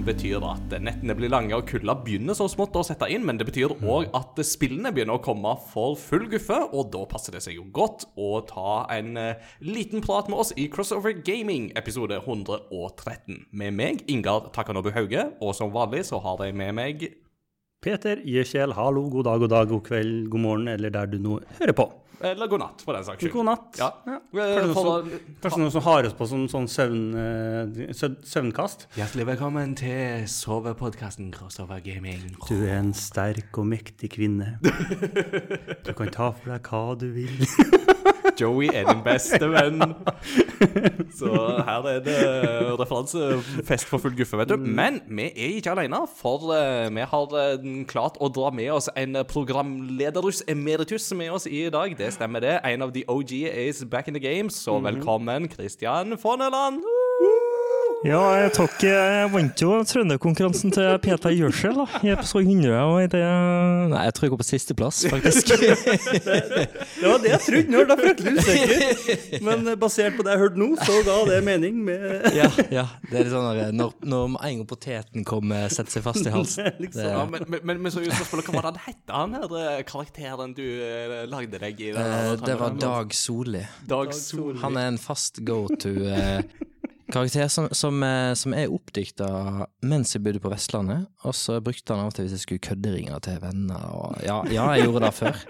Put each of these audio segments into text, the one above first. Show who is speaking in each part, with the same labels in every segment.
Speaker 1: som betyr at nettene blir lange og kulda begynner så smått å sette inn, men det betyr òg at spillene begynner å komme for full guffe, og da passer det seg jo godt å ta en eh, liten prat med oss i Crossover Gaming, episode 113. Med meg, Ingar Takanobu Hauge, og som vanlig så har jeg med meg
Speaker 2: Peter Gjøkjel, hallo, god dag, god dag, god kveld, god morgen, eller der du nå hører på.
Speaker 1: Eller god natt, for den saks skyld.
Speaker 2: God natt.
Speaker 1: Ja.
Speaker 2: Kanskje,
Speaker 1: Eh,
Speaker 2: noen som, kanskje noen som har oss på som sånn søvn, eh, søvnkast?
Speaker 1: Hjertelig velkommen til sovepodkasten Crossover Gaming.
Speaker 2: Du er en sterk og mektig kvinne. Du kan ta for deg hva du vil.
Speaker 1: Joey er din beste venn. Så her er det referansefest for full guffe, vet du. Men vi er ikke alene, for eh, vi har eh, klart å dra med oss en programlederus emeritus med oss i dag. Det stemmer, det. En av de OG is back in the game, så velkommen, Christian Fonneland.
Speaker 3: Ja, jeg tok Jeg vant jo trønderkonkurransen til Peter Gjørsel da, i episode 100. Og det Nei, jeg tror jeg går på sisteplass, faktisk.
Speaker 2: Det var det jeg trodde når du var fryktelig usikker. Men eh, basert på det jeg hørte nå, så ga det mening med
Speaker 3: ja, ja. Det er litt sånn når, når med en gang poteten kommer, setter seg fast i halsen.
Speaker 2: liksom.
Speaker 1: Ja,
Speaker 3: Det,
Speaker 1: men, men, men, men så spørsmålet, hva var det han hette, han her eh, karakteren du eh, lagde deg i?
Speaker 3: eh, det var Dag Solli.
Speaker 1: Dag Sol.
Speaker 3: Han er en fast go to. Karakter som, som, eh, som er oppdikta mens jeg bodde på Vestlandet, og så brukte han av og til hvis jeg skulle kødderinge til venner. Og, ja, ja, jeg gjorde det før.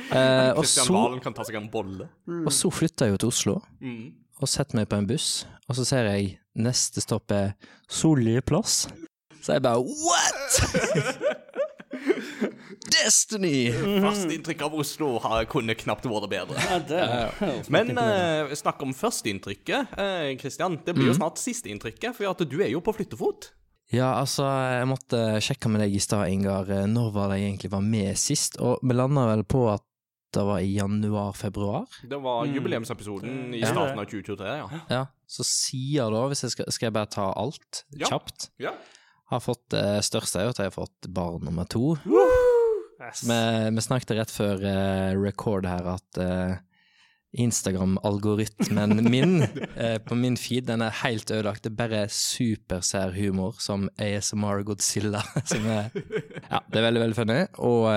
Speaker 3: Eh, og, så,
Speaker 1: kan ta seg en bolle.
Speaker 3: og så flytta jeg jo til Oslo.
Speaker 1: Mm.
Speaker 3: og setter meg på en buss, og så ser jeg neste stopp er Solli plass. Så jeg bare What?! Destiny!
Speaker 1: Førsteinntrykk av Oslo har, kunne knapt vært bedre.
Speaker 2: Ja, det.
Speaker 1: Men uh, snakk om førsteinntrykket, uh, Christian. Det blir jo
Speaker 3: Mm.
Speaker 1: snart sisteinntrykket, for at du er jo på flyttefot.
Speaker 3: Ja, altså, jeg måtte sjekke med deg i stad, Ingar. eh, Når var det jeg egentlig var med sist? Og vi landa vel på at det var i januar-februar.
Speaker 1: Det var
Speaker 2: Mm.
Speaker 1: jubileumsepisoden i
Speaker 2: Ja.
Speaker 1: starten av 2023, ja.
Speaker 3: Ja, så sier da, hvis jeg skal, skal jeg bare ta alt
Speaker 1: Ja.
Speaker 3: kjapt
Speaker 1: ja.
Speaker 3: Har fått eh, største er jo at jeg har fått barn nummer to.
Speaker 2: Yes.
Speaker 3: Vi, vi snakket rett før uh, record her at uh, Instagram-algoritmen min uh, på min feed den er helt ødelagt. Det er bare supersær humor som ASMR Godzilla. Som er, ja, det er veldig veldig funny. Og,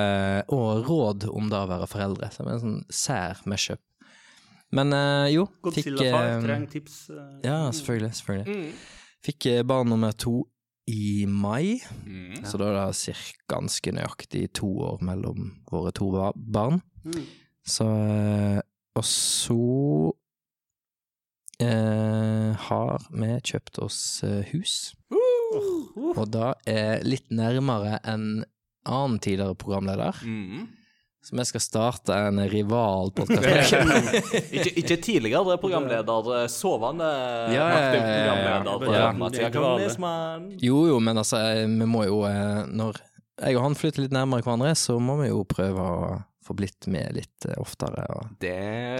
Speaker 3: og råd om det å være foreldre. Som er en sånn sær mashup. Men jo, fikk
Speaker 2: Godzilla-far trenger tips.
Speaker 3: Ja, selvfølgelig. selvfølgelig.
Speaker 1: Mm.
Speaker 3: Fikk barn nummer to i mai.
Speaker 1: Mm.
Speaker 3: Så da er det cirka ganske nøyaktig to år mellom våre to barn.
Speaker 2: Mm.
Speaker 3: Så eh, Og så eh, har vi kjøpt oss eh, hus. Og da er litt nærmere en annen tidligere programleder.
Speaker 1: Mm.
Speaker 3: Så vi skal starte en rivalpodkast.
Speaker 1: ikke, ikke tidligere programleder, eh, sovende
Speaker 3: Ja, ja, ja, ja, ja.
Speaker 1: programleder.
Speaker 3: Ja. Jo, jo, men altså, eh, vi må jo eh, Når jeg og han flytter litt nærmere hverandre, så må vi jo prøve å få blitt med litt eh, oftere. Og
Speaker 1: Det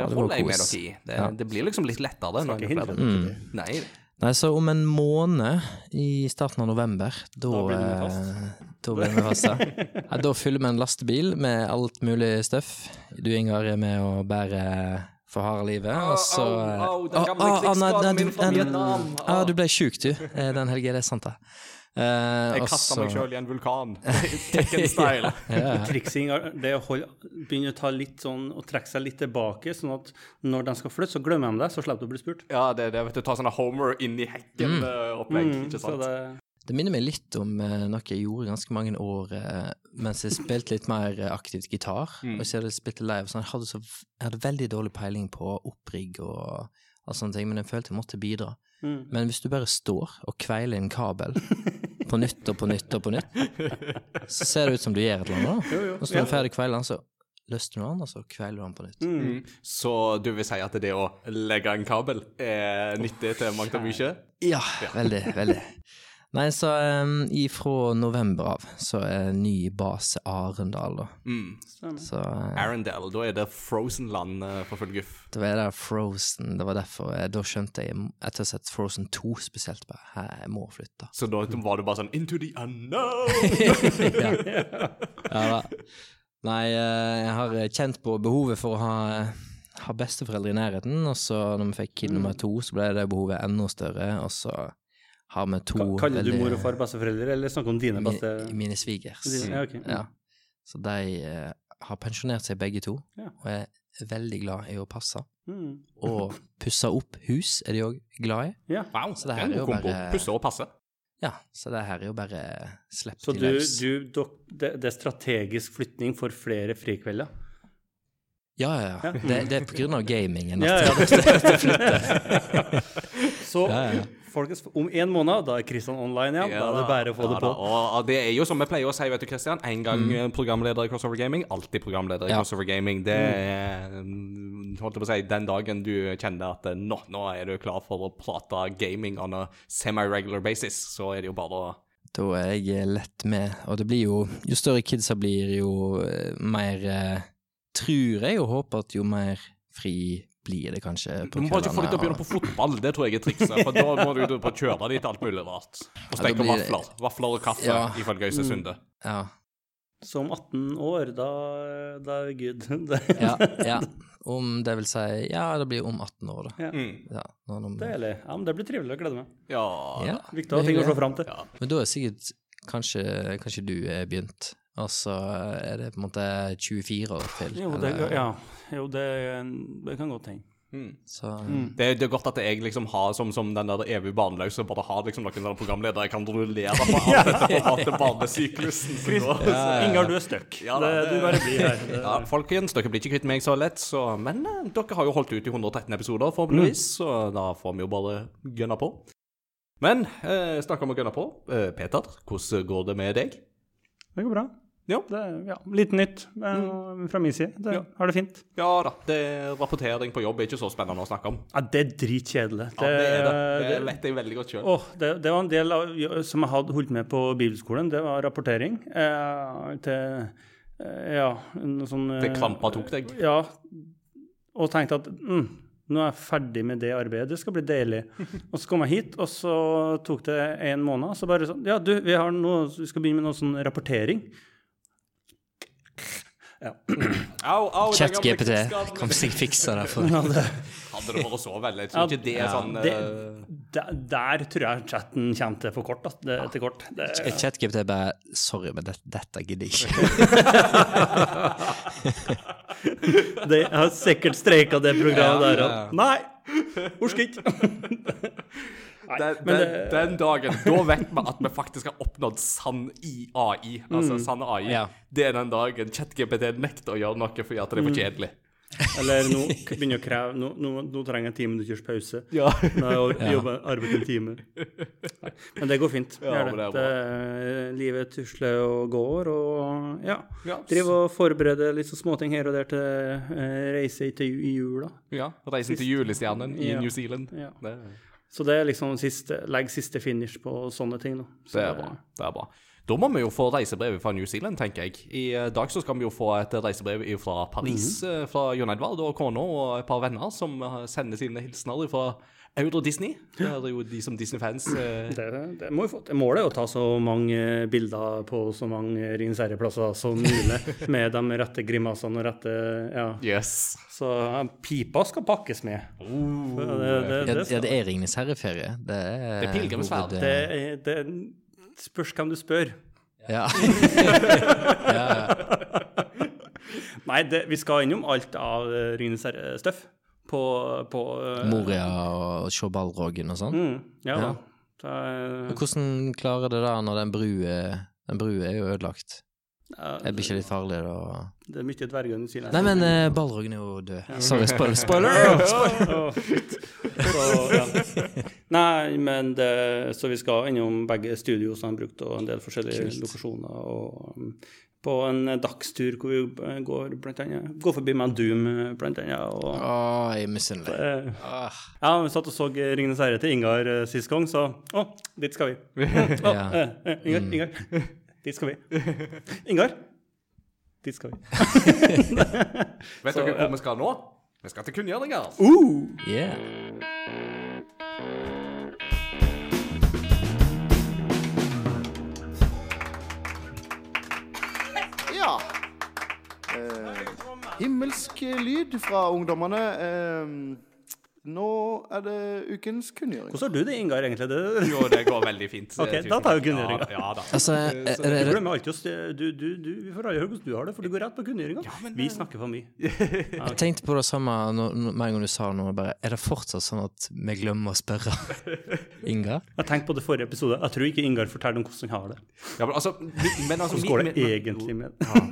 Speaker 1: holder jeg med dere i. Det,
Speaker 3: Ja.
Speaker 1: det blir liksom litt lettere. når
Speaker 2: Skal ikke
Speaker 1: jeg
Speaker 3: Mm.
Speaker 1: Nei.
Speaker 3: Nei, så om en måned, i starten av november, da,
Speaker 2: Da blir vi
Speaker 3: eh,
Speaker 2: fast.
Speaker 3: da blir vi fast. Ja. Da fyller vi en lastebil med alt mulig støff. Du, Ingar, er med og bærer for harde livet, og så
Speaker 1: Au,
Speaker 3: au,
Speaker 1: au, den
Speaker 3: ah,
Speaker 1: gamle
Speaker 3: ah, ah,
Speaker 1: krigsskaden min
Speaker 3: du-
Speaker 1: fra Vietnam.
Speaker 3: Ja, du ble sjuk, du, eh, den helga. Det er sant, det. Eh,
Speaker 1: Jeg kasta meg sjøl i en vulkan. Tekken-style.
Speaker 3: Ja,
Speaker 2: Triksing er det å holde, begynne å ta litt sånn og trekke seg litt tilbake, sånn at når de skal flytte, så glemmer de det, så slipper du å bli spurt.
Speaker 1: Ja, det er det. vet du, Ta sånne Homer inn i hekken-opplegg.
Speaker 2: Mm,
Speaker 1: ikke
Speaker 2: så
Speaker 1: sant?
Speaker 2: det,
Speaker 3: Det minner meg litt om uh, noe jeg gjorde ganske mange år uh, mens jeg spilte litt mer eh, aktivt gitar.
Speaker 1: Mm.
Speaker 3: Og så hadde jeg spilt live, så jeg hadde, så, jeg hadde veldig dårlig peiling på opprigg og, og sånne ting, men jeg følte jeg måtte bidra.
Speaker 2: Mm.
Speaker 3: Men hvis du bare står og kveiler en kabel på nytt og på nytt og på nytt, så ser det ut som du gjør et eller annet.
Speaker 2: Jo, jo.
Speaker 3: Og så når du er ferdig kveilen, så løsner du den, og så kveiler du den på nytt.
Speaker 2: Mm.
Speaker 1: Mm. Så du vil si at det å legge en kabel er nyttig til mangt og mye?
Speaker 3: Ja, veldig, veldig. Nei, så um, ifra november av så er ny base Arendal, da.
Speaker 1: Mm.
Speaker 3: Så uh,
Speaker 1: Arendal, da er det Frozen-land uh, for full guff.
Speaker 3: Da er det Frozen, det var derfor jeg, Da skjønte jeg, etter å ha sett Frozen 2 spesielt, bare Hæ, jeg må flytte.
Speaker 1: Så da var du bare sånn Into the unknown!
Speaker 3: ja. ja da. Nei, uh, jeg har kjent på behovet for å ha, har besteforeldre i nærheten, og så når vi fikk kid nummer to, så ble det behovet enda større, og så har vi to
Speaker 2: K Kaller du mor og far besteforeldre, eller snakker om dine beste
Speaker 3: Mine, mine svigers.
Speaker 2: Dine- ja, okay.
Speaker 3: Ja. Så de uh, har pensjonert seg begge to,
Speaker 2: Ja.
Speaker 3: og er veldig glad i å passe.
Speaker 2: Mm.
Speaker 3: Og pusse opp hus er de òg glad i.
Speaker 2: Ja.
Speaker 1: Wow,
Speaker 3: Så det her
Speaker 1: er
Speaker 3: jo bare-
Speaker 1: Pusse og passe.
Speaker 3: Ja, så det her er jo bare slipp til
Speaker 2: du,
Speaker 3: løs.
Speaker 2: du dok, det, det er strategisk flytning for flere frikvelder?
Speaker 3: Ja, ja, ja. Det, det er på grunn av gamingen.
Speaker 2: Ja,
Speaker 3: at
Speaker 2: ja.
Speaker 3: det flytter.
Speaker 2: Så
Speaker 3: Ja, ja.
Speaker 2: Folkens, om en måned, da er Kristian online igjen. da er det bare å få
Speaker 1: Ja
Speaker 2: det
Speaker 1: da,
Speaker 2: på.
Speaker 1: Og det er jo som vi pleier å si, vet du, Kristian. En gang mm. programleder i Crossover Gaming, alltid programleder i
Speaker 3: Ja.
Speaker 1: Crossover Gaming. Det er mm, holdt jeg på å si, den dagen du kjenner at eh, nå, nå er du klar for å prate gaming on a semi-regular basis, så er det jo bare å
Speaker 3: Da er jeg lett med, og det blir jo Jo større kidsa blir, jo eh, mer eh, Tror jeg og håper at jo mer fri blir det kanskje på Du
Speaker 1: må bare ikke få dem til å begynne på fotball, det tror jeg er trikset. For da må du bare på kjøre dit alt mulig rart. Og steke
Speaker 3: blir det-
Speaker 1: vafler. Vafler og kaffe,
Speaker 3: Ja.
Speaker 1: ifølge Øystein Sunde.
Speaker 3: Ja,
Speaker 2: Så om 18 år, da, da er vi good. Det,
Speaker 3: ja, ja. Om det vil si Ja, det blir om 18 år, da.
Speaker 2: Ja.
Speaker 1: Mm.
Speaker 3: Ja, de,
Speaker 2: Deilig. Ja, men det blir trivelig. Jeg gleder meg.
Speaker 1: Ja.
Speaker 3: ja,
Speaker 2: Viktig å ha ting å slå fram til.
Speaker 1: Ja.
Speaker 3: Men da er sikkert kanskje, kanskje du er begynt, og så er det på en måte 24 år til.
Speaker 2: Jo, det,
Speaker 3: eller-
Speaker 2: ja. jo, det, det kan godt hende.
Speaker 1: Mm.
Speaker 3: Så
Speaker 1: Det, det er godt at jeg liksom har, som, som den der evig barnløse, bare har liksom noen sånne programledere jeg kan rullere på alt etter formatet barnesyklusen. som går.
Speaker 2: Ingar, du er stuck.
Speaker 1: Ja
Speaker 2: det,
Speaker 1: det-
Speaker 2: du bare blir her.
Speaker 1: Ja, folkens, dere blir ikke kvitt meg så lett, så Men eh, dere har jo holdt ut i 113 episoder, forhåpentligvis, så da får vi jo bare gønne på. Men eh, snakk om å gønne på. Eh, Peter, hvordan går det med deg?
Speaker 2: det går bra.
Speaker 1: Ja.
Speaker 2: Det, ja, Litt nytt mm. fra min side. Det,
Speaker 1: Ja.
Speaker 2: Har det fint.
Speaker 1: Ja da, det rapportering på jobb er ikke så spennende å snakke om.
Speaker 2: Ja, det er dritkjedelig.
Speaker 1: Ja, det er det. Det
Speaker 2: det-
Speaker 1: vet jeg veldig godt sjøl.
Speaker 2: Åh, det, det var en del av, som jeg hadde holdt med på bibelskolen. Det var rapportering eh, til eh, Ja, noe sånn eh,
Speaker 1: Det klampa tok deg.
Speaker 2: Ja. Og tenkte at mm, nå er jeg ferdig med det arbeidet. Det skal bli deilig. Og så kom jeg hit, og så tok det en måned. Så bare sånn Ja, du, vi, har noe, vi skal begynne med noe sånn rapportering. Ja.
Speaker 3: ChatGPT kan sikkert fikse det for
Speaker 1: Hadde det vært så vel. Jeg tror
Speaker 2: Ja,
Speaker 1: ikke det er
Speaker 3: ja,
Speaker 1: sånn
Speaker 2: det-
Speaker 1: eh,
Speaker 2: der, der tror jeg chatten kommer til for kort. Det, til kort. Det,
Speaker 3: ChatGPT er bare Sorry, men dette, dette gidder jeg ikke.
Speaker 2: de har sikkert streika det programmet
Speaker 3: Ja,
Speaker 2: der òg.
Speaker 3: ja.
Speaker 2: Nei! Orker ikke.
Speaker 1: Den,
Speaker 2: men
Speaker 1: den,
Speaker 2: det,
Speaker 1: den dagen, da vet vi at vi faktisk har oppnådd sann i AI. Altså sann AI.
Speaker 3: Ja.
Speaker 1: Det er den dagen ChatGPT nekter å gjøre noe fordi at det er for kjedelig.
Speaker 2: Eller nå begynner å kreve Nå, nå, nå trenger jeg en ti minutters pause.
Speaker 1: Ja.
Speaker 2: Nå har jeg
Speaker 3: Ja.
Speaker 2: jobba arbeidet en time. Men det går fint.
Speaker 1: Ja,
Speaker 2: det.
Speaker 1: det
Speaker 2: det, livet tusler og går, og ja.
Speaker 1: Ja.
Speaker 2: Driver og forbereder litt så småting her og der til eh, reise til i jula.
Speaker 1: ja. Reisen til julestjernen i
Speaker 2: Ja.
Speaker 1: New Zealand.
Speaker 2: Ja. Så det er liksom siste, legg siste finish på sånne ting, da. Så
Speaker 1: det er bra. Det er bra. Da må vi jo få reisebrev fra New Zealand, tenker jeg. I eh, dag så skal vi jo få et reisebrev fra Paris, eh, fra Jon Edvard og kona og et par venner som eh, sender sine hilsener fra Euro Disney. Det er jo de som Disney-fans eh,
Speaker 2: Det, det må jo få til. Målet er å ta så mange bilder på så mange Ringenes herre-plasser som mulig, med de rette grimasene og rette Ja.
Speaker 1: Yes.
Speaker 2: Så ja, pipa skal pakkes med. Oh, det, det,
Speaker 3: Ja,
Speaker 2: det,
Speaker 3: ja, det er Ringenes herreferie. Det er,
Speaker 1: Det er pilegrimsferd.
Speaker 2: det, det spørs hvem du spør.
Speaker 3: Ja.
Speaker 2: Nei, det, vi skal innom alt av uh, Ringenes herre-støff på, på uh,
Speaker 3: Moria og se og sånn.
Speaker 2: Mm, ja,
Speaker 3: Ja.
Speaker 2: da. Det er-
Speaker 3: Hvordan klarer det da når den brua Den brua er jo ødelagt?
Speaker 2: ja,
Speaker 3: Det blir ikke litt farlig da?
Speaker 2: det er mye dverger under siden.
Speaker 3: Nei, men uh, Balrogen er jo død. Sorry, spoiler. spoiler!
Speaker 2: oh. Så, ja. Nei, men det, så vi skal innom begge studio som har brukt, og en del forskjellige
Speaker 3: Kult.
Speaker 2: lokasjoner. Og um, på en dagstur hvor vi går blant annet Går forbi med Doom, blant annet. Og,
Speaker 3: oh, jeg er misunnelig.
Speaker 2: eh,
Speaker 3: Ah,
Speaker 2: ja, vi satt og så Ringenes herre til Ingar eh, sist gang, så Å, dit skal vi. Oh,
Speaker 3: Ja.
Speaker 2: eh, eh, Ingar, Ingar, dit skal vi. Ingar, dit skal vi.
Speaker 1: Vet dere hvor vi skal nå? Vi skal til kunngjøringer.
Speaker 2: Uh!
Speaker 3: yeah.
Speaker 4: Himmelsk lyd fra ungdommene. Nå er det ukens kunngjøring.
Speaker 2: Hvordan har du det, Ingar, egentlig? Det,
Speaker 1: Jo, det går veldig fint.
Speaker 2: Ok, da tar vi kunngjøringa.
Speaker 1: Ja, ja da.
Speaker 3: Altså,
Speaker 2: du
Speaker 3: er, er,
Speaker 2: glemmer alltid å st- du, du, du, Vi får aldri høre hvordan du har det, for du går rett på kunngjøringa.
Speaker 1: men,
Speaker 2: vi
Speaker 1: eh,
Speaker 2: snakker for mye.
Speaker 3: jeg tenkte på det samme med en gang du sa noe. Bare, er det fortsatt sånn at vi glemmer å spørre Ingar?
Speaker 2: Jeg tenkte på det forrige episode. Jeg tror ikke Ingar forteller om hvordan han har det.
Speaker 1: Ja, men altså, men altså
Speaker 2: Hvordan går det egentlig med
Speaker 1: Ja.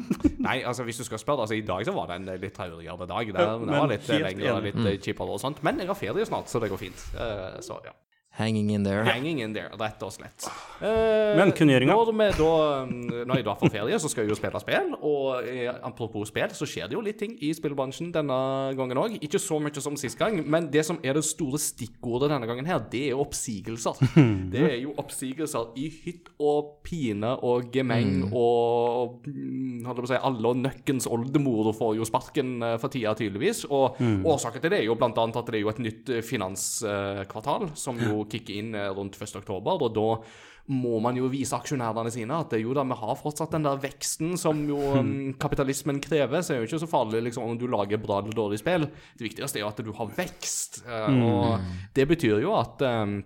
Speaker 1: Nei, altså hvis du skal spørre, altså i dag så var det en litt traurigere dag. Det, det var litt lengre og litt eh, kjipere og sånt. Men jeg har ferie snart, så det går fint. Eh, så ja.
Speaker 3: Hanging in there.
Speaker 1: Hanging in there, rett og slett. Eh,
Speaker 2: Men kunngjøringa?
Speaker 1: Når, da, mm, når jeg da får ferie, så skal jeg jo spille spill. Og eh, apropos spill, så skjer det jo litt ting i spillbransjen denne gangen òg. Ikke så mye som sist gang, men det som er det store stikkordet denne gangen her, det er oppsigelser. Det er jo oppsigelser i hytt og pine og gemeng og hva holdt jeg på å si, alle og nøkkens oldemor får jo sparken eh, for tida, tydeligvis. Og årsaken til det er jo blant annet at det er jo et nytt eh, finanskvartal som jo kicker inn eh, rundt 1. oktober, og da må man jo vise aksjonærene sine at det er jo da vi har fortsatt den der veksten som jo um, kapitalismen krever, så er det jo ikke så farlig liksom, om du lager bra eller dårlig spill. Det viktigste er jo at du har vekst, Uh, og det betyr jo at um,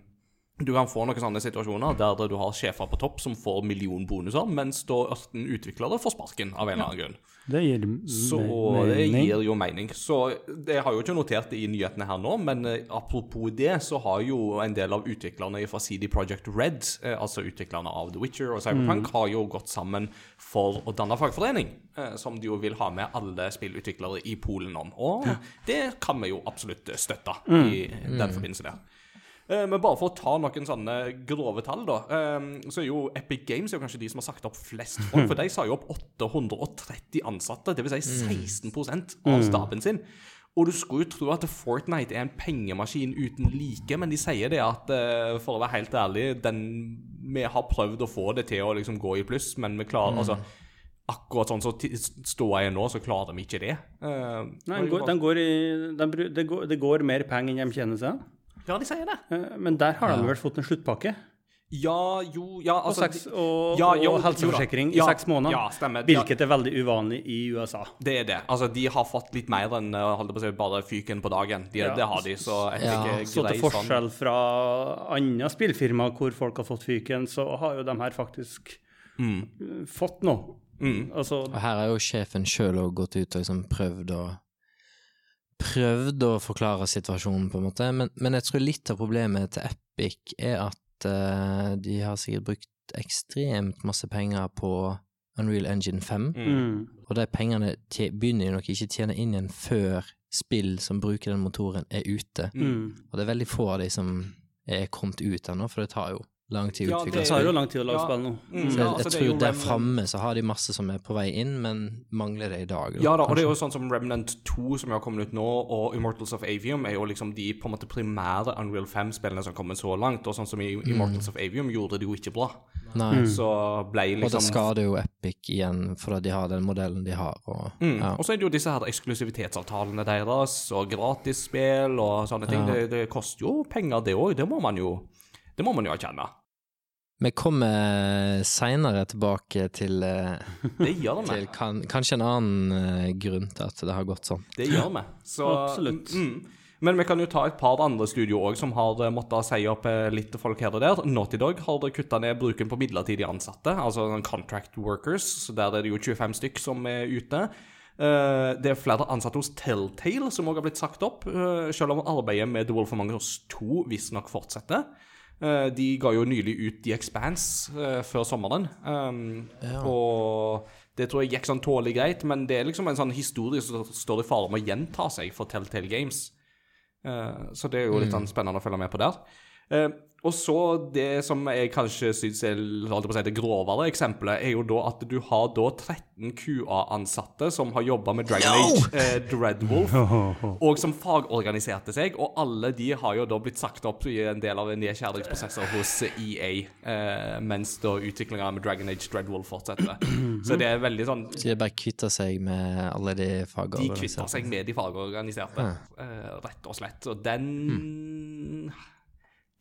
Speaker 1: du kan få noen sånne situasjoner der du har sjefer på topp som får millionbonuser, mens da ørten utviklere får sparken av en eller annen grunn.
Speaker 2: Det gir
Speaker 1: Så
Speaker 2: mening.
Speaker 1: det gir jo mening. Så det har jo ikke notert det i nyhetene her nå, men eh, apropos det, så har jo en del av utviklerne fra CD Projekt Red, eh, altså utviklerne av The Witcher og Cyberpunk, har jo gått sammen for å danne fagforening, eh, som de jo vil ha med alle spillutviklere i Polen om. Og det kan vi jo absolutt støtte i den forbindelse der. Eh, Men bare for å ta noen sånne grove tall, da, eh, så er jo Epic Games er jo kanskje de som har sagt opp flest folk. For de sa jo opp 830 ansatte, dvs. Si 16% av staben sin. Og du skulle jo tro at Fortnite er en pengemaskin uten like, men de sier det at eh, for å være helt ærlig, den, vi har prøvd å få det til å liksom gå i pluss, men vi klarer altså Akkurat sånn som så ståa er nå, så klarer vi ikke det. Uh,
Speaker 2: Nei, den går, den går i, den, det, går, det går mer penger enn de tjener seg.
Speaker 1: Ja, de sier det.
Speaker 2: Eh, Men der har de vel fått en sluttpakke?
Speaker 1: Ja, jo Ja,
Speaker 2: Og,
Speaker 1: altså
Speaker 2: seks, og,
Speaker 1: Ja, jo,
Speaker 2: og helseforsikring
Speaker 1: jo ja,
Speaker 2: i seks måneder.
Speaker 1: Ja, stemmer.
Speaker 2: Hvilket er veldig uvanlig i USA.
Speaker 1: Det er det. Altså, de har fått litt mer enn eh, på å si, bare fyken på dagen. De,
Speaker 2: Ja.
Speaker 1: Det har de, så
Speaker 3: Ja.
Speaker 2: Så til
Speaker 1: sånn.
Speaker 2: forskjell fra andre spillfirmaer hvor folk har fått fyken, så har jo de her faktisk
Speaker 1: Mm.
Speaker 2: eh, fått noe. Altså,
Speaker 3: Og her har jo sjefen sjøl òg gått ut og liksom prøvd å Prøvd å forklare situasjonen, på en måte, men, men jeg tror litt av problemet til Epic er at uh, de har sikkert brukt ekstremt masse penger på Unreal Engine 5,
Speaker 2: mm.
Speaker 3: og de pengene begynner jo nok ikke tjene inn igjen før spill som bruker den motoren, er ute.
Speaker 2: Mm.
Speaker 3: Og det er veldig få av de som er kommet ut ennå, for det tar jo lang tid å
Speaker 1: Ja,
Speaker 3: utvikle
Speaker 2: Det tar jo lang tid å lage
Speaker 1: Ja.
Speaker 2: spill nå.
Speaker 1: Mm.
Speaker 3: Så jeg,
Speaker 1: altså,
Speaker 3: jeg
Speaker 1: det jo
Speaker 3: tror der framme så har de masse som er på vei inn, men mangler det i dag. da,
Speaker 1: Ja da, og det er jo sånn som Remnant 2 som har kommet ut nå, og Immortals of Avium er jo liksom de på en måte primære Unreal 5-spillene som kommer så langt, og sånn som i Immortals of Avium gjorde det jo ikke bra.
Speaker 3: Nei.
Speaker 1: Så ble
Speaker 3: Og det
Speaker 1: liksom
Speaker 3: skader jo Epic igjen, fordi de har den modellen de har. Og,
Speaker 1: Mm.
Speaker 3: ja.
Speaker 1: Og så er det jo disse her eksklusivitetsavtalene deres, og gratisspill og sånne ting.
Speaker 3: Ja.
Speaker 1: Det, det koster jo penger, det òg. Det må man jo Det må man jo erkjenne.
Speaker 3: Vi kommer seinere tilbake til, eh,
Speaker 1: Det gjør vi.
Speaker 3: til kan, kanskje en annen eh, grunn til at det har gått sånn.
Speaker 1: Det gjør vi. Så,
Speaker 2: Absolutt.
Speaker 1: Mm. Men vi kan jo ta et par andre studio òg som har eh, måttet si opp litt folk her og der. Naughty Dog har kutta ned bruken på midlertidig ansatte, altså sånn contract workers. så Der er det jo 25 stykk som er ute. Eh, det er flere ansatte hos Telltale som òg har blitt sagt opp, selv om arbeidet med The Wolf of Us 2 visstnok fortsetter. Eh, de ga jo nylig ut The Expanse eh, før sommeren. Um, Og det tror jeg gikk sånn tålelig greit, men det er liksom en sånn historie som står i fare med å gjenta seg for Telltale Games. Eh, så det er jo litt sånn spennende å følge med på der. Og så det som jeg kanskje syns er holdt på å si, det grovere eksempelet, er jo da at du har da 13 QA-ansatte som har jobba med Dragon Age eh, Dreadwolf, og som fagorganiserte seg, og alle de har jo da blitt sagt opp i en del av nedkjærlighetsprosesser hos EA, eh, mens da utviklinga med Dragon Age Dreadwolf fortsetter. Så det er veldig sånn
Speaker 3: Så de bare kvitter seg med alle de fagorganiserte?
Speaker 1: de kvitter seg med de fagorganiserte, eh, rett og slett. Og den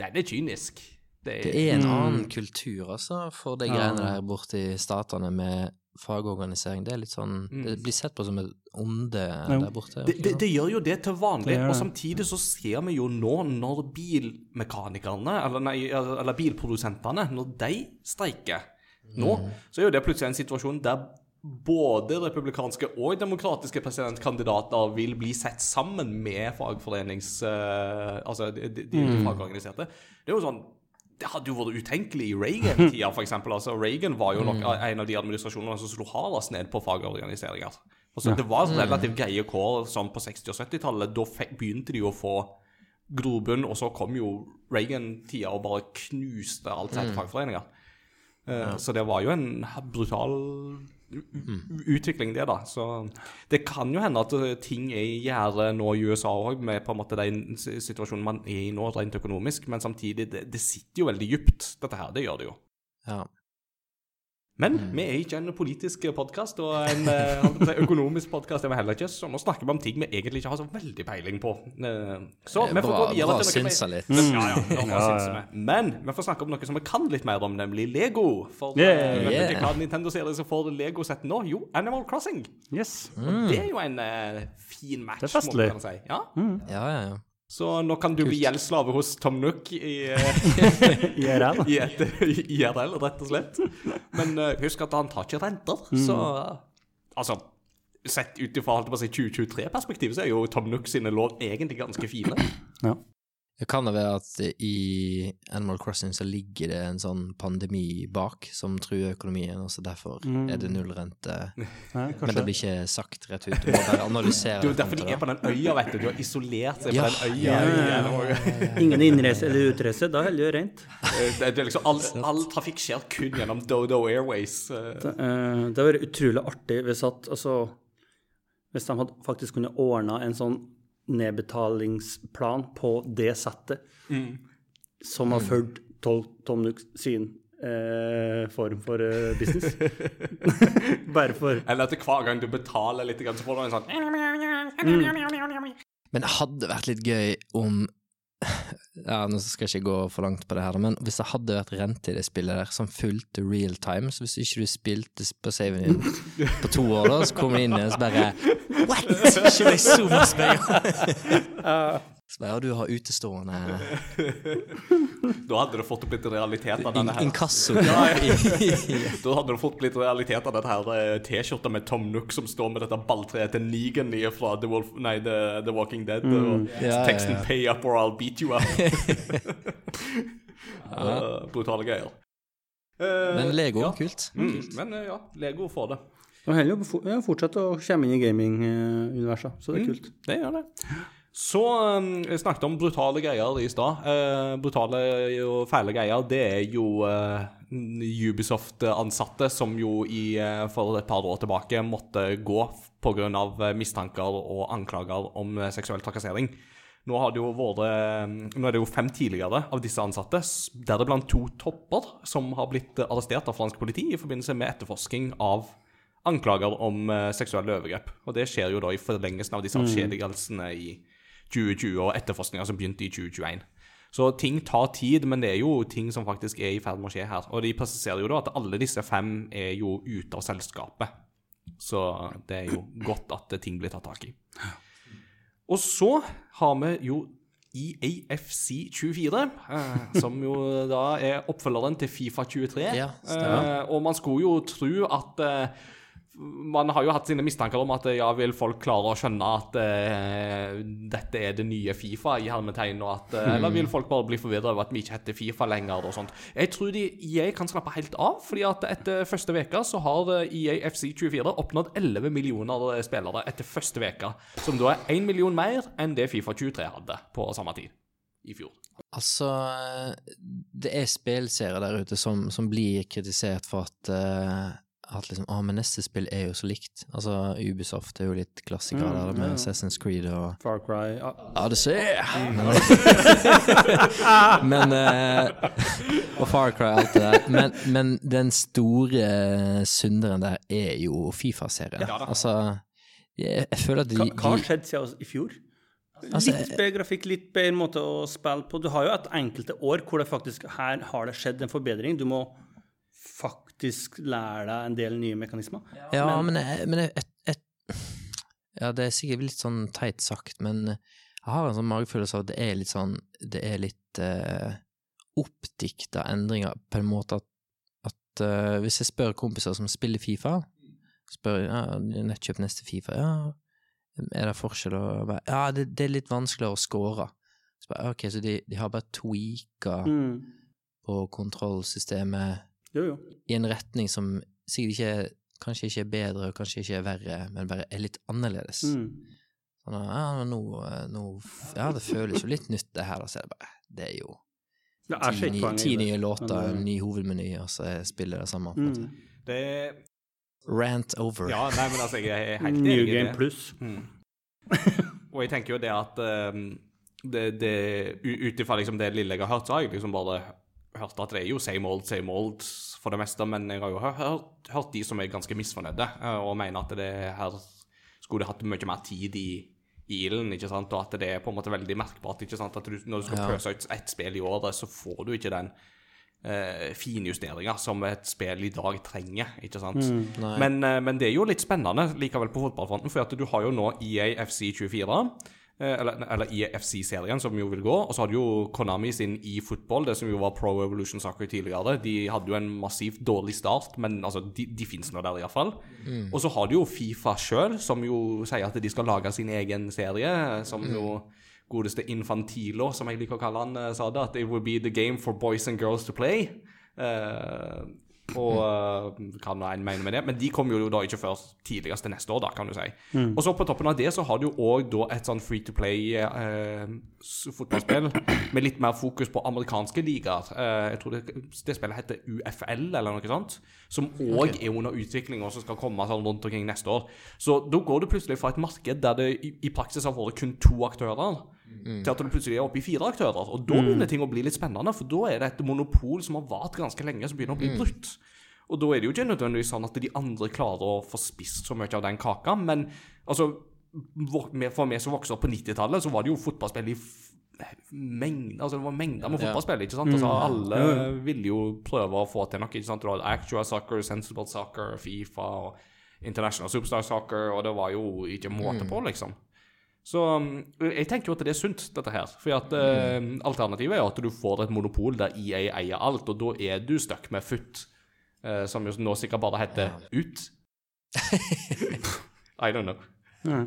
Speaker 1: Den er kynisk. Det
Speaker 3: Det
Speaker 1: er,
Speaker 3: er en annen kultur, altså, for de greiene der borte i statene med fagorganisering. Det er litt sånn
Speaker 1: Mm.
Speaker 3: Det blir sett på som et onde der borte.
Speaker 1: Det, det, det gjør jo det til vanlig,
Speaker 2: Det
Speaker 1: og samtidig så ser vi jo nå når bilmekanikerne, eller, nei, eller bilprodusentene, når de streiker nå, så er jo det plutselig en situasjon der både republikanske og demokratiske presidentkandidater vil bli sett sammen med fagforenings... Uh, altså de, de, de fagorganiserte. Det er jo sånn det hadde jo vært utenkelig i Reagan-tida, f.eks. Altså, Reagan var jo nok en av de administrasjonene som slo hardest ned på fagorganiseringer. Altså, Det var relativt greie kår sånn på 60- og 70-tallet. Da begynte de å få grobunn, og så kom jo Reagan-tida og bare knuste alt sett fagforeninger. Eh, Så det var jo en brutal utvikling, det, da. Så det kan jo hende at eh, ting er i gjære nå i USA òg, med på en måte den situasjonen man er i nå, rent økonomisk. Men samtidig, det, det sitter jo veldig dypt, dette her. Det gjør det jo.
Speaker 3: Ja.
Speaker 1: Men vi er ikke en politisk podkast og en eh, økonomisk podkast, er vi heller ikke. Så nå snakker vi om ting vi egentlig ikke har så veldig peiling på. Eh, Så
Speaker 3: er
Speaker 1: vi får gå videre til noe
Speaker 3: litt.
Speaker 1: Ja, ja,
Speaker 2: Ja, ja.
Speaker 1: Men vi får snakke om noe som vi kan litt mer om, nemlig Lego. For
Speaker 2: Yeah.
Speaker 1: eh, vet ikke
Speaker 3: Yeah.
Speaker 1: hva Nintendo-serien som får Lego-sett nå? Jo, Animal Crossing.
Speaker 2: Yes.
Speaker 1: Og det er jo en eh, fin match, må man si. Ja.
Speaker 3: Ja, ja, ja.
Speaker 1: Så nå kan du bli gjeldsslave hos Tom Nook i, eh,
Speaker 2: IRL.
Speaker 1: i et IRL, rett og slett. Men uh, husk at han tar ikke renter, så eh, Altså, sett ut ifra si 2023-perspektivet, så er jo Tom Nook sine lån egentlig ganske fine.
Speaker 2: Ja.
Speaker 3: Det kan det være at i Animal Crossing så ligger det en sånn pandemi bak som truer økonomien, og så derfor er det nullrente. Men det blir ikke sagt rett ut. Du må bare analysere
Speaker 1: Det er derfor de er på den øya, vet du. De har isolert seg
Speaker 3: Ja.
Speaker 1: på den øya.
Speaker 2: Ja, ja, Ingen innreise eller utreise, da holder det rent.
Speaker 1: Eh, Det, det er liksom, all, all trafikk skjer kun gjennom Dodo Airways. eh.
Speaker 2: Det, det hadde vært utrolig artig hvis at altså, Hvis de hadde faktisk kunne ordna en sånn nedbetalingsplan på det settet som har fulgt Tom Nook sin eh, form for eh, business. Bare for
Speaker 1: Eller at hver gang du betaler litt, så får du en sånn
Speaker 3: Men det hadde vært litt gøy om Ja, nå skal jeg ikke gå for langt på det her, men hvis det hadde vært rente i det spillet der som fulgte real time, så hvis ikke du spilte på saven din på to år, da, så kommer du inn og så bare What?! Det så masse penger! Så bare, ja, du har utestående
Speaker 1: Da hadde det fått blitt realitet av denne her.
Speaker 3: inkasso.
Speaker 1: Da hadde det fått blitt realitet av dette her eh, T-skjorta med Tom Nook som står med dette balltreet til Negan i- fra The, Wolf, nei, The, The Walking Dead. Og
Speaker 3: Ja, ja,
Speaker 1: teksten
Speaker 3: ja.
Speaker 1: 'Pay up or I'll beat you up'. uh, brutale greier. Uh,
Speaker 3: Men Lego,
Speaker 1: ja.
Speaker 3: kult.
Speaker 1: Mm, men uh, ja, Lego får det.
Speaker 2: Og heller fortsette å komme inn i gaming-universet, så det er kult.
Speaker 1: Det gjør det. Så um, jeg snakket om brutale greier i stad. Uh, brutale og fæle greier, det er jo uh, Ubisoft-ansatte som jo i, uh, for et par år tilbake måtte gå pga. mistanker og anklager om seksuell trakassering. Nå, har det jo vært, eh, nå er det jo fem tidligere av disse ansatte, deriblant to topper, som har blitt arrestert av fransk politi i forbindelse med etterforsking av anklager om seksuelle overgrep. Og det skjer jo da i forlengelsen av disse avskjedigelsene i 2020 og etterforskninga som begynte i 2021. Så ting tar tid, men det er jo ting som faktisk er i ferd med å skje her. Og de presiserer jo da at alle disse fem er jo ute av selskapet. Så det er jo godt at ting blir tatt tak i. Og så har vi jo E EAFC 24, eh, som jo da er oppfølgeren til Fifa 23.
Speaker 3: Ja,
Speaker 1: eh, og man skulle jo tro at eh, man har jo hatt sine mistanker om at eh, ja, vil folk klare å skjønne at eh, dette er det nye Fifa i hermetegn, og at, eh, eller vil folk bare bli forvirra over at vi ikke heter Fifa lenger og sånt. Jeg tror de, EA kan slappe helt av, fordi at etter første veka så har eh, EA FC 24 oppnådd 11 millioner eh, spillere etter første veka, som da er 1 million mer enn det Fifa 23 hadde på samme tid i fjor.
Speaker 3: Altså, det er spillserier der ute som, som blir kritisert for at eh, at liksom, ah, men neste spill er jo så likt. Altså, Ubisoft er jo litt klassiker
Speaker 2: Mm,
Speaker 3: der med
Speaker 2: ja.
Speaker 3: Assassin's Creed og
Speaker 2: Far Cry ja.
Speaker 3: Odyssey! Men, men uh, Og Far Cry og alt det der. Men, men den store synderen der er jo Fifa-serien.
Speaker 1: Ja
Speaker 3: altså, jeg, jeg føler at de,
Speaker 2: Hva, hva har skjedd siden i fjor?
Speaker 3: Altså,
Speaker 2: litt bedre grafikk, litt bedre måte å spille på. Du har jo et enkelte år hvor det faktisk her har det skjedd en forbedring. Du må faktisk lære deg en del nye mekanismer.
Speaker 3: Ja, men, men jeg, jeg, jeg, Ja, det er sikkert litt sånn teit sagt, men jeg har en sånn magefølelse av at det er litt sånn Det er litt uh, oppdikta endringer, på en måte at, at uh, hvis jeg spør kompiser som spiller Fifa, spør ja, nettkjøp neste Fifa, ja, er det forskjell å være Ja, det, det er litt vanskeligere å score. Så bare, ok, så de, de har bare tweaka
Speaker 2: Mm.
Speaker 3: på kontrollsystemet
Speaker 2: Jo, jo.
Speaker 3: i en retning som sikkert ikke Kanskje ikke er bedre, og kanskje ikke er verre, men bare er litt annerledes.
Speaker 2: Mm.
Speaker 3: Sånn, ja, nå, nå Ja, det føles jo litt nytt, det her, da, så er det bare Det er jo
Speaker 2: Det er
Speaker 3: ti, nye- ti nye låter, en ny hovedmeny, og så spiller det samme.
Speaker 2: Mm.
Speaker 1: Det
Speaker 3: Rant over.
Speaker 1: Ja, nei, men altså, jeg er helt enig i
Speaker 2: Game. Plus.
Speaker 1: Og jeg tenker jo det at um, det, det, Ut ifra liksom det lille jeg har hørt, så har jeg liksom bare hørt at det er jo same old, same old for det meste, men jeg har jo hørt, hørt, de som er ganske misfornøyde, eh, og mener at det her skulle hatt mye mer tid i, i ilden, ikke sant, og at det er på en måte veldig merkbart, ikke sant, at du, når du skal
Speaker 3: Ja.
Speaker 1: pøse ut ett spill i året, så får du ikke den eh, finjusteringa som et spill i dag trenger, ikke sant.
Speaker 3: Mm,
Speaker 1: Men, eh, men det er jo litt spennende likevel på fotballfronten, for at du har jo nå E EA FC24, eh, eller, eller IFC-serien, som jo vil gå, og så hadde jo Konami sin eFootball, det som jo var Pro Evolution Soccer tidligere. De hadde jo en massivt dårlig start, men altså, de, de fins nå der iallfall. Mm. Og så har du jo Fifa sjøl, som jo sier at de skal lage sin egen serie, som jo godeste Infantilo, som jeg liker å kalle han, eh, sa det, at it will be the game for boys and girls to play. Eh, og eh, hva nå en mener med det, men de kommer jo da ikke før tidligst til neste år, da, kan du si. Og så på toppen av det så har du òg da et sånn free to play eh, med litt mer fokus på amerikanske ligaer. Eh, jeg tror det, det spillet heter UFL eller noe sånt, som òg er under utvikling og som skal komme sånn rundt omkring neste år. Så da går du plutselig fra et marked der det i, i praksis har vært kun to aktører, til at du plutselig er oppe i fire aktører. Og da begynner ting å bli litt spennende, for da er det et monopol som har vart ganske lenge, som begynner å bli brutt. Og da er det jo ikke nødvendigvis sånn at de andre klarer å få spist så mye av den kaka, men altså For meg som vokste opp på 90-tallet, så var det jo fotballspill i mengde, altså det var mengder med fotballspill, ikke sant? Altså Alle ville jo prøve å få til noe, ikke sant? Du hadde Actual Soccer, Sensible Soccer, Fifa og International Superstar Soccer, og det var jo ikke måte på, liksom. Så um, jeg tenker jo at det er sunt, dette her. For at eh, alternativet er jo at du får et monopol der EA eier alt, og da er du stuck med FUT, eh, som jo nå sikkert bare heter UT. I don't know.
Speaker 2: Ja.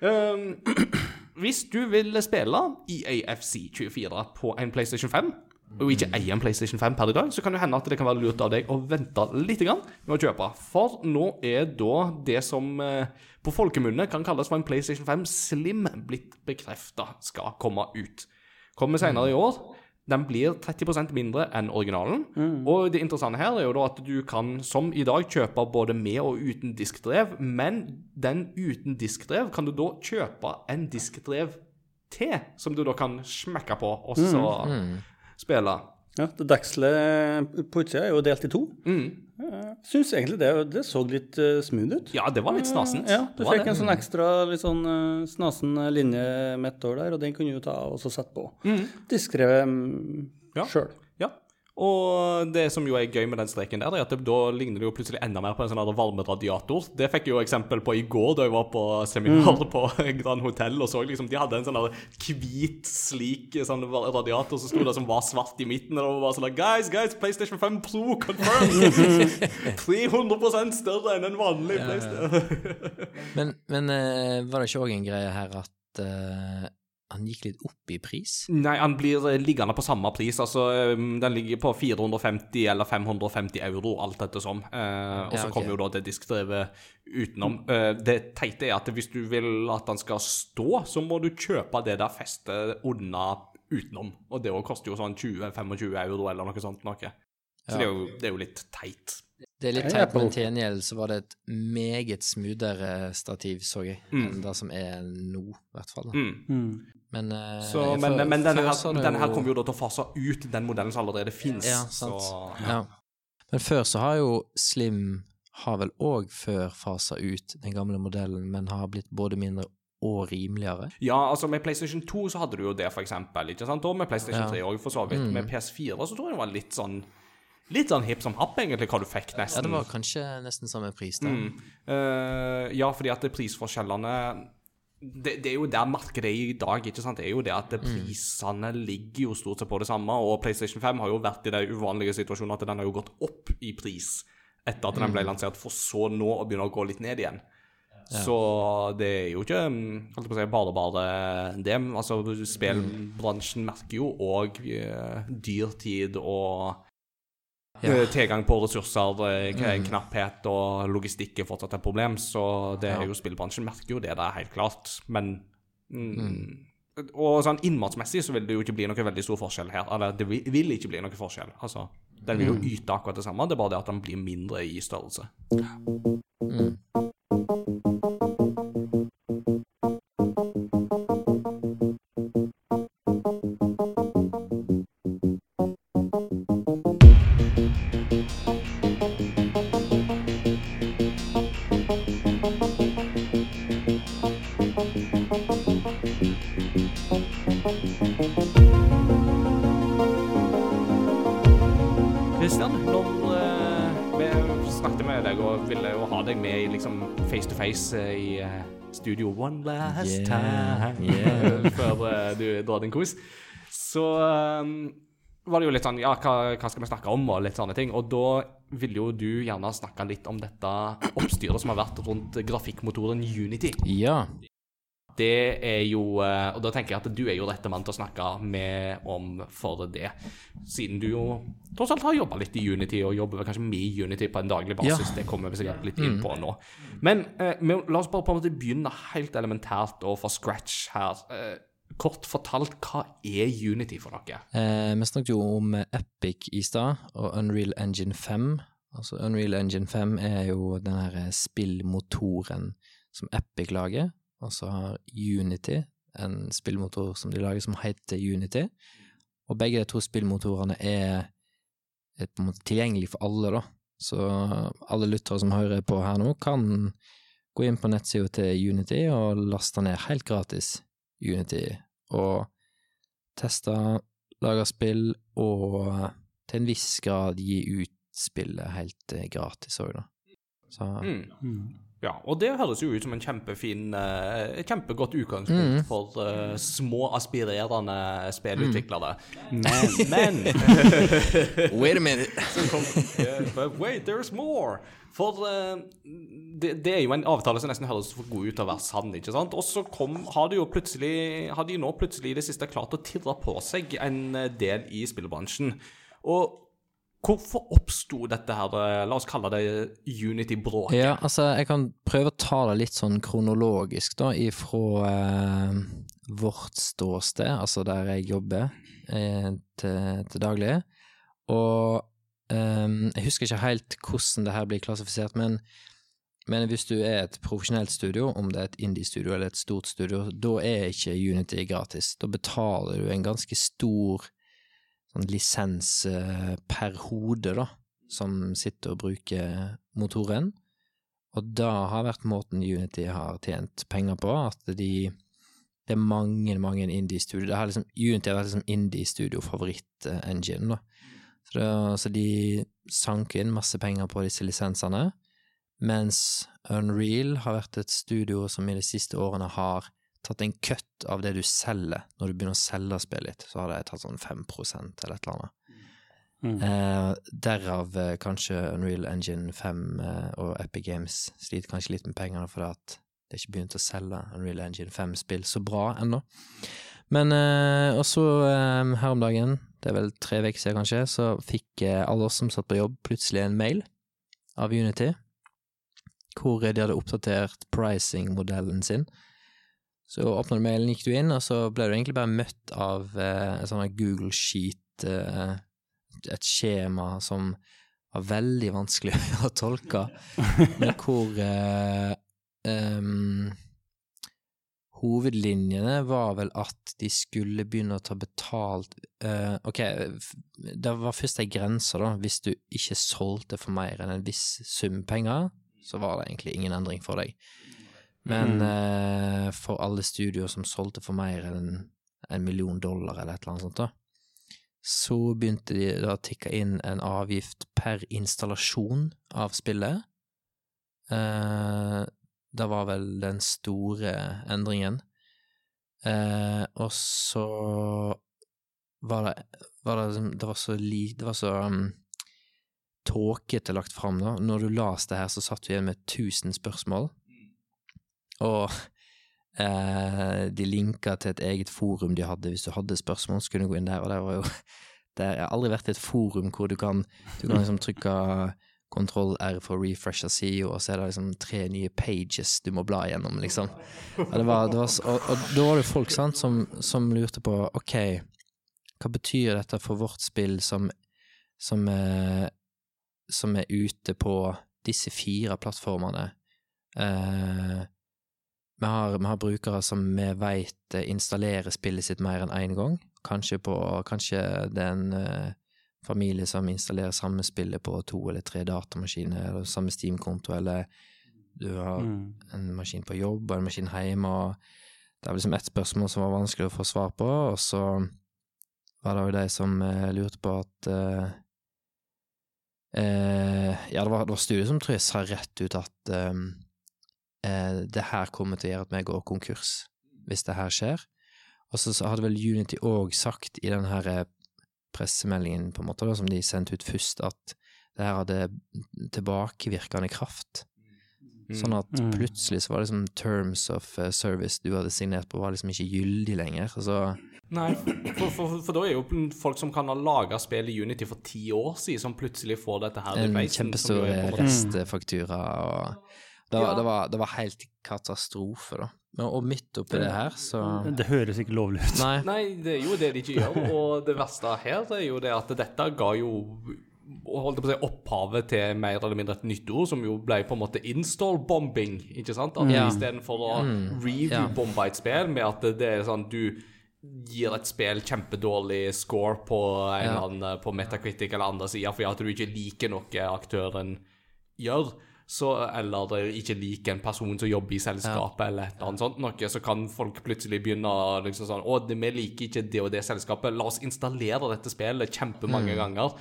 Speaker 1: Um, hvis du vil spille E EAFC 24 på en PlayStation 5, og ikke eier en PlayStation 5 per i dag, så kan det hende at det kan være lurt av deg å vente litt med å kjøpe. For nå er da det som eh, på folkemunne kan kalles for en PlayStation 5 Slim blitt bekrefta skal komme ut. Kommer senere i år. Den blir 30% mindre enn originalen. Og det interessante her er jo da at du kan, som i dag, kjøpe både med og uten diskdrev, men den uten diskdrev kan du da kjøpe en diskdrev til, som du da kan smekke på og så spille.
Speaker 2: Ja, det dekselet på utsida er jo delt i to.
Speaker 1: Mm.
Speaker 2: Jeg syns egentlig det, det så litt eh, smooth ut.
Speaker 1: Ja, det var litt snasent.
Speaker 2: Ja, du fikk
Speaker 1: det.
Speaker 2: en sånn ekstra litt sånn eh, snasen linje midt over der, og den kunne du ta av og så sette på. Diskrevet mm,
Speaker 1: Ja.
Speaker 2: sjøl.
Speaker 1: Ja. Og det som jo er gøy med den streken der, er at det, da ligner det jo plutselig enda mer på en sånn varmeradiator. Det fikk jeg jo eksempel på i går da jeg var på seminar på Grand Hotel og så liksom De hadde en sånn hvit, slik sånn radiator som sto der som var svart i midten. Og det var sånn Guys, guys, PlayStation 5 Pro confirmed! 300% større enn en vanlig PlayStation.
Speaker 3: Men, men eh, var det ikke òg en greie her at eh, han gikk litt opp i pris?
Speaker 1: Nei, han blir eh, liggende på samme pris. Altså, eh, den ligger på 450 eller 550 euro, alt etter som. Eh, og
Speaker 3: Ja,
Speaker 1: så kommer jo da det diskdrevet utenom. Eh, det teite er at hvis du vil at han skal stå, så må du kjøpe det der festet unna utenom. Og det koster jo sånn 20-25 euro eller noe sånt noe. Så det, er jo, det er jo litt teit.
Speaker 3: Det er litt teit, men til gjengjeld så var det et meget smoothere stativ, så jeg, enn det som er nå, i hvert fall. Mm.
Speaker 1: Mm.
Speaker 3: Men, eh,
Speaker 1: Så,
Speaker 3: jeg
Speaker 1: men,
Speaker 3: før-
Speaker 1: men denne, her, denne her kommer jo da til å fase ut den modellen som allerede fins.
Speaker 3: Ja, sant.
Speaker 1: Så,
Speaker 3: Ja. Men før så har jo Slim har vel òg før fasa ut den gamle modellen, men har blitt både mindre og rimeligere.
Speaker 1: Ja, altså med PlayStation 2 så hadde du jo det, for eksempel. Ikke sant? Og med PlayStation
Speaker 3: Ja.
Speaker 1: 3 òg, for så vidt.
Speaker 3: Mm.
Speaker 1: Med PS4 så tror jeg det var litt sånn litt sånn hipp som happ, egentlig, hva du fikk, nesten.
Speaker 3: Ja, det var kanskje nesten samme pris, da.
Speaker 1: Mm. Uh, ja, fordi at prisforskjellene det, det er jo der markedet er i dag. ikke sant? Det er jo det at prisene ligger jo stort sett på det samme. Og PlayStation 5 har jo vært i den uvanlige situasjonen at den har jo gått opp i pris etter at den ble lansert, for så nå å begynne å gå litt ned igjen. Så det er jo ikke mm, holdt på å si, bare bare det. Altså, Spillbransjen merker jo òg dyrtid og
Speaker 3: Ja.
Speaker 1: eh, tilgang på ressurser, eh, knapphet og logistikk er fortsatt et problem. Så det er jo spillbransjen merker jo det, det er helt klart. Men mm, Og sånn innmatsmessig så vil det jo ikke bli noe veldig stor forskjell her. Eller det vil, vil ikke bli noe forskjell. Altså, den vil jo yte akkurat det samme, det er bare det at den blir mindre i størrelse.
Speaker 3: Mm.
Speaker 1: Eh, i eh, studio one last
Speaker 3: Yeah,
Speaker 1: time
Speaker 3: yeah.
Speaker 1: før eh, du drar din kos, så eh, var det jo litt sånn Ja, hva, hva skal vi snakke om, og litt sånne ting. Og da ville jo du gjerne snakke litt om dette oppstyret som har vært rundt grafikkmotoren Unity.
Speaker 3: Ja.
Speaker 1: Det er jo eh, Og da tenker jeg at du er jo rette mann til å snakke med om for det. Siden du jo tross alt har jobba litt i Unity, og jobber kanskje med Unity på en daglig basis.
Speaker 3: Ja.
Speaker 1: Det kommer vi sikkert litt inn på nå. Men eh, la oss bare på en måte begynne helt elementært og fra scratch her. Eh, kort fortalt, hva er Unity for noe?
Speaker 3: Eh, vi snakket jo om Epic i stad, og Unreal Engine 5. Altså Unreal Engine 5 er jo den her spillmotoren som Epic lager, og så har Unity en spillmotor som de lager som heter Unity. Og begge de to spillmotorene er, er på en måte tilgjengelig for alle, da. Så alle lyttere som hører på her nå, kan gå inn på nettsida til Unity og laste ned helt gratis Unity og teste, lage spill og til en viss grad gi ut spillet helt eh, gratis òg, da. Så
Speaker 1: Mm. Ja, og det høres jo ut som en kjempefin eh, et kjempegodt utgangspunkt
Speaker 3: Mm.
Speaker 1: for uh, små, aspirerende spillutviklere.
Speaker 3: Mm.
Speaker 1: Men, men
Speaker 3: Wait a minute!
Speaker 1: Yeah, But wait, there's more! For uh, det, det er jo en avtale som nesten høres for god ut til å være sann, ikke sant? Og så har de jo plutselig Har de nå plutselig i det siste klart å tirre på seg en del i spillbransjen. Og hvorfor oppsto dette her, la oss kalle det Unity-bråket?
Speaker 3: Ja, altså, jeg kan prøve å ta det litt sånn kronologisk, da, ifra eh, vårt ståsted, altså der jeg jobber eh, til, til daglig. Og eh, jeg husker ikke helt hvordan det her blir klassifisert, men, men hvis du er et profesjonelt studio, om det er et indie-studio eller et stort studio, da er ikke Unity gratis. Da betaler du en ganske stor sånn lisens eh, per hode, da, som sitter og bruker motoren. Og da har vært måten Unity har tjent penger på, at de Det er mange, mange indie-studio. Det liksom, Unity har vært liksom indie-studio-favoritt-engine, da. Så, det, så de sank inn masse penger på disse lisensene, mens Unreal har vært et studio som i de siste årene har tatt en cut av det du selger. Når du begynner å selge spillet ditt, så hadde jeg tatt sånn 5 eller et eller annet. Eh, derav eh, kanskje Unreal Engine 5 eh, og Epic Games sliter kanskje litt med pengene fordi at det er ikke begynt å selge Unreal Engine 5-spill så bra ennå. Men eh, også eh, her om dagen, det er vel tre uker siden kanskje, så fikk eh, alle oss som satt på jobb, plutselig en mail av Unity hvor de hadde oppdatert pricing-modellen sin. Så åpna du mailen, gikk du inn, og så ble du egentlig bare møtt av eh, en sånn Google Sheet, eh, et skjema som var veldig vanskelig å tolke, men hvor eh, um, Hovedlinjene var vel at de skulle begynne å ta betalt eh, Ok, det var først ei grense, da. Hvis du ikke solgte for mer enn en viss sum penger, så var det egentlig ingen endring for deg. Men eh, for alle studioer som solgte for mer enn en million dollar eller et eller annet sånt, da, så begynte de da å tikke inn en avgift per installasjon av spillet. Eh, det var vel den store endringen. Eh, og så var det, var det, liksom- det var så li, Det var så um, tåkete lagt fram, da. Når du las det her, så satt vi igjen med 1000 spørsmål. Og eh, de linka til et eget forum de hadde. Hvis du hadde spørsmål, så kunne du gå inn der, og der var jo det har aldri vært et forum hvor du kan, du kan liksom trykke kontroll R for å av CEO, og så er det liksom tre nye pages du må bla gjennom, liksom. Og, det var, det var, og, og da var det folk sant, som, som lurte på ok, hva betyr dette for vårt spill som, som, er, som er ute på disse fire plattformene? Eh, vi, har, vi har brukere som vi vet eh, installerer spillet sitt mer enn én gang. Kanskje, på, kanskje det er en eh, familie som installerer samme spillet på to eller tre datamaskiner, eller samme Steam-konto, eller du har
Speaker 2: Mm.
Speaker 3: en maskin på jobb og en maskin hjemme, og det var liksom ett spørsmål som var vanskelig å få svar på, og så var det jo de som eh, lurte på at eh, eh, Ja, det var, det var studiet som tror jeg sa rett ut at eh, det her kommer til å gjøre at vi går konkurs, hvis det her skjer. Og så så hadde vel Unity òg sagt i den her eh, pressemeldingen, på en måte, da, som de sendte ut først, at det her hadde tilbakevirkende kraft. Sånn at
Speaker 2: Mm.
Speaker 3: plutselig så var det liksom terms of eh, service du hadde signert på, var liksom ikke gyldig lenger. Altså,
Speaker 1: Nei, for, for, for da er jo folk som kan ha laga spill i Unity for ti år siden, som plutselig får dette her
Speaker 3: en kjempestor restfaktura, og det var,
Speaker 1: Ja.
Speaker 3: det, var, det var helt katastrofe, da. Og midt oppi det her, så
Speaker 2: Det høres ikke lovlig ut.
Speaker 3: Nei.
Speaker 1: Nei, det er jo det de ikke gjør. Og det verste her er jo det at dette ga jo holdt jeg på å si, opphavet til mer eller mindre et nytt ord, som jo ble på en måte install-bombing. ikke sant? At
Speaker 3: Ja.
Speaker 1: Istedenfor å
Speaker 3: Ja.
Speaker 1: review-bombe et spill med at det er sånn du gir et spill kjempedårlig score på en
Speaker 3: Ja.
Speaker 1: eller annen på Metacritic eller andre sider fordi at du ikke liker noe aktøren gjør, så, eller det ikke liker en person som jobber i selskapet, eller et eller annet sånt, noe, så kan folk plutselig begynne liksom sånn Å, vi liker ikke det og det selskapet, la oss installere dette spillet kjempemange ganger,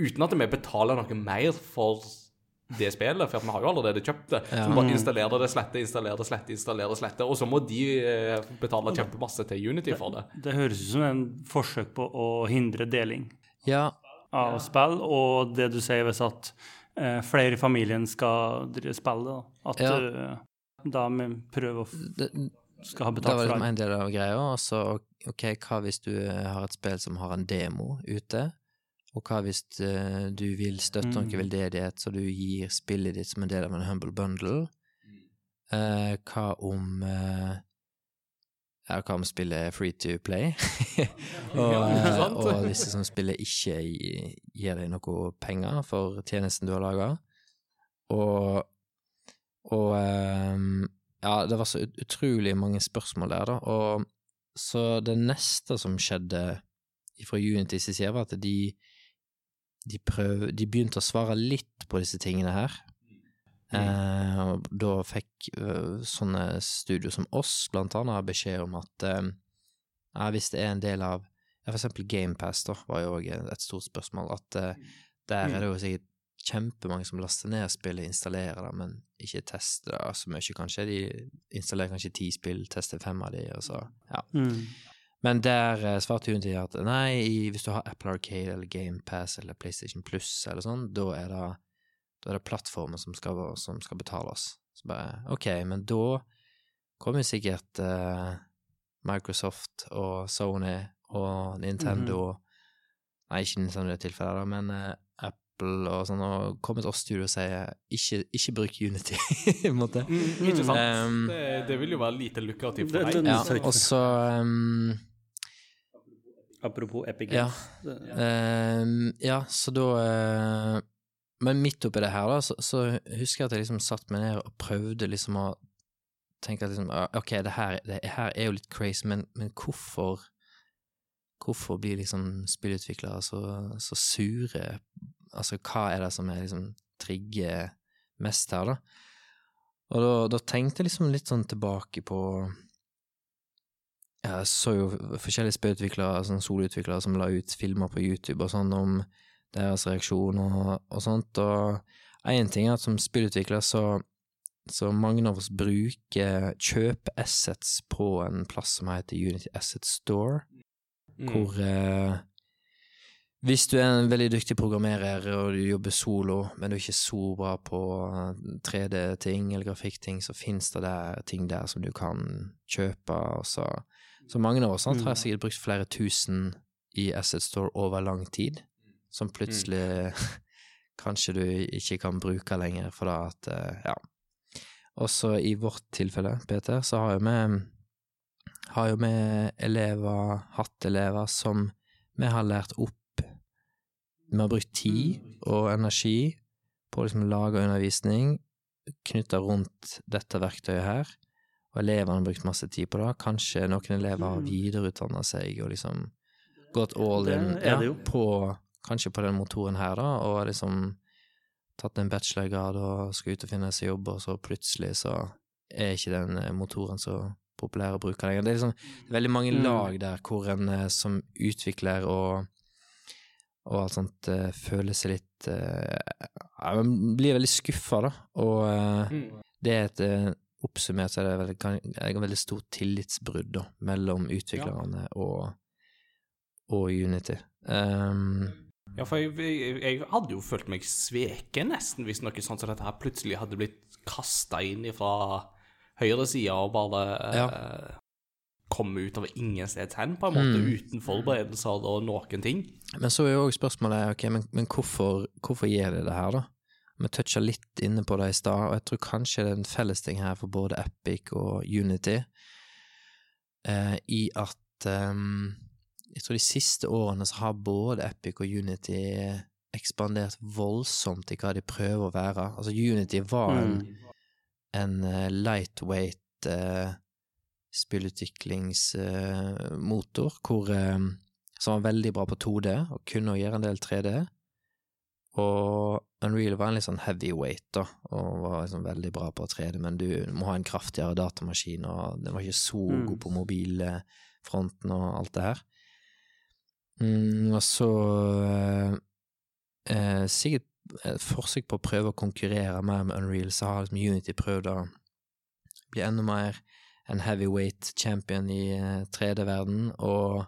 Speaker 1: uten at vi betaler noe mer for det spillet, for vi har jo allerede kjøpt det. Så vi bare installerer det, slette, installerer det, slette, installerer det, slette. og så må de eh, betale kjempemasse til Unity for det.
Speaker 2: Det høres ut som en forsøk på å hindre deling
Speaker 3: Ja,
Speaker 2: av spill, og det du sier hvis at eh, flere i familien skal spille. da. At
Speaker 3: Ja.
Speaker 2: eh, da vi prøver å f skal ha betalt for
Speaker 3: det.
Speaker 2: Det var
Speaker 3: en del av greia. Også, ok, hva hvis du eh, har et spill som har en demo ute? Og hva hvis eh, du vil støtte noen
Speaker 2: Mm.
Speaker 3: veldedighet, så du gir spillet ditt som en del av en Humble Bundle? Eh, hva om eh, Om spillet er free to play? og,
Speaker 1: Ja,
Speaker 3: eh, og disse som spiller ikke gir deg noe penger for tjenesten du har laga. Og, og ehm, Ja, det var så ut utrolig mange spørsmål der, da. Og så det neste som skjedde fra Unity sin side, var at de de, prøv, de begynte å svare litt på disse tingene her. Eh, og da fikk eh, sånne studio som oss, blant annet, beskjed om at eh, hvis det er en del av ja, For eksempel GamePass, da, var jo òg et stort spørsmål. At eh, der er det jo sikkert kjempemange som laster ned spillet, installerer det, men ikke tester det så mye, kanskje. De installerer kanskje ti spill, tester fem av de, og så Ja.
Speaker 2: Mm.
Speaker 3: Men der eh, svarte til at nei, hvis du har Apple Arcade eller GamePass eller PlayStation Plus eller sånn, da er det, da er det plattformer som skal, som skal betales. Så bare ok, men da kommer sikkert eh, Microsoft og Sony og Nintendo Nei, ikke Nintendo i det tilfellet, da, men eh, Apple og sånn, og kommer til oss studio og sier ikke, ikke bruk Unity, på en måte.
Speaker 1: Ikke sant?
Speaker 3: Um,
Speaker 1: det, det vil jo være lite lukrativt for deg.
Speaker 3: Ja, og så um,
Speaker 2: Apropos Epic
Speaker 3: Ja.
Speaker 2: Games. Det-
Speaker 3: Ehm, ja, så da eh, Men midt oppi det her, da, så, så husker jeg at jeg liksom satt meg ned og prøvde liksom å tenke at liksom ah, Ok, det her, det her er jo litt crazy, men, men hvorfor Hvorfor blir liksom spillutviklere så, så sure? Altså, hva er det som er liksom trigger mest her, da? Og da, da tenkte jeg liksom litt sånn tilbake på jeg så jo forskjellige spillutviklere, sånn soloutviklere, som la ut filmer på YouTube og sånn om deres reaksjon og, og sånt, og én ting er at som spillutvikler så, så mange av oss bruker kjøp assets på en plass som heter Unity Asset Store,
Speaker 1: Mm.
Speaker 3: hvor eh, hvis du er en veldig dyktig programmerer og du jobber solo, men du er ikke så bra på 3D-ting eller grafikkting, så finnes det der, ting der som du kan kjøpe. Så, så mange av oss har sikkert brukt flere tusen i Asset Store over lang tid, som plutselig kanskje du ikke kan bruke lenger, for da at eh, Ja. Også i vårt tilfelle, Peter, så har jo vi har jo vi elever, hatt elever, som vi har lært opp. Vi har brukt tid og energi på å liksom lage undervisning knytta rundt dette verktøyet her, og elevene har brukt masse tid på det. Kanskje noen elever har videreutdanna seg og liksom gått all in ja, på kanskje på den motoren her, da, og liksom tatt en bachelorgrad og skal ut og finne seg jobb, og så plutselig så er ikke den eh, motoren så populær å bruke lenger. Det er liksom veldig mange
Speaker 2: Mm.
Speaker 3: lag der hvor en eh, som utvikler og og alt sånt uh, føler seg litt uh, ja, Man blir veldig skuffa, da, og uh,
Speaker 1: Mm.
Speaker 3: det er et uh, Oppsummert så er det veldig, kan- et veldig stort tillitsbrudd da, mellom utviklerne og, og Unity. Um,
Speaker 1: Ja, for jeg, jeg, jeg hadde jo følt meg sveket nesten hvis noe sånt som dette her plutselig hadde blitt kasta inn fra høyre side og bare
Speaker 3: Ja.
Speaker 1: eh, komme ut av ingensteds hen, på en måte,
Speaker 3: Mm.
Speaker 1: uten forberedelser og noen ting.
Speaker 3: Men så er jo også spørsmålet ok, men, men hvorfor, hvorfor gjør de det her, da? Vi toucha litt inne på det i stad, og jeg tror kanskje det er en fellesting her for både Epic og Unity, eh, i at ehm, jeg tror de siste årene så har både Epic og Unity ekspandert voldsomt i hva de prøver å være. Altså, Unity var en, en eh, lightweight uh, spillutviklingsmotor, hvor eh, som var veldig bra på 2D og kunne gjøre en del 3D. Og Unreal var en litt sånn heavyweight, da, og var liksom veldig bra på 3D, men du må ha en kraftigere datamaskin, og den var ikke så
Speaker 2: Mm.
Speaker 3: god på mobilfronten og alt det her. Mm, og så eh, eh, Sikkert et forsøk på å prøve å konkurrere mer med Unreal, så har liksom Unity prøvd å bli enda mer en heavyweight champion i eh, 3D-verden, og,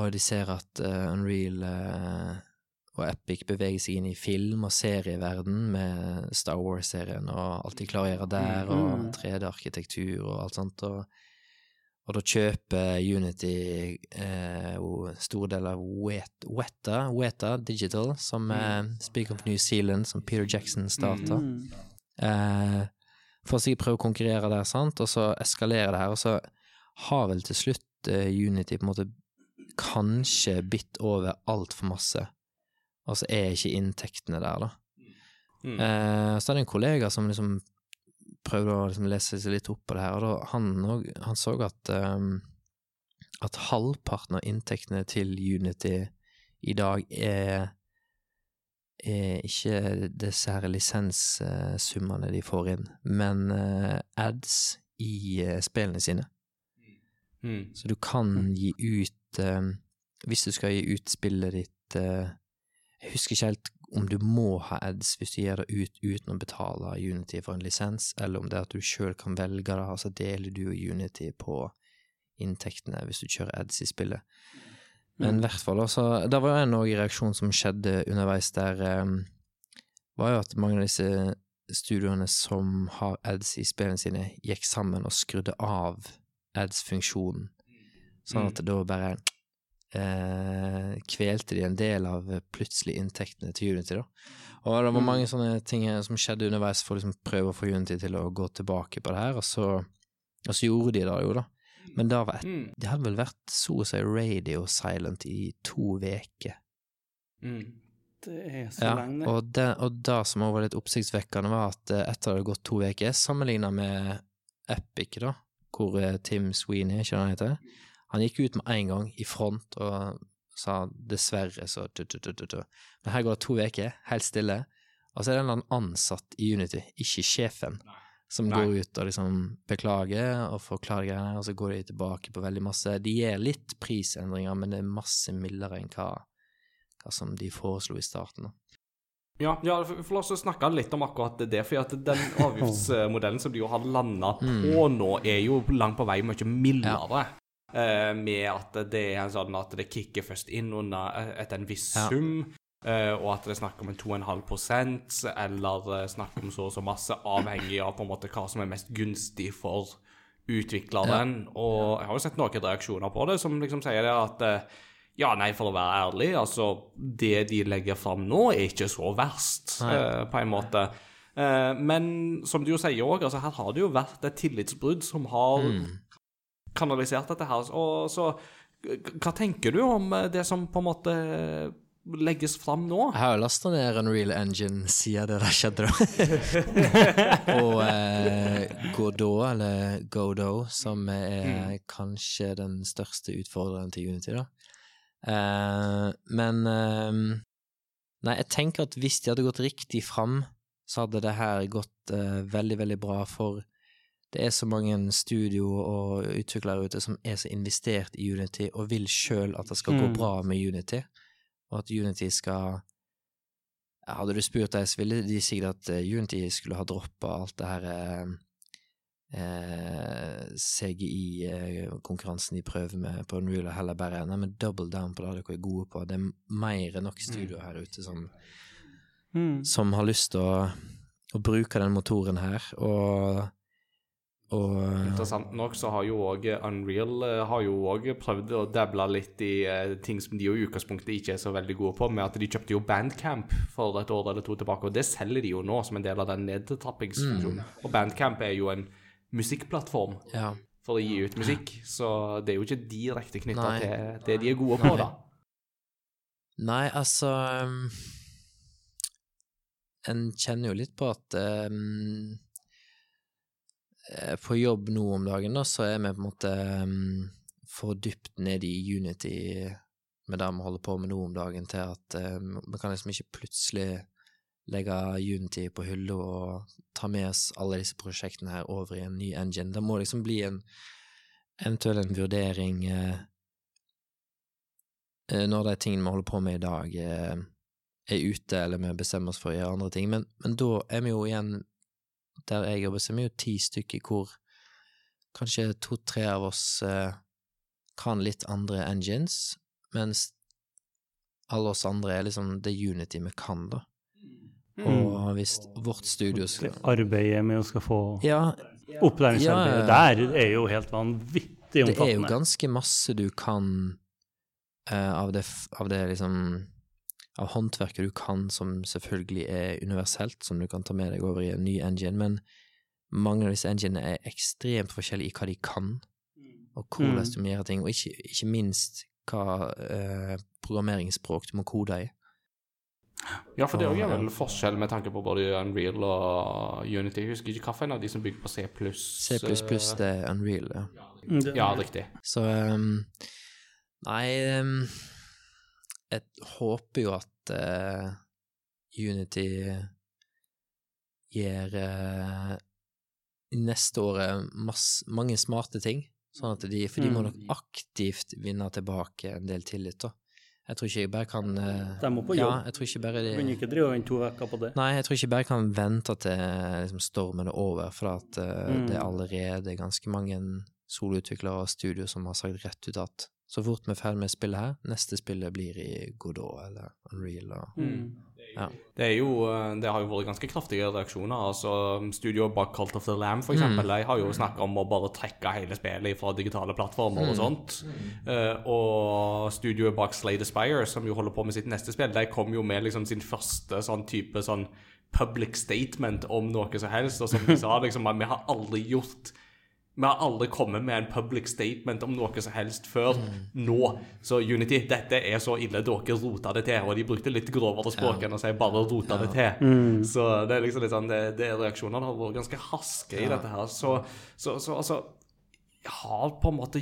Speaker 3: og de ser at eh, Unreal eh, og Epic beveger seg inn i film- og serieverden med Star Wars-serien og alt de klarer å gjøre der, og
Speaker 2: Mhm.
Speaker 3: 3D-arkitektur og alt sånt, og, og da kjøper Unity eh, store deler av Weta, Weta Digital, som eh, Speak of New Zealand, som Peter Jackson starta.
Speaker 2: Mm.
Speaker 3: Eh, for å sikkert prøve å konkurrere der, sant, og så eskalerer det her, og så har vel til slutt eh, Unity på en måte kanskje bitt over altfor masse, og så er ikke inntektene der, da.
Speaker 1: Mm.
Speaker 3: Eh, så er det en kollega som liksom prøvde å liksom lese seg litt opp på det her, og da, han, han så at um, at halvparten av inntektene til Unity i dag er er ikke disse her lisenssummene de får inn, men uh, ads i uh, spillene sine.
Speaker 1: Mm.
Speaker 3: Så du kan gi ut um, Hvis du skal gi ut spillet ditt uh, Jeg husker ikke helt om du må ha ads hvis du gir det ut uten å betale Unity for en lisens, eller om det er at du sjøl kan velge det, altså deler du Unity på inntektene hvis du kjører ads i spillet. Men i hvert fall, altså, det var jo en reaksjon som skjedde underveis der, um, var jo at mange av disse studioene som har ads i spillene sine, gikk sammen og skrudde av ads-funksjonen, sånn at det da bare eh, kvelte de en del av plutselig inntektene til Unity, da. Og det var mange sånne ting eh, som skjedde underveis for å liksom prøve å få Unity til å gå tilbake på det her, og så, og så gjorde de det jo, da. Men da var et,
Speaker 1: Mm.
Speaker 3: det hadde vel vært så å si radio silent i to uker.
Speaker 1: Mm.
Speaker 2: Det er så
Speaker 3: Ja,
Speaker 2: lenge,
Speaker 3: og det, og det som også var litt oppsiktsvekkende, var at eh, etter det hadde gått to uker, sammenlignet med Epic, da, hvor eh, Tim Sweeney, ikke han heter, han gikk ut med en gang i front og sa dessverre, så tu, tu, tu, tu. Men her går det to uker, helt stille, og så er det en eller annen ansatt i Unity, ikke sjefen, som
Speaker 1: Nei.
Speaker 3: går ut og liksom beklager og forklarer greiene, og så går de tilbake på veldig masse De gir litt prisendringer, men det er masse mildere enn hva, hva som de foreslo i starten. da.
Speaker 1: Ja, ja for, la oss snakke litt om akkurat det. For at den avgiftsmodellen som de jo har landa på nå, er jo langt på vei mye mildere. Eh, med at det er en sånn at det kicker først inn under eh, etter en viss
Speaker 3: Ja.
Speaker 1: sum. Uh, og at det er snakk om en 2,5% eller eh, snakk om så og så masse, avhengig av på en måte hva som er mest gunstig for utvikleren. Og jeg har jo sett noen reaksjoner på det som liksom sier det at uh, ja, nei, for å være ærlig, altså Det de legger fram nå, er ikke så verst, på en måte. Men som du jo sier òg, altså, her har det jo vært et tillitsbrudd som har kanalisert dette her. Og så Hva tenker du om eh, det som på en måte legges fram nå?
Speaker 3: Jeg har jo lasta ned Unreal Engine siden det der skjedde, og eh, Godot, eller Godot, som er kanskje den største utfordreren til Unity, da. Eh, men eh, Nei, jeg tenker at hvis de hadde gått riktig fram, så hadde det her gått eh, veldig, veldig bra, for det er så mange studio og utviklere ute som er så investert i Unity og vil sjøl at det skal gå
Speaker 2: Mm.
Speaker 3: bra med Unity, og at Unity skal Hadde du spurt så ville de sikkert at eh, Unity skulle ha droppa alt det her eh, eh, CGI-konkurransen de prøver med på Unreal, og heller bare nei, men double down på det dere er gode på. Det er mer enn nok studioer her ute som,
Speaker 2: Mm.
Speaker 3: som har lyst til å, å bruke den motoren her, og og
Speaker 1: Interessant nok så har jo òg Unreal eh, har jo også prøvd å dabble litt i eh, ting som de jo i utgangspunktet ikke er så veldig gode på, med at de kjøpte jo Bandcamp for et år eller to tilbake, og det selger de jo nå som en del av den nedtrappingsfunksjonen. Og Bandcamp er jo en musikkplattform
Speaker 3: ja.
Speaker 1: for å gi ut musikk, så det er jo ikke direkte knytta til det de er gode på, da.
Speaker 3: Nei, altså um, En kjenner jo litt på at um, eh, På jobb nå om dagen, da, så er vi på en måte um, for dypt nede i Unity med det vi holder på med nå om dagen, til at um, vi kan liksom ikke plutselig legge Unity på hylla og ta med oss alle disse prosjektene her over i en ny engine. Det må liksom bli en eventuell en vurdering eh, eh, når de tingene vi holder på med i dag, uh, er ute, eller vi bestemmer oss for å gjøre andre ting. Men, men da er vi jo igjen der jeg jobber, så er vi jo ti stykker hvor kanskje to-tre av oss eh, kan litt andre engines, mens alle oss andre er liksom det Unity vi kan, da. Og hvis vårt studio skal
Speaker 2: Arbeidet med å skal få
Speaker 3: Ja,
Speaker 2: Opplæringsarbeidet
Speaker 3: Ja,
Speaker 2: der er jo helt vanvittig
Speaker 3: det er jo ganske masse du kan eh, av, det, av det liksom Av håndverket du kan, som selvfølgelig er universelt, som du kan ta med deg over i en ny engine, men mange av disse enginene er ekstremt forskjellige i hva de kan, og hvordan
Speaker 2: Mm.
Speaker 3: du må gjøre ting, og ikke, ikke minst hva eh, programmeringsspråk du må kode i.
Speaker 1: Ja, for det er jo
Speaker 3: en
Speaker 1: vel forskjell med tanke på både Unreal og Unity. Jeg husker ikke hvilken av de som bygger på C++.
Speaker 3: C++, det er Unreal, ja.
Speaker 2: Mm,
Speaker 1: Ja, riktig.
Speaker 3: Så um, Nei ehm, Jeg håper jo at uh, Unity gir uh, neste året mass, mange smarte ting, sånn at de For de må
Speaker 2: Mm.
Speaker 3: nok aktivt vinne tilbake en del tillit, da. Jeg tror ikke jeg bare kan eh,
Speaker 2: De må på
Speaker 3: Ja,
Speaker 2: jobb.
Speaker 3: jeg tror ikke bare de
Speaker 2: Kunne ikke drive inn to uker på det.
Speaker 3: Nei, jeg tror ikke bare kan vente til liksom, stormen er over, for at uh,
Speaker 2: Mm.
Speaker 3: det er allerede ganske mange soloutviklere og studio som har sagt rett ut at så fort vi er ferdig med spillet her, neste spillet blir i Godot eller Unreal og
Speaker 2: Mm.
Speaker 3: ja.
Speaker 1: Det, er jo, eh, det har jo vært ganske kraftige reaksjoner. altså Studioet bak Cult of the Lamb for eksempel, de har jo snakka om å bare trekke hele spillet fra digitale plattformer og sånt. Uh, og studioet bak Slay the Spire, som jo holder på med sitt neste spill, de kom jo med liksom sin første sånn type sånn public statement om noe som helst, og som de sa liksom vi har aldri gjort vi har aldri kommet med en public statement om noe som helst før nå. Så Unity, dette er så ille, dere rota det til. Og de brukte litt grovere språk enn å si bare rota det til.
Speaker 2: Mm.
Speaker 1: Så det er liksom litt sånn, det, det reaksjonene har vært ganske haske i dette her. Så, så, så altså har på en måte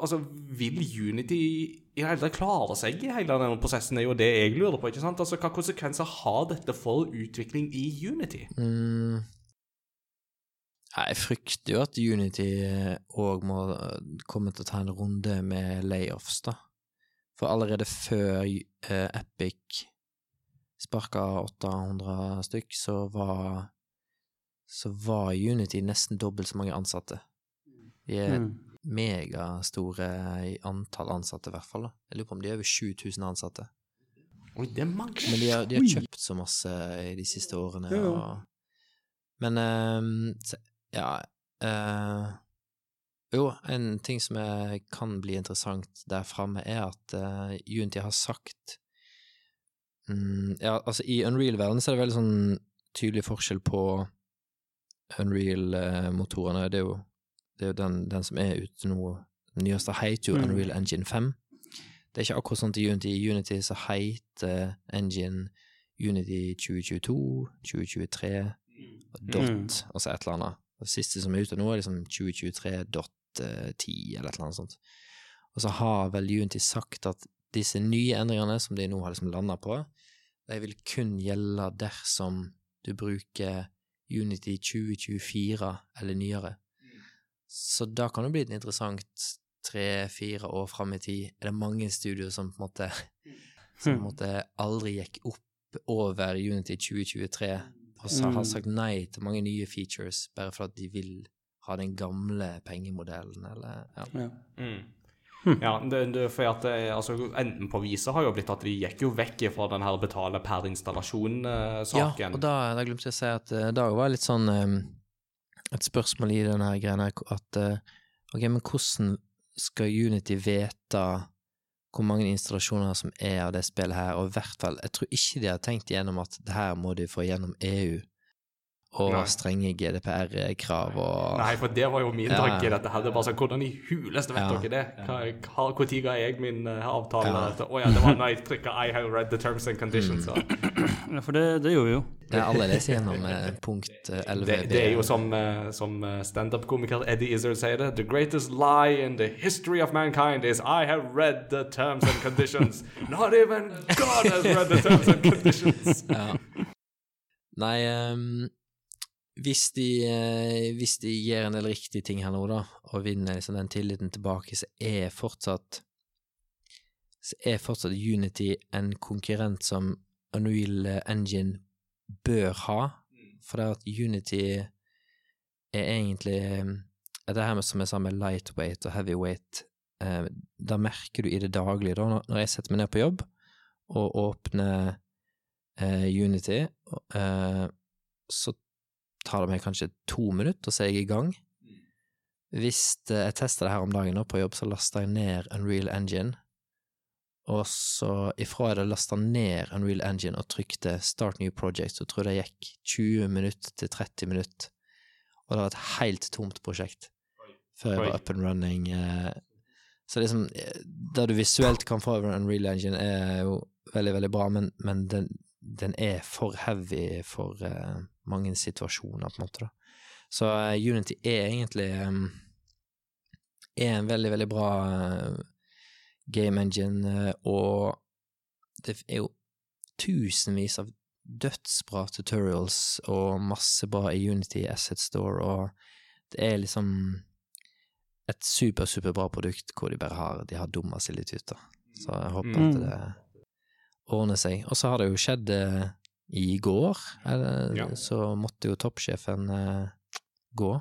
Speaker 1: Altså, vil Unity i det hele tatt klare seg i hele denne prosessen, er jo det jeg lurer på. ikke sant? Altså, Hva konsekvenser har dette for utvikling i Unity?
Speaker 3: mm, Jeg frykter jo at Unity òg må eh, komme til å ta en runde med layoffs, da. For allerede før uh, Epic sparka 800 stykk, så var så var Unity nesten dobbelt så mange ansatte. De er
Speaker 2: Mm.
Speaker 3: megastore i antall ansatte, i hvert fall. da. Jeg lurer på om de er over 7000 ansatte.
Speaker 1: Oi, det er mange.
Speaker 3: Men de har, de har kjøpt så masse i de siste årene.
Speaker 2: Ja.
Speaker 3: Og, men um, se- ja eh, Jo, en ting som er, kan bli interessant der framme, er at eh, Unity har sagt mm, Ja, altså i Unreal-verdenen så er det veldig sånn tydelig forskjell på Unreal-motorene. Det er jo, det er jo den, den som er ute nå. Den nyeste heter jo
Speaker 2: Mm.
Speaker 3: Unreal Engine 5. Det er ikke akkurat sånn til Unity. Unity så heter engine Unity 2022, 2023, og dot,
Speaker 2: Mm.
Speaker 3: og så et eller annet. Det siste som er ute nå, er liksom 2023.10, eller et eller annet sånt. Og så har vel Unity sagt at disse nye endringene som de nå har liksom landa på, de vil kun gjelde dersom du bruker Unity 2024 eller nyere. Så da kan det bli et interessant tre-fire år fram i tid. Er det mange studioer som på en måte som på en måte aldri gikk opp over Unity 2023, og så har
Speaker 2: Mm.
Speaker 3: sagt nei til mange nye features bare for at de vil ha den gamle pengemodellen, eller ja.
Speaker 2: Ja.
Speaker 1: Mm. Ja, det, det, for at det, altså, Enden på viset har jo blitt at de gikk jo vekk fra den her betale per installasjon-saken.
Speaker 3: Ja, og da, da glemte jeg å si at det da var litt sånn eh, et spørsmål i denne her greia at eh, ok, men hvordan skal Unity vite hvor mange installasjoner som er av det spillet her, og i hvert fall, jeg tror ikke de har tenkt igjennom at det her må de få gjennom EU, og
Speaker 1: Nei.
Speaker 3: strenge GDPR-krav og
Speaker 1: Nei, for det var jo min
Speaker 3: Ja.
Speaker 1: tanke i dette her. Det er bare sånn, Hvordan i huleste vet
Speaker 3: Ja.
Speaker 1: dere det? Når ga jeg min eh, avtale?
Speaker 3: Ja.
Speaker 1: Å ja. det var når jeg trykka 'I have read the terms and conditions'.
Speaker 3: Mm.
Speaker 2: ja, for det, det gjorde vi jo.
Speaker 3: Det er alle leser gjennom eh, punkt eh, 11
Speaker 1: Det, det er jo som, eh, som eh, standup-komiker Eddie Izzard sier det. The greatest lie in the history of mankind is I have read the terms and conditions. Not even God has read the terms and conditions.
Speaker 3: Ja. Nei, ehm, hvis, de, eh, hvis de gjør en del riktige ting her nå, da, og vinner liksom den tilliten tilbake, så er fortsatt så er fortsatt Unity en konkurrent som Unreal Engine bør ha, for det at Unity er egentlig eh, Det her med som jeg sa med lightweight og heavyweight, eh, da merker du i det daglige, da, når jeg setter meg ned på jobb og åpner eh, Unity, eh, så tar det meg kanskje to minutter, og så er jeg i gang. Hvis eh, jeg tester det her om dagen nå på jobb, så laster jeg ned Unreal Engine, og så ifra jeg hadde lasta ned Unreal Engine og trykte Start New Project, så tror jeg det gikk 20 minutter til 30 minutter, og det var et helt tomt prosjekt før jeg var up and running. eh, Så liksom, eh, det du visuelt kan få over Unreal Engine, er jo veldig, veldig bra, men, men den, den er for heavy for mange situasjoner, på en måte, da. Så eh, Unity er egentlig eh, er en veldig, veldig bra eh, game engine, og det er jo tusenvis av dødsbra tutorials og masse bra i Unity Asset Store, og det er liksom et super, superbra produkt hvor de bare har, de har dumma seg litt ut, da. Så jeg håper
Speaker 2: Mm.
Speaker 3: at det ordner seg. Og så har det jo skjedd i går, eller,
Speaker 1: Ja.
Speaker 3: så måtte jo toppsjefen eh, gå.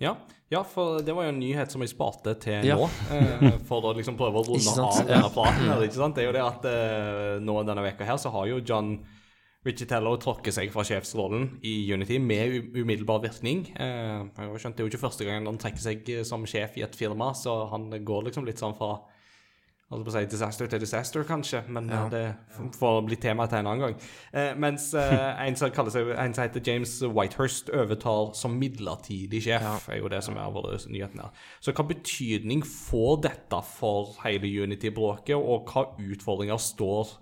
Speaker 1: Ja, ja, for det var jo en nyhet som jeg sparte til
Speaker 3: Ja.
Speaker 1: nå, eh, for å liksom prøve å runde av denne platen. her, ikke sant? Det er jo det at eh, nå denne veka her så har jo John Richitello tråkket seg fra sjefsrollen i Unity med umiddelbar virkning. Eh, jeg har skjønt Det er jo ikke første gang han trekker seg eh, som sjef i et firma, så han går liksom litt sånn fra holdt på å si disaster til disaster, kanskje, men eh,
Speaker 3: Ja.
Speaker 1: det får bli tema til en annen gang. Eh, mens eh, en, som seg, en som heter James Whitehurst, overtar som midlertidig sjef, er jo det som er vår nyheten her. Så hva betydning får dette for hele Unity-bråket, og hva utfordringer står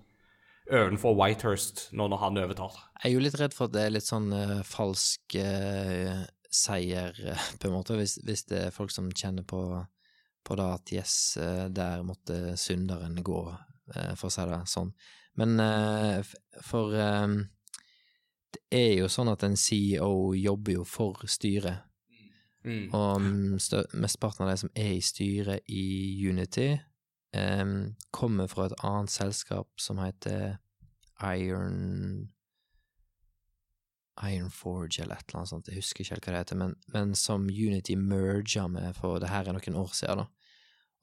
Speaker 1: overfor Whitehurst nå når han overtar?
Speaker 3: Jeg er jo litt redd for at det er litt sånn uh, falsk uh, seier, på en måte, hvis, hvis det er folk som kjenner på, på det at yes, eh, der måtte synderen gå, eh, for å si det sånn. Men eh, for det er jo sånn at en CEO jobber jo for styret,
Speaker 1: Mm.
Speaker 3: Og mm, mesteparten av de som er i styret i Unity, kommer fra et annet selskap som heter Iron Iron Forge eller et eller annet sånt, jeg husker ikke helt hva det heter, men, men som Unity merga med for det her er noen år siden, da.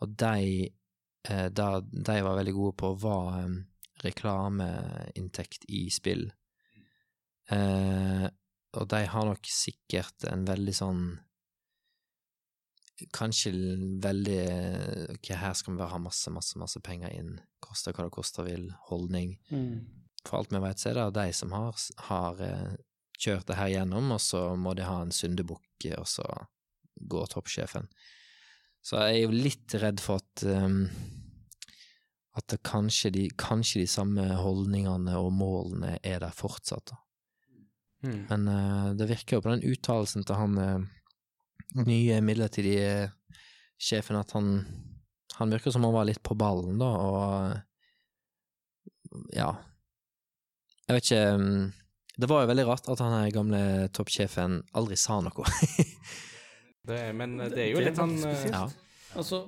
Speaker 3: Og de, eh, da, de var veldig gode på hva um, reklameinntekt i spill. Eh, og de har nok sikkert en veldig sånn Kanskje veldig Ok, her skal vi bare ha masse, masse, masse penger inn, koste hva det koster vil, holdning.
Speaker 2: Mm.
Speaker 3: For alt vi vet, så er det de som har, har eh, kjørt det her gjennom, og så må de ha en syndebukk, og så går toppsjefen. Så jeg er jo litt redd for at um, at kanskje, de, kanskje de samme holdningene og målene er der fortsatt.
Speaker 1: Mm.
Speaker 3: Men uh, det virker jo på den uttalelsen til han uh, nye midlertidige sjefen at han Han virker som han var litt på ballen, da, og ja. Jeg vet ikke um, Det var jo veldig rart at han her gamle toppsjefen aldri sa noe.
Speaker 1: Det, men det er jo litt sånn eh,
Speaker 3: ja.
Speaker 2: Altså,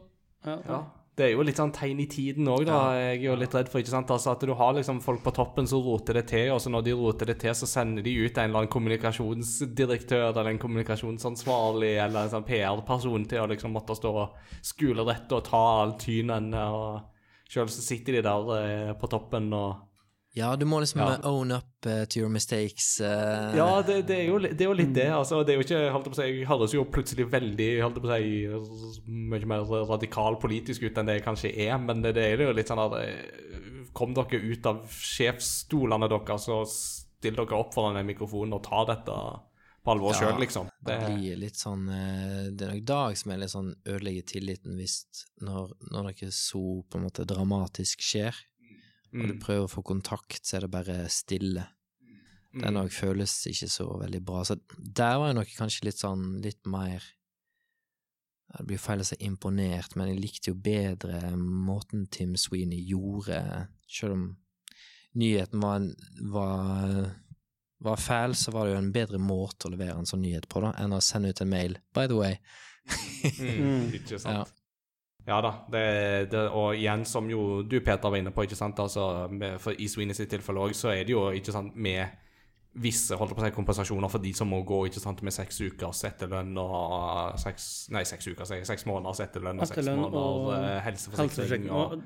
Speaker 2: ja,
Speaker 1: Ja. Det er jo litt sånn tegn i tiden òg, da. Jeg er jo litt redd for ikke sant, altså at du har liksom folk på toppen som roter det til, og så når de roter det til, så sender de ut en eller annen kommunikasjonsdirektør eller en kommunikasjonsansvarlig eller en sånn PR-person til å liksom måtte stå og skule rett og ta all tynen. Og sjøl så sitter de der eh, på toppen og
Speaker 3: ja, du må liksom
Speaker 1: Ja.
Speaker 3: own up eh, to your mistakes. Uh...
Speaker 1: Ja, det, det, er jo, det er jo litt det. altså, Det er jo ikke, holdt på å si, jeg høres jo plutselig veldig holdt på å si, mye mer radikal politisk ut enn det jeg kanskje er, men det, det er jo litt sånn at eh, Kom dere ut av sjefsstolene deres og still dere opp foran den mikrofonen og ta dette på alvor
Speaker 3: Ja,
Speaker 1: sjøl, liksom.
Speaker 3: Det blir litt sånn Det er nok Dag som er litt sånn ødelegger tilliten hvis når, når noe så på en måte dramatisk skjer, og du
Speaker 1: mm,
Speaker 3: prøver å få kontakt, så er det bare stille. Det
Speaker 1: mm.
Speaker 3: nok føles ikke så veldig bra. Så der var jeg nok kanskje litt sånn litt mer Det blir feil å si imponert, men jeg likte jo bedre måten Tim Sweeney gjorde, selv om nyheten var, en- var, var fæl, så var det jo en bedre måte å levere en sånn nyhet på, da, enn å sende ut en mail. By the way.
Speaker 1: Mm, ikke sant.
Speaker 3: Ja.
Speaker 1: Ja da, det, det, og igjen, som jo du Peter var inne på, ikke sant, altså, med, for i Sweeney sitt tilfelle òg, så er det jo ikke sant, med visse holdt på å si, kompensasjoner for de som må gå ikke sant, med seks ukers etterlønn og seks, nei, seks uker, sier jeg, seks måneders etterlønn og seks måneder
Speaker 2: og
Speaker 1: eh, helseforsikring. Og,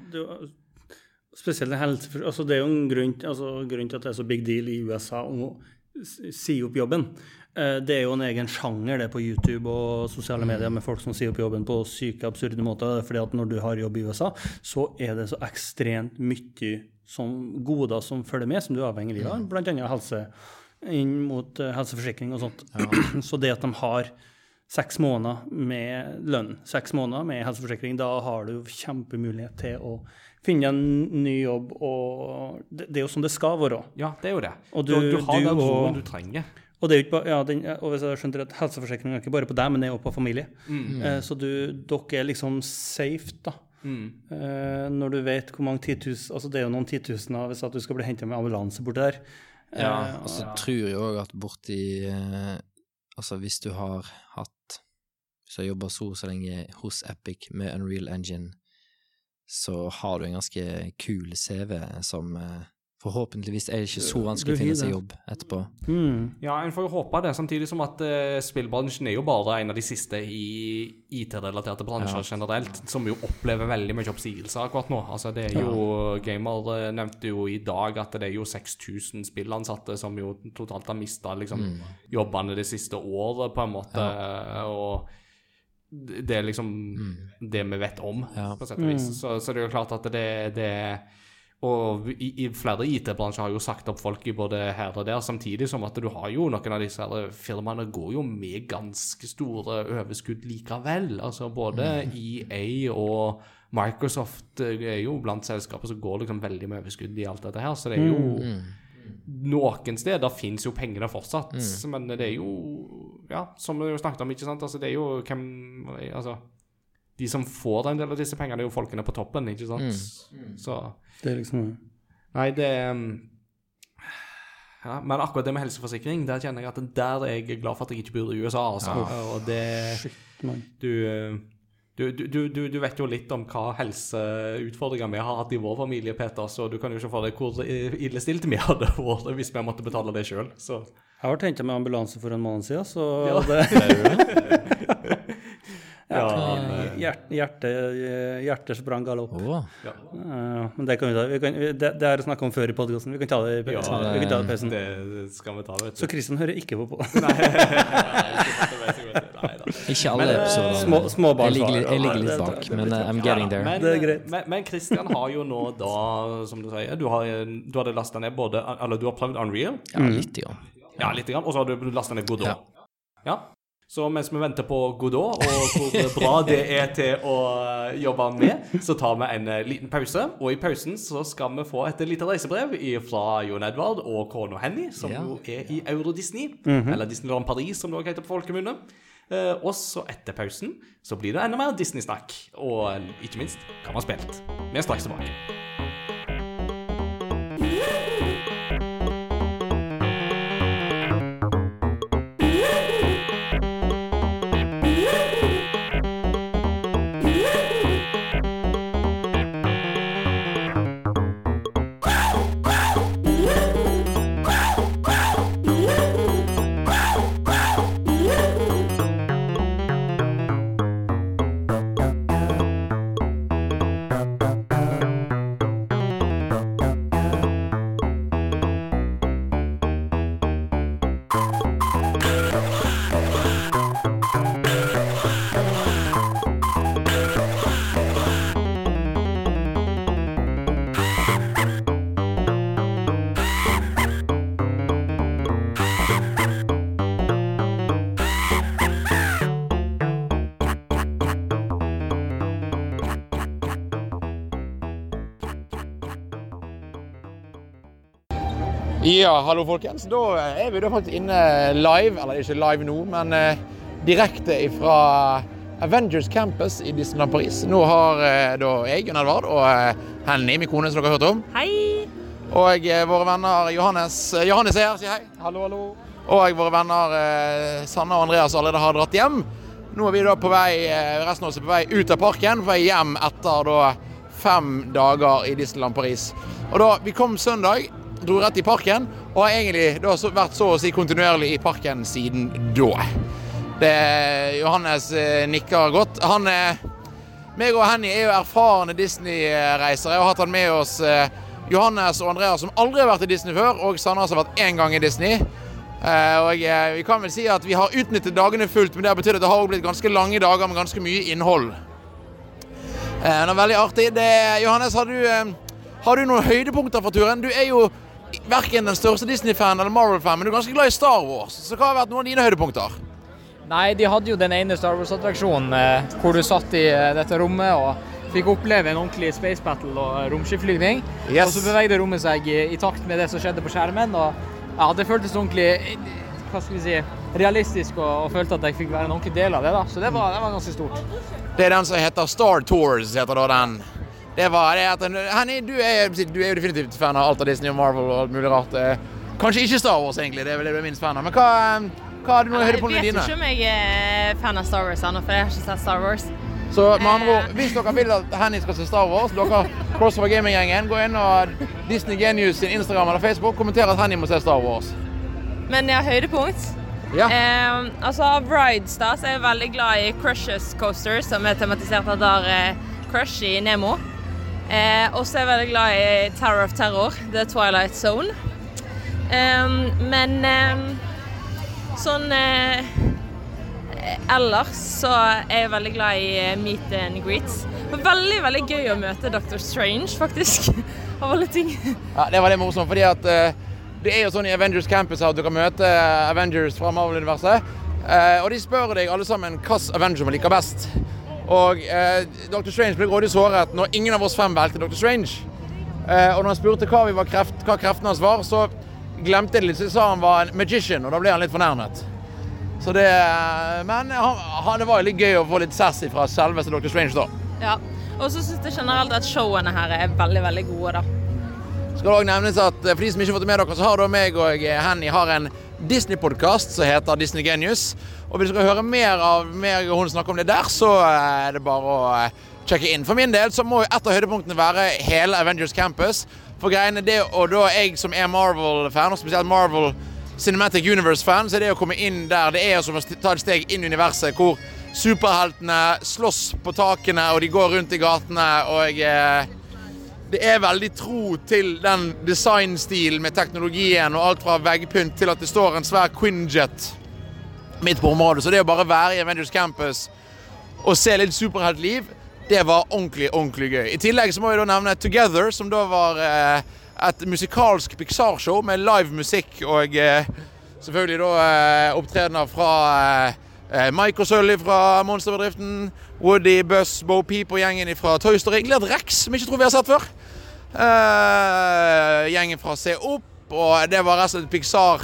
Speaker 2: Og spesielt helseforsikring altså Det er jo en grunn, altså, grunn til at det er så big deal i USA å si opp jobben. Eh, Det er jo en egen sjanger det på YouTube og sosiale medier med folk som sier opp jobben på syke, absurde måter. fordi at når du har jobb i USA, så er det så ekstremt mye som goder som følger med, som du er avhengig av, bl.a. helse inn mot eh, helseforsikring og sånt. Så det at de har seks måneder med lønn, seks måneder med helseforsikring, da har du kjempemulighet til å finne en ny jobb, og det, det er jo som det skal være.
Speaker 1: ja, det er jo det.
Speaker 2: Og
Speaker 1: du,
Speaker 2: du-
Speaker 1: du har den roen du trenger.
Speaker 2: Og det er jo ikke bare, ja, den, og hvis jeg skjønner at helseforsikring er ikke bare på deg, men det er også på familie.
Speaker 1: Mm.
Speaker 2: Eh, så du, dere er liksom safe, da.
Speaker 1: Mm.
Speaker 2: Eh, når du vet hvor mange titus, Altså det er jo noen titusener hvis at du skal bli hentet med ambulanse borti der.
Speaker 3: Ja,
Speaker 2: Eh,
Speaker 3: og så tror jeg òg at borti eh, Altså, hvis du har hatt Hvis du har jobba så så lenge hos Epic med Unreal Engine, så har du en ganske kul CV som eh, forhåpentligvis er det ikke så vanskelig å finne seg jobb etterpå.
Speaker 2: mm.
Speaker 1: Ja, en får jo håpe det, samtidig som at uh, spillbransjen er jo bare en av de siste i IT-relaterte bransjer
Speaker 3: Ja.
Speaker 1: generelt, som jo opplever veldig mye oppsigelser akkurat nå. Altså, det er jo Gamer eh, nevnte jo i dag at det er jo 6000 spillansatte som jo totalt har mista liksom, jobbene det siste året, på en måte. Og det er liksom det vi vet om,
Speaker 3: Ja.
Speaker 1: på sett og vis. Så, så det er jo klart at det, det og i, i flere IT-bransjer har jo sagt opp folk i både her og der, samtidig som at du har jo noen av disse firmaene går jo med ganske store overskudd likevel. Altså både EA og Microsoft eh, er jo blant selskaper som går liksom veldig med overskudd i alt dette her, så det er jo Noen steder fins jo pengene fortsatt, men det er jo Ja, som vi jo snakket om, ikke sant. Altså, det er jo hvem Altså de som får en del av disse pengene, er jo folkene på toppen, ikke sant? Så
Speaker 2: Det er liksom
Speaker 1: Nei, det er Ja, men akkurat det med helseforsikring, der kjenner jeg at der er jeg glad for at jeg ikke bor i USA. Altså. Og det
Speaker 2: Shit,
Speaker 1: du, eh, du, du, du, du, du vet jo litt om hva helseutfordringer vi har hatt i vår familie, Peter, så du kan jo ikke få deg hvor illestilt vi hadde vært hvis vi måtte betale det sjøl.
Speaker 2: Jeg har tenkt meg ambulanse for en måned siden, så
Speaker 1: Ja.
Speaker 2: det
Speaker 1: ja,
Speaker 2: hjert, hjerte, Hjertet sprang galopp.
Speaker 3: Oh.
Speaker 1: ja.
Speaker 2: Eh, men det kan vi ta. Vi kan, det, det er snakk om før i podkasten. Vi kan ta det i pausen.
Speaker 1: Ja,
Speaker 2: vi kan ta det i pausen.
Speaker 1: det skal vi ta, vet
Speaker 2: Så Kristian hører ikke på. på.
Speaker 1: Nei.
Speaker 3: Ikke alle
Speaker 1: eh,
Speaker 3: episoder.
Speaker 2: små- småbarnsfar.
Speaker 3: jeg, ligger, jeg ligger litt bak, men eh, I'm getting there.
Speaker 1: Men,
Speaker 2: Det er greit.
Speaker 1: Men, men Christian har jo nå da, som du sier, du, har, du hadde lasta ned både Eller du har prøvd Unreal,
Speaker 3: Ja, litt. Ja,
Speaker 1: ja, litt, grann, og så har du lasta ned Godot.
Speaker 3: Ja.
Speaker 1: Ja. Så mens vi venter på Godot, og hvor bra det er til å eh, jobbe med, så tar vi en eh, liten pause. Og i pausen så skal vi få et lite reisebrev fra Jon Edvard og kona Henny, som
Speaker 3: Ja.
Speaker 1: jo er i Euro Disney, eller Disneyland Paris, som det også heter på folkemunne. Eh, og så etter pausen så blir det enda mer Disney-snakk, og ikke minst kan man spille litt. Vi er straks tilbake.
Speaker 5: Ja, hallo folkens. Da er vi da faktisk inne live, eller ikke live nå, men eh, direkte fra Avengers Campus i Disneyland Paris. Nå har eh, da jeg, Gunn Edvard, og eh, Henny, min kone, som dere har hørt om,
Speaker 6: Hei!
Speaker 5: og eh, våre venner Johannes eh, Johannes er her, si hei. Hallo, hallo. Og våre venner eh, Sanna og Andreas allerede har dratt hjem. Nå er vi da på vei, eh, resten av oss er på vei ut av parken, på vei hjem etter da fem dager i Disneyland Paris. Og da, Vi kom søndag, dro rett i parken, og har egentlig da vært så å si kontinuerlig i parken siden da. Det, Johannes eh, nikker godt. Han eh, meg og Henny er jo erfarne Disney-reisere. Jeg har hatt han med oss eh, Johannes og Andreas, som aldri har vært i Disney før, og Sandra har vært én gang i Disney. Og vi kan vel si at vi har utnyttet dagene fullt, men det har betydd at det har blitt ganske lange dager med ganske mye innhold. Det er veldig artig. Det, Johannes, har du, har du noen høydepunkter fra turen? Du er jo verken den største Disney-fan eller Marvel-fan, men du er ganske glad i Star Wars. Så hva har vært noen av dine høydepunkter?
Speaker 6: Nei, de hadde jo den ene Star Wars-attraksjonen eh, hvor du satt i eh, dette rommet og fikk oppleve en ordentlig space battle og romskipflygning.
Speaker 5: Yes.
Speaker 6: Og så bevegde rommet seg i, i takt med det som skjedde på skjermen. Og ja, det føltes ordentlig eh, hva skal vi si, realistisk og, og følte at jeg fikk være en ordentlig del av det. da. Så det var, det var ganske stort.
Speaker 5: Det er den som heter Star Tours, heter da den. Det var det at Henny, du du er jo definitivt fan av alt av Disney og Marvel og alt mulig rart. Eh, Kanskje ikke Star Wars, egentlig. Det er vel det du er minst fan av. Men hva, eh, hva er det
Speaker 7: Jeg
Speaker 5: høydepunktene
Speaker 7: vet
Speaker 5: dine?
Speaker 7: ikke om jeg er fan av Star Wars ennå, for jeg har ikke sett Star Wars.
Speaker 5: Så med andre ord, hvis dere vil at Henny skal se Star Wars, dere Crossover Gaming-gjengen, gå inn og Disney Genius sin Instagram eller Facebook, kommenter at Henny må se Star Wars.
Speaker 7: Men jeg har høydepunkt.
Speaker 5: Ja.
Speaker 7: Eh, altså Av rides da, så er jeg veldig glad i Crushes Coaster, som er tematisert etter eh, Crush i Nemo. Eh, og så er jeg veldig glad i Tower of Terror, The Twilight Zone. Eh, men eh, sånn eh, Ellers så er jeg veldig glad i eh, meet and greets. Veldig veldig gøy å møte Dr. Strange, faktisk. Av alle ting.
Speaker 5: Ja, det var litt morsomt, fordi at eh, det er jo sånn i Avengers Campus at du kan møte Avengers fra Marvel-universet. eh, og de spør deg alle sammen hvilken Avenger man liker best. Og eh, Dr. Strange ble grådig såret når ingen av oss fem valgte Dr. Strange. Eh, og når han spurte hva, vi var kreft, hva kreftene hans var, så glemte det litt. Så sa han var en magician, og da ble han litt fornærmet. Så det, eh, men han, han, det var jo litt gøy å få litt sassy fra selveste Dr. Strange, da.
Speaker 7: Ja. Og så syns jeg generelt at showene her er veldig, veldig gode, da.
Speaker 5: Skal det òg nevnes at eh, for de som ikke har fått det med dere, så har da meg og eh, Henny har en Disney-podkast som heter Disney Genius. Og hvis du skal høre mer av meg og hun snakke om det der, så eh, er det bare å eh, sjekke inn. For min del så må jo et av høydepunktene være hele Avengers Campus. For greiene det, og da jeg som er Marvel-fan, og spesielt Marvel Cinematic Universe-fan, så er det å komme inn der Det er som å ta et steg inn i universet hvor superheltene slåss på takene, og de går rundt i gatene, og eh, det er veldig tro til den designstilen med teknologien og alt fra veggpynt til at det står en svær Quinjet midt på området. Så det å bare være i Avengers Campus og se litt superheltliv, det var ordentlig, ordentlig gøy. I tillegg så må jeg da nevne Together, som da var eh, et musikalsk Pixar-show med live musikk og eh, selvfølgelig da eh, opptredener fra eh, Mike og Sully fra Monsterbedriften, Woody, Buzz, Bo Peep og gjengen fra Toy Story. et Rex, som jeg ikke tror vi har sett før. Eh, gjengen fra Se opp, og det var rett og slett Pixar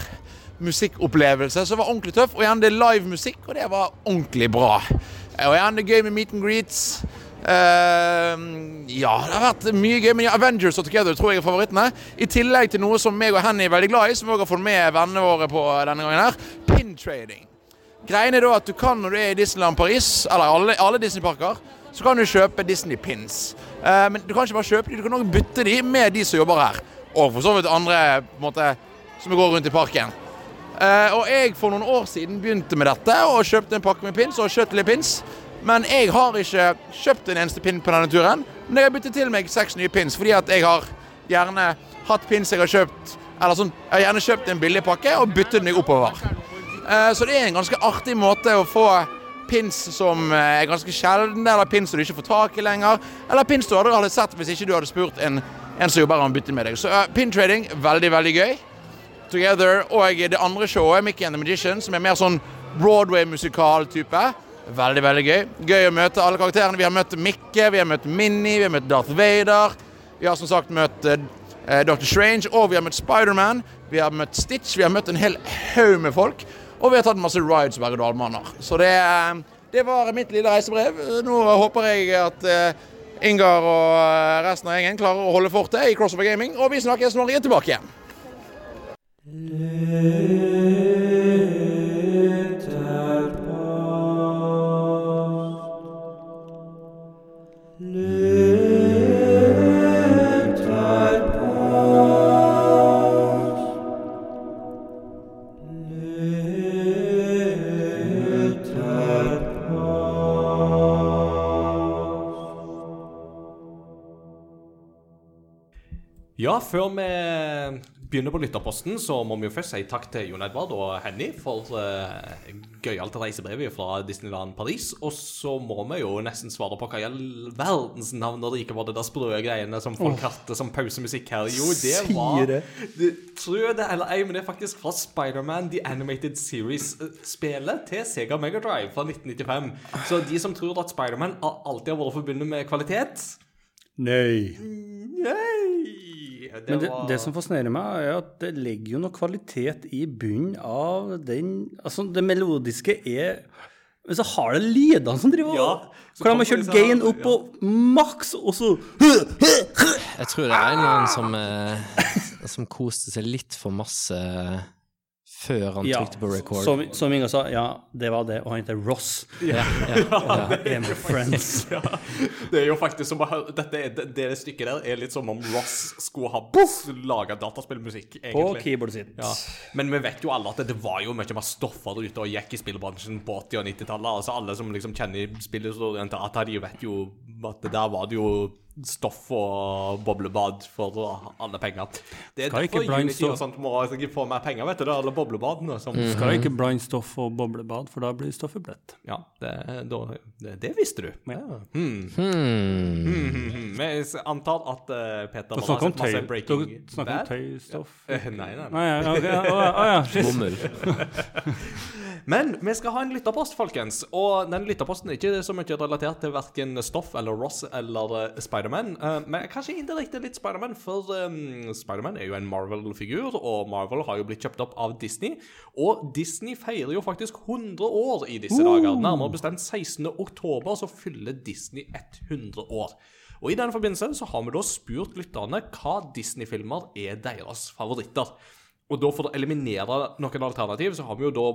Speaker 5: musikkopplevelse som var ordentlig tøff. Og igjen, det er live musikk, og det var ordentlig bra. Og igjen, det er gøy med meet and greets. Uh, ja, det har vært mye gøy. Men ja, Avengers og Together tror jeg er favorittene. I tillegg til noe som meg og Henny er veldig glad i, som vi også har fått med vennene våre på denne gangen her. Pin trading. Greien er da at du kan når du er i Disneyland Paris, eller alle, alle Disney-parker, så kan du kjøpe Disney-pins. Eh, men du kan ikke bare kjøpe de, du kan også bytte de med de som jobber her. Og for så vidt andre måte, som går rundt i parken. Eh, og jeg for noen år siden begynte med dette og kjøpte en pakke med pins og shuttle pins. Men jeg har ikke kjøpt en eneste pin på denne turen. Men jeg har byttet til meg seks nye pins fordi at jeg har gjerne hatt pins jeg har kjøpt Eller sånn, jeg har gjerne kjøpt en billig pakke og byttet meg oppover. Eh, Så det er en ganske artig måte å få pins som eh, er ganske sjeldne, eller pins som du ikke får tak i lenger, eller pins du aldri hadde sett hvis ikke du hadde spurt en, en som jobber her om bytte med deg. Så uh, pintrading, veldig, veldig gøy. Together og det andre showet, Mickey and the Magician, som er mer sånn Broadway-musikal-type. Veldig, veldig gøy. Gøy å møte alle karakterene. Vi har møtt Mikke, vi har møtt Minnie, vi har møtt Darth Vader. Vi har som sagt møtt uh, Dr. Strange, og vi har møtt Spiderman. Vi har møtt Stitch, vi har møtt en hel haug med folk. Og vi har tatt masse rides og berg-og-dal-baner. Så det, eh, det var mitt lille reisebrev. Nå håper jeg at eh, Ingar og eh, resten av gjengen klarer å holde fortet i Crossover Gaming, og vi snakkes når jeg er tilbake igjen.
Speaker 1: Før vi begynner på lytterposten, så må vi jo først si takk til Jon Edvard og Henny for uh, gøyalt reisebrevet fra Disneyland Paris. Og så må vi jo nesten svare på hva i all verdens navn og rike var det der sprø greiene som folk hadde som pausemusikk her. Jo, det var
Speaker 2: det.
Speaker 1: det, Tror det eller ei, men det er faktisk fra Spiderman The Animated Series-spelet til Sega Megadrive fra 1995. Så de som tror at Spiderman alltid har vært forbundet med kvalitet
Speaker 2: Nei.
Speaker 1: Nei!
Speaker 2: Men det,
Speaker 1: var-
Speaker 2: det som fascinerer meg, er at det ligger jo noe kvalitet i bunnen av den Altså, det melodiske er Men så har det lydene som driver
Speaker 1: Ja,
Speaker 2: Hvor de har kjørt gain opp på maks, og så
Speaker 3: Jeg tror det er en eller annen som, eh, som koste seg litt for masse før han
Speaker 2: Ja,
Speaker 3: trykte på record.
Speaker 2: som, som Inga sa, ja, det var det. Og han heter Ross.
Speaker 3: ja, ja, ja.
Speaker 2: Er med Friends.
Speaker 1: ja, Det er jo faktisk som å høre Dette, er- det, det stykket der er litt som om Ross skulle ha laga dataspillmusikk,
Speaker 2: På
Speaker 1: egentlig.
Speaker 2: keyboardet sitt.
Speaker 1: Ja. Men vi vet jo alle at det var jo mye mer stoffer der ute og gikk i spillbransjen på 80- og 90-tallet. Altså alle som liksom kjenner spillhistorien til Atari, vet jo at det der var det jo stoff og boblebad for alle penger. Det er
Speaker 2: Skal
Speaker 1: derfor Unity og sånt må få mer penger, vet du. Det er alle boblebadene som
Speaker 2: Skal ikke blande stoff og boblebad, for da blir stoffet bløtt.
Speaker 1: Ja, det, da, det, det visste du. Ja. Hmm.
Speaker 3: Hmm.
Speaker 1: Hmm, hmm, hmm. Jeg antar at eh, Peter
Speaker 2: har sett om
Speaker 1: masse
Speaker 2: tøy.
Speaker 1: Breaking
Speaker 2: Du snakker om tøystoff.
Speaker 1: Ja. Nei, nei, nei.
Speaker 2: Å, ja.
Speaker 3: Bomull.
Speaker 1: Men vi skal ha en lytterpost, folkens. Og den lytterposten er ikke så mye relatert til verken Stoff eller Ross eller uh, Spiderman. Uh, men kanskje indirekte litt Spiderman, for um, Spiderman er jo en Marvel-figur, og Marvel har jo blitt kjøpt opp av Disney. Og Disney feirer jo faktisk 100 år i disse dager. Nærmere bestemt 16. oktober så fyller Disney 100 år. Og i den forbindelse så har vi da spurt lytterne hva Disney-filmer er deres favoritter. Og da for å eliminere noen alternativ, så har vi jo da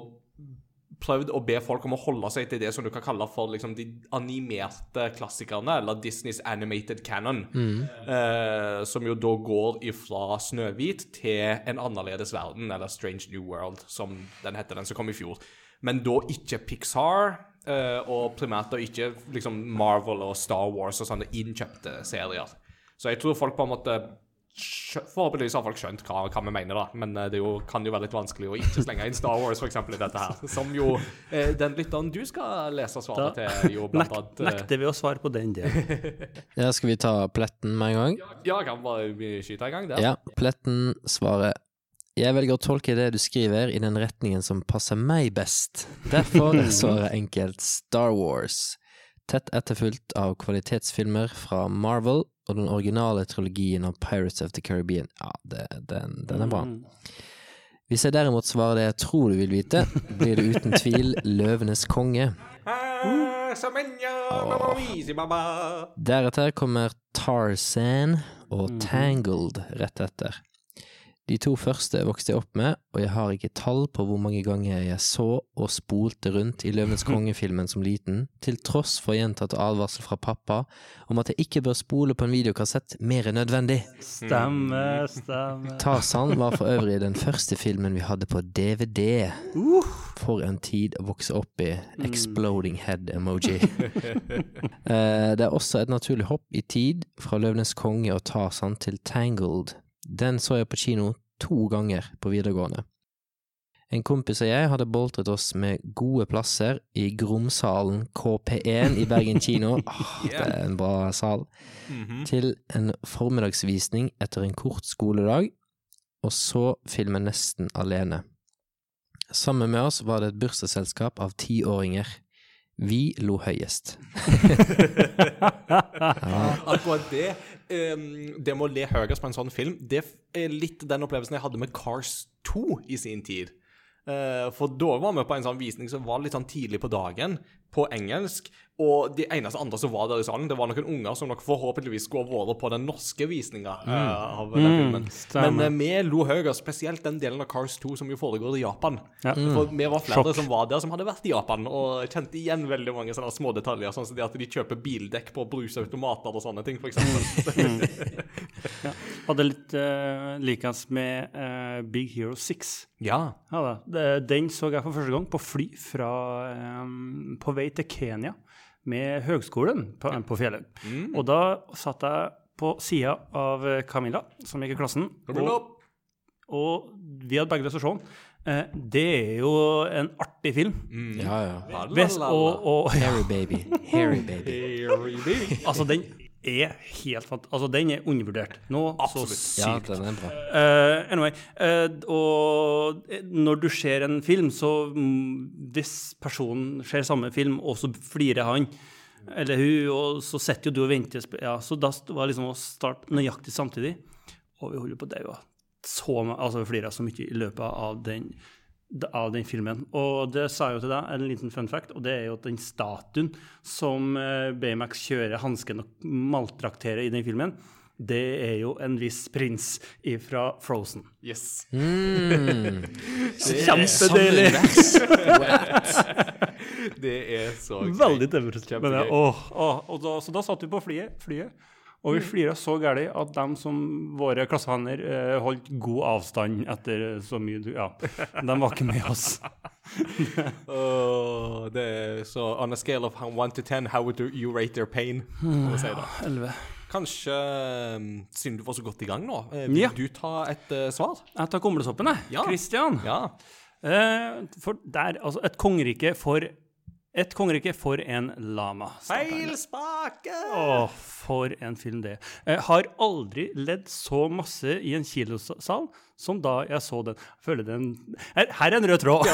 Speaker 1: prøvd å be folk om å holde seg til det som du kan kalle for liksom, de animerte klassikerne, eller Disneys animated canon. Eh, som jo da går ifra Snøhvit til En annerledes verden, eller Strange New World, som den heter, den som kom i fjor. Men da ikke Pixar, eh, og primært da ikke liksom Marvel og Star Wars og sånne innkjøpte serier. Så jeg tror folk på en måte Forhåpentligvis har folk skjønt hva, hva vi mener, da. Men eh, det jo, kan jo være litt vanskelig å ikke slenge inn Star Wars eksempel, i dette her. Som jo eh, den lytteren du skal lese svaret
Speaker 2: Da
Speaker 1: til, jo blant annet nek,
Speaker 2: nekter vi å svare på den delen.
Speaker 3: Ja, skal vi ta pletten med en gang?
Speaker 1: Ja, kan bare skyte en gang der.
Speaker 3: Ja, pletten svarer Jeg velger å tolke det du skriver i den retningen som passer meg best. Derfor er svaret enkelt Star Wars. Tett etterfulgt av kvalitetsfilmer fra Marvel og den originale trilogien av Pirates of the Caribbean. Ja, det, den, den er bra. Hvis jeg derimot svarer det jeg tror du vil vite, blir det uten tvil Løvenes konge.
Speaker 1: Ah.
Speaker 3: Deretter kommer Tarzan og Tangled rett etter. De to første vokste jeg opp med, og jeg har ikke tall på hvor mange ganger jeg så og spolte rundt i Løvenes konge-filmen som liten, til tross for gjentatte advarsel fra pappa om at jeg ikke bør spole på en videokassett mer enn nødvendig.
Speaker 2: Stemme, stemme.
Speaker 3: Tarzan var for øvrig den første filmen vi hadde på DVD. For en tid å vokse opp i. Exploding head-emoji. Eh, Det er også et naturlig hopp i tid fra Løvenes konge og Tarzan til Tangled. Den så jeg på kino to ganger på videregående. En kompis og jeg hadde boltret oss med gode plasser i Gromsalen KP1 i Bergen kino. oh, det er en bra sal. Til en formiddagsvisning etter en kort skoledag, og så filmen nesten alene. Sammen med oss var det et bursdagsselskap av tiåringer. Vi lo høyest.
Speaker 1: Akkurat det, det med å le høyest på en sånn film, det er litt den opplevelsen jeg hadde med Cars 2 i sin tid. Eh, for da var vi på en sånn visning som var litt sånn tidlig på dagen, på engelsk. Og de eneste andre som var der i salen, det var noen unger som nok forhåpentligvis skulle ha vært på den norske visninga eh, av den filmen.
Speaker 2: stemmer.
Speaker 1: Men uh, vi lo høyest, spesielt den delen av Cars 2 som jo foregår i Japan.
Speaker 2: Ja.
Speaker 1: For vi var flere
Speaker 2: Sjokk.
Speaker 1: som var der som hadde vært i Japan, og kjente igjen veldig mange sånne små detaljer, sånn som det at de kjøper bildekk på brusautomater og sånne ting, for eksempel.
Speaker 2: Hadde litt uh, likens med uh, Big Hero 6.
Speaker 1: ja.
Speaker 2: Ja. Den så jeg for første gang på fly fra, um, på vei til Kenya med høgskolen på, på Fjellhaug. Og da satt jeg på sida av eh, Camilla, som gikk i klassen, og, og vi hadde begge lyst til å se den. Eh, det er jo en artig film.
Speaker 3: Ja, ja.
Speaker 2: Hvis, og, og,
Speaker 3: Harry baby. Harry baby.
Speaker 2: altså, den er helt fant... Altså, den er undervurdert. Nå så
Speaker 3: Ja,
Speaker 2: sykt.
Speaker 3: den er bra.
Speaker 2: Eh, anyway, uh, og eh, når du ser en film, så mm, hvis personen ser samme film, og så flirer han, eller hun, og så sitter jo du og venter, ja, så da var liksom å starte nøyaktig samtidig, og vi holder på å daue. Så, altså vi flirer så mye i løpet av den, av den filmen. Og det sa jeg jo til deg, en liten fun fact, og det er jo at den statuen som eh, Baymax kjører hansken og maltrakterer i den filmen, det er jo en viss prins fra Frozen.
Speaker 1: Yes.
Speaker 3: Mm.
Speaker 2: Kjempedeilig!
Speaker 1: Det er så gøy.
Speaker 2: Veldig tøft. Men, da, så da satt vi på flyet, flyet og vi flira så gærent at de som våre klassevenner eh, holdt god avstand etter så mye Ja, de var ikke med oss.
Speaker 1: oh, det er så On a scale of 1 to 10, how would you rate their pain? Si. Kanskje, um, siden du var så godt i gang nå, eh, vil
Speaker 2: Ja.
Speaker 1: du ta et uh, svar?
Speaker 2: Jeg tar kumlesoppen, jeg.
Speaker 1: Ja.
Speaker 2: Christian.
Speaker 1: Ja.
Speaker 2: Eh, for der, altså, et kongerike for Et kongerike for en lama.
Speaker 1: Feil spake!
Speaker 2: Å, for en film det. Jeg har aldri ledd så masse i en kilosal som da jeg så den. Føler den Her, her er en rød tråd!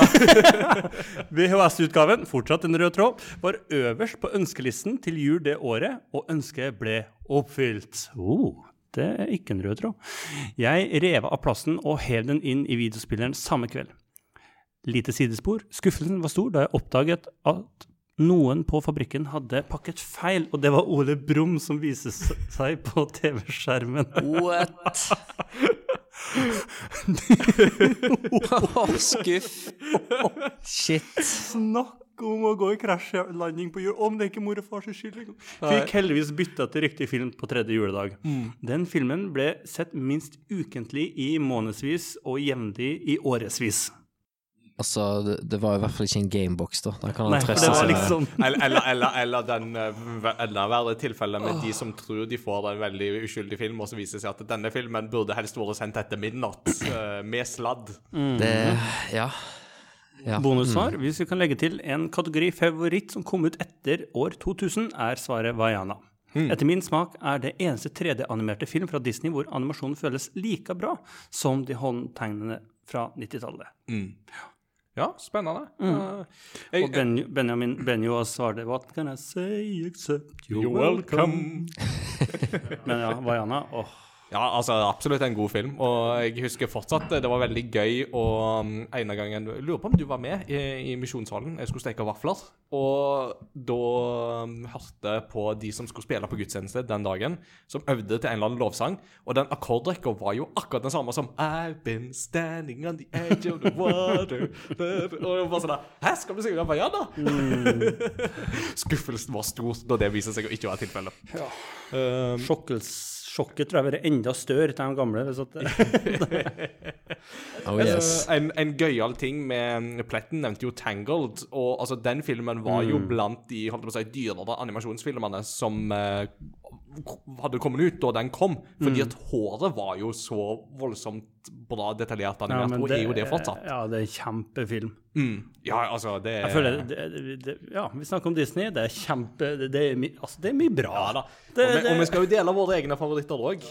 Speaker 2: VHS-utgaven, fortsatt en rød tråd, var øverst på ønskelisten til jul det året, og ønsket ble oppfylt. Oh. Det er ikke en rød tråd. Jeg rev av plassen og hev den inn i videospilleren samme kveld. Lite sidespor. Skuffelsen var stor da jeg oppdaget at noen på fabrikken hadde pakket feil, og det var Ole Brumm som viste seg på TV-skjermen.
Speaker 3: What? Åh, skuff. Shit.
Speaker 2: Snakk om å gå i krasjlanding på jul, om det er ikke mor og fars skyld. liksom. Fikk heldigvis bytta til riktig film på tredje juledag. Den filmen ble sett minst ukentlig i månedsvis og jevnlig i årevis.
Speaker 3: Altså, det, det var i hvert fall ikke en gamebox, da. Da kan han
Speaker 2: Nei,
Speaker 3: trøste seg
Speaker 2: liksom
Speaker 1: Eller, eller, eller, eller den eh, enda verre tilfellet med de som tror de får en veldig uskyldig film, og så viser det seg at denne filmen burde helst vært sendt etter midnatt, eh, med sladd.
Speaker 3: Det Ja. ja.
Speaker 2: Bonussvar, hvis vi kan legge til en kategori favoritt som kom ut etter år 2000, er svaret Vaiana. Etter min smak er det eneste 3D-animerte film fra Disney hvor animasjonen føles like bra som de håndtegnene fra 90-tallet.
Speaker 1: Ja, spennende. Mm.
Speaker 2: Og
Speaker 1: jeg,
Speaker 2: ben, Benjamin Benjo svarte What can I say except you're,
Speaker 1: you're
Speaker 2: welcome?
Speaker 1: welcome.
Speaker 2: Men ja, Vaiana, åh.
Speaker 1: Ja, altså absolutt en god film. Og jeg husker fortsatt det var veldig gøy og en ene gangen Jeg lurer på om du var med i, i Misjonssalen. Jeg skulle steke vafler. Og da um, hørte på de som skulle spille på gudstjeneste den dagen, som øvde til en eller annen lovsang. Og den akkordrekka var jo akkurat den samme som I've been standing on the edge of the water Og jeg bare sånn Hæ, skal vi synge Vaiana? Skuffelsen var stor da det viser seg å ikke være tilfellet. Um,
Speaker 2: Sjokkels, sjokket tror jeg var enda større til de gamle. Hvis at
Speaker 3: Oh yes.
Speaker 1: Eh, En, en gøyal ting med Pletten nevnte jo Tangled, og altså den filmen var jo blant de holdt på å si, dyrere animasjonsfilmene som eh, hadde kommet ut da den kom, fordi at håret var jo så voldsomt bra detaljert animert,
Speaker 2: ja,
Speaker 1: og er jo det fortsatt.
Speaker 2: Ja, det er en kjempefilm.
Speaker 1: Mm. Ja, altså, det
Speaker 2: Jeg føler det, det, det, Ja, vi snakker om Disney. Det er kjempe Det, det, er, my- altså, det er mye bra.
Speaker 1: Ja da.
Speaker 2: Det-
Speaker 1: og, vi,
Speaker 2: det-
Speaker 1: og vi skal jo dele våre egne favoritter òg,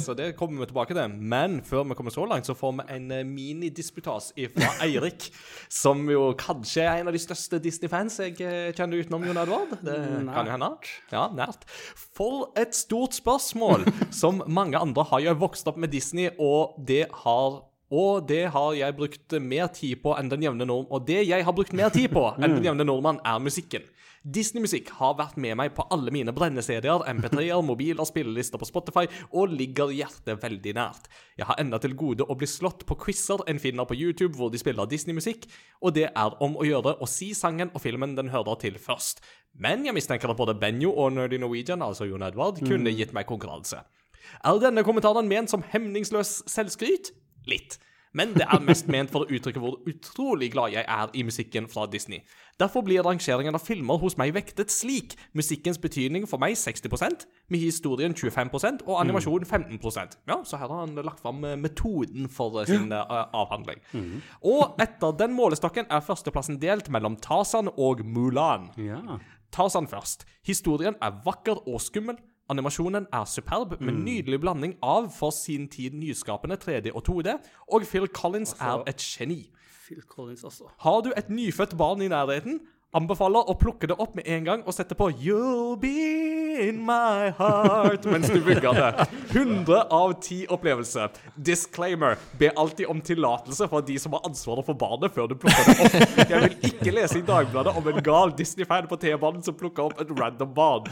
Speaker 1: så det kommer vi tilbake til. Men før vi kommer så langt, så får vi en eh, minidisputas fra Eirik, som jo kanskje er en av de største Disney-fans jeg eh, kjenner utenom Jon Edvard. Det kan jo hende. Ja, nært. For et stort spørsmål! Som mange andre har jo vokst opp med Disney, og det har og det har jeg brukt mer tid på enn den jevne nordmann. Og det jeg har brukt mer tid på enn den jevne nordmann, er musikken. Disney-musikk har vært med meg på alle mine brenne-CD-er, MP3-er, mobiler, spillelister på Spotify, og ligger hjertet veldig nært. Jeg har enda til gode å bli slått på quizer en finner på YouTube hvor de spiller Disney-musikk, og det er om å gjøre å si sangen og filmen den hører til først. Men jeg mistenker at både Benjo og Nerdy Norwegian, altså Jon Edvard, kunne gitt meg konkurranse. Er denne kommentaren ment som hemningsløs selvskryt? Litt. Men det er mest ment for å uttrykke hvor utrolig glad jeg er i musikken fra Disney. Derfor blir rangeringen av filmer hos meg vektet slik. Musikkens betydning for meg 60% med historien 25% og animasjon 15% Ja, så her har han lagt fram eh, metoden for eh, sin uh, avhandling. Og etter den målestokken er førsteplassen delt mellom Tarzan og Mulan.
Speaker 2: Ja.
Speaker 1: Tarzan først. Historien er vakker og skummel. Animasjonen er superb, med nydelig blanding av for sin tid nyskapende 3D og 2D, og Phil Collins er et geni.
Speaker 2: Phil Collins, altså.
Speaker 1: Har du et nyfødt barn i nærheten, anbefaler å plukke det opp med en gang og sette på You'll be in my heart mens du bygger det. 100 av 10 opplevelse. Disclaimer. Be alltid om tillatelse fra de som har ansvaret for barnet før du plukker det opp. Jeg vil ikke lese i Dagbladet om en gal Disney-fan på T-banen som plukker opp et random barn.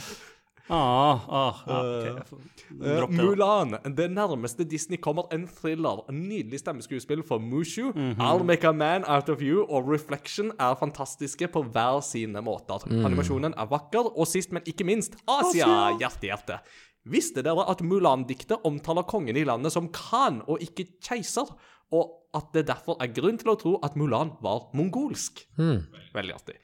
Speaker 2: Ah, ah, ja, okay.
Speaker 1: Eh,
Speaker 2: det, da.
Speaker 1: Mulan. Det nærmeste Disney kommer en thriller. En nydelig stemmeskuespill for Mushu. I'll Make a Man Out of You og Reflection er fantastiske på hver sine måter. Animasjonen er vakker, og sist, men ikke minst, Asia! Hjerte-hjerte. Visste dere at Mulan-diktet omtaler kongen i landet som khan og ikke keiser? Og at det derfor er grunn til å tro at Mulan var mongolsk. Veldig artig.